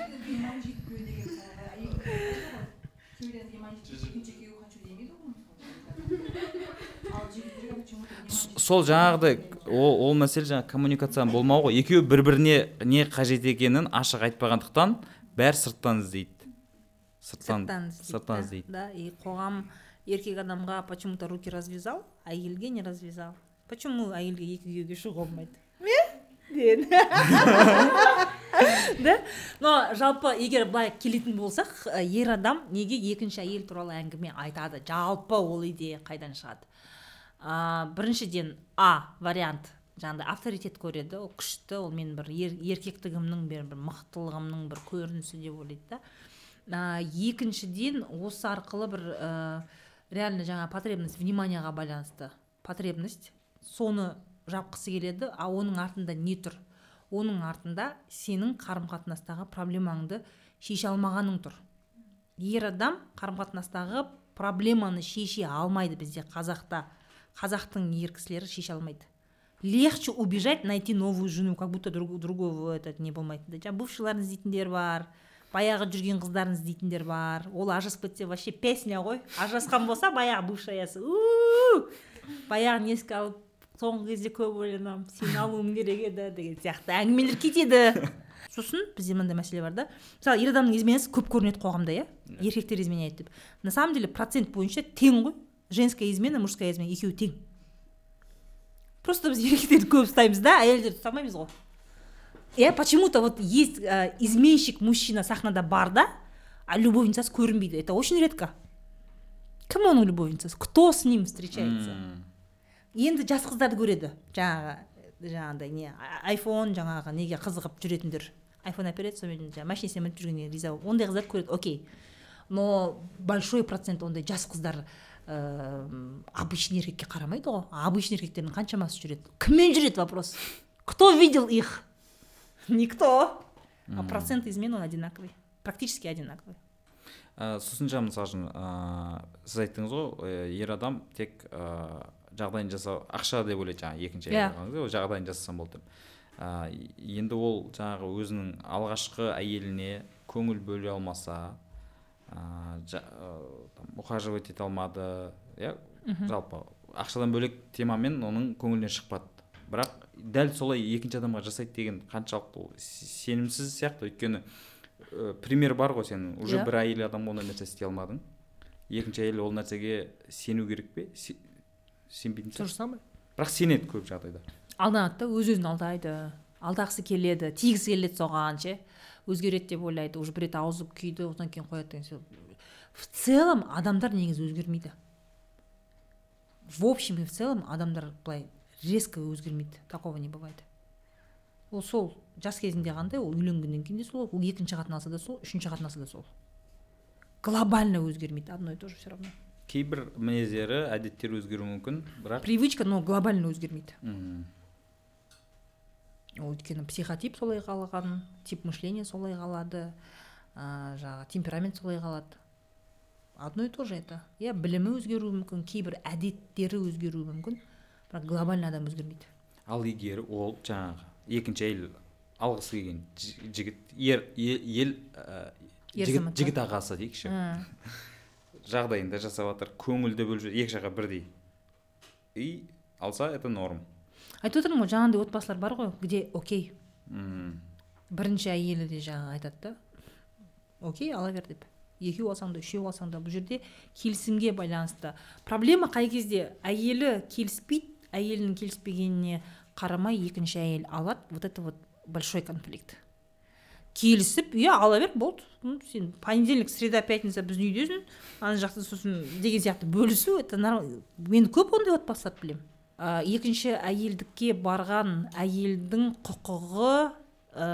сол жаңағыдай ол, ол мәселе жаңағы коммуникацияның болмауы ғой. Екеуі бір біріне не қажет екенін ашық айтпағандықтан бәрі сырттан іздейді. Сырттан сырттан іздейді да и қоғам еркек адамға почему то руки развязал әйелге не развязал. Почему әйелге екі күйеуге шығуға болмайды? Мен [laughs] да? Но жалпы егер былай келетін болсақ ер адам неге екінші әйел туралы әңгіме айтады? Жалпы ол идея қайдан шығады? А, біріншіден а вариант. Жаңағыдай авторитет көреді. Ол күшті ол менің бір ер, еркектігімнің бір, бір мықтылығымның бір көрінісі деп ойлайды да. А, екіншіден осы арқылы бір ә, реально жаңа потребность вниманияға байланысты. Потребность соны жапқысы келеді а оның артында не тұр? Оның артында сенің қарым қатынастағы проблемаңды шеше алмағаның тұр. Ер адам қарым қатынастағы проблеманы шеше алмайды бізде қазақта. Қазақтың ер кісілері шеше алмайды. Легче убежать найти новую жену как будто друг, другого этот не болмайды. Да жаңағы бывшийларын іздейтіндер бар баяғы жүрген қыздарын іздейтіндер бар. Ол ажырасып кетсе вообще песня ғой. Ажырасқан болса баяғы бывшаясы «У-у-у!» баяғыны еске алып соңғы кезде көп ойланамын сені алуым керек еді деген сияқты әңгімелер кетеді. Сосын бізде мынандай мәселе бар да. Мысалы ер адамның изменасы көп көрінеді қоғамда иә? Еркектер изменяет деп на самом деле процент бойынша тең ғой. Женская измена мужская измена екеуі тең просто біз еркектерді көп ұстаймыз да әйелдерді ұстамаймыз ғой иә почему то вот есть ә, изменщик мужчина сахнада бар да а любовницасы көрінбейді это очень редко. Кім оның любовницасы кто с ним встречается? Енді жас қыздарды көреді. Жаңағы жаңағыдай не айфон жаңағы неге қызығып жүретіндер. Айфон әпереді сонымен жаңағы машинасына мініп жүргеніне риза болып ондай қыздарды көреді окей. Но большой процент ондай жас қыздар обычный еркекке қарамайды ғой обычный еркектердің қаншамасы жүреді кіммен жүреді вопрос. Кто видел их? Никто. А процент измен он одинаковый. Практически одинаковый. Ә, сосын жаңа мысалы үшін ә, сіз айттыңыз ғой ә, ер адам тек ә, жағдайын жасау ақша деп ойлайды жаңағы екінші Иә. әйел ол жағдайын жасасам болды деп. Ә, енді ол жаңағы өзінің алғашқы әйеліне көңіл бөле алмаса там, ухаживать ете алмады иә жалпы ақшадан бөлек темамен оның көңілінен шықпады. Бірақ дәл солай екінші адамға жасайды деген қаншалықты ол сенімсіз сияқты. Өйткені ә, пример бар ғой сен уже Иә. бір әйел адамға ондай нәрсе істей алмадың. Екінші әйел ол нәрсеге сену керек пе? Се- сенбейтін то же сияқты. Самое бірақ сенеді көп жағдайда. Алданады да өз өзін алдайды. Алдағысы келеді тигісі келеді соған ше. Өзгереді деп ойлайды уже бір рет аузы күйді одан кейін қояды деген сияқты. В целом адамдар негізі өзгермейді. В общем и в целом адамдар былай резко өзгермейді. Такого не бывает. Ол сол жас кезінде қандай ол үйленгеннен кейін де сол ол екінші қатынасы да сол үшінші қатынасы да сол. Глобально өзгермейді одно и то же все равно. Кейбір мінездері әдеттері өзгеруі мүмкін бірақ привычка но глобально өзгермейді. Мм, өйткені психотип солай қалған тип мышления солай қалады ә, жаңағы темперамент солай қалады. Одно и то же это. Иә білімі өзгеруі мүмкін кейбір әдеттері өзгеруі мүмкін бірақ глобально адам өзгермейді. Ал егер ол жаңағы екінші әйел алғысы келген жі- жігіт ер ел ә, жігіт, жігіт ағасы дейікші. [laughs] Жағдайында жасап жатыр көңілді бөліп екі жаққа бірдей. И алса это норм. Айтып отырмын ғой жаңағындай отбасылар бар ғой где окей. Мм, бірінші әйелі де жаңағы айтады да. Окей ала бер деп. Екеу алсаң да үшеу алсаң да бұл жерде келісімге байланысты. Проблема қай кезде? Әйелі келіспейді әйелінің келіспегеніне қарамай екінші әйел алады. Вот это вот большой конфликт. Келісіп иә ала бер болды. Ну, сен понедельник среда пятница біздің үйдесің. Ана жақта сосын деген сияқты бөлісу это норм- мен көп ондай отбасыларды білемін. Ә, екінші әйелдікке барған әйелдің құқығы ә,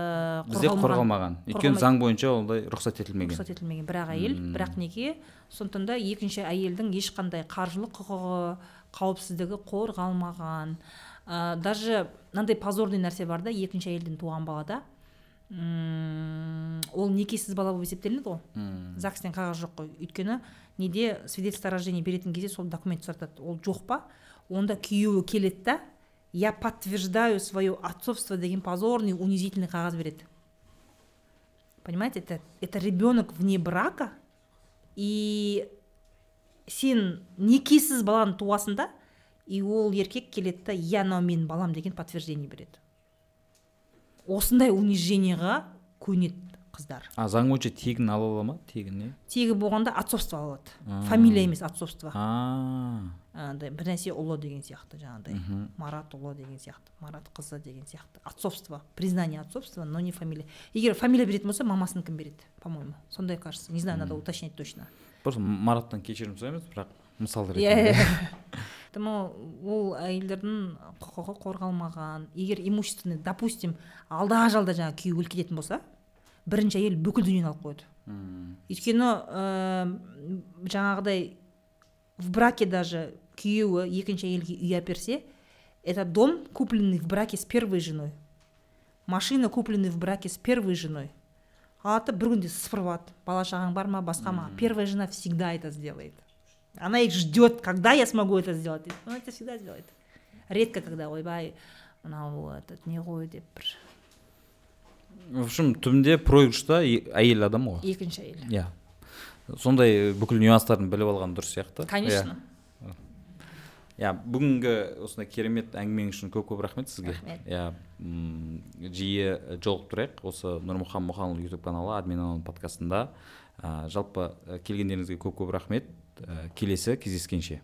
бізде қорғалмаған өйткені заң бойынша ондай рұқсат етілмеген. Рұқсат етілмеген. Бірақ әйел Мм. бірақ неге? Сондықтан да екінші әйелдің ешқандай қаржылық құқығы қауіпсіздігі қорғалмаған. Ә, даже мынандай позорный нәрсе бар да екінші әйелден туған балада. Ол некесіз бала болып есептелінеді ғой. Загстен қағаз жоқ қой. Өйткені неде свидетельство о рождении беретін кезде сол документ сұратады ол жоқ па? Онда күйеуі келеді да я подтверждаю свое отцовство деген позорный унизительный қағаз береді понимаете это это ребенок вне брака и сен некесіз баланы туасың да и ол еркек келеді да иә мынау менің балам деген подтверждение береді. Осындай унижениеға көнеді. Қыздар. А заң бойынша тегін ала ала ма? Тегін не? Тегі болғанда отцовство ала алады. Фамилия емес отцовство. Андай бір нәрсе ұлы деген сияқты жаңағыдай. Марат ұлы деген сияқты марат қызы деген сияқты. Отцовство признание отцовства но не фамилия. Егер фамилия беретін болса мамасын кім береді по моему сондай кажется. Не знаю надо уточнять точно. Просто мараттан кешірім сұраймыз бірақ мысал иә ретінде поэтому [laughs] ол әйелдердің құқығы қорғалмаған. Егер имущественный допустим алда жалда жаңағы күйеуі өліп кететін болса бірінші әйел бүкіл дүниені алып қояды өйткені ә, жаңағыдай в браке даже күйеуі екінші әйелге үй әперсе это дом купленный в браке с первой женой. Машина купленный в браке с первой женой. Алады бір күнде сыпырып алады бала шағаң бар ма басқа ма? Первая жена всегда это сделает. Она их ждет когда я смогу это сделать? Дейді. она это всегда сделает. Редко когда ойбай мынау этот не ғой деп бір в общем түбінде проигрышта әйел адам ғой екінші әйел. Иә. Сондай бүкіл нюанстарын біліп алған дұрыс сияқты. Конечно. Иә. Иә бүгінгі осындай керемет әңгімең үшін көп көп рахмет сізге. Рахмет. иә жиі жолығып тұрайық. Осы нұрмұхан мұханұлы ютуб каналы админ анон подкастында ә, жалпы ә, келгендеріңізге көп көп рахмет. Ә, келесі кездескенше.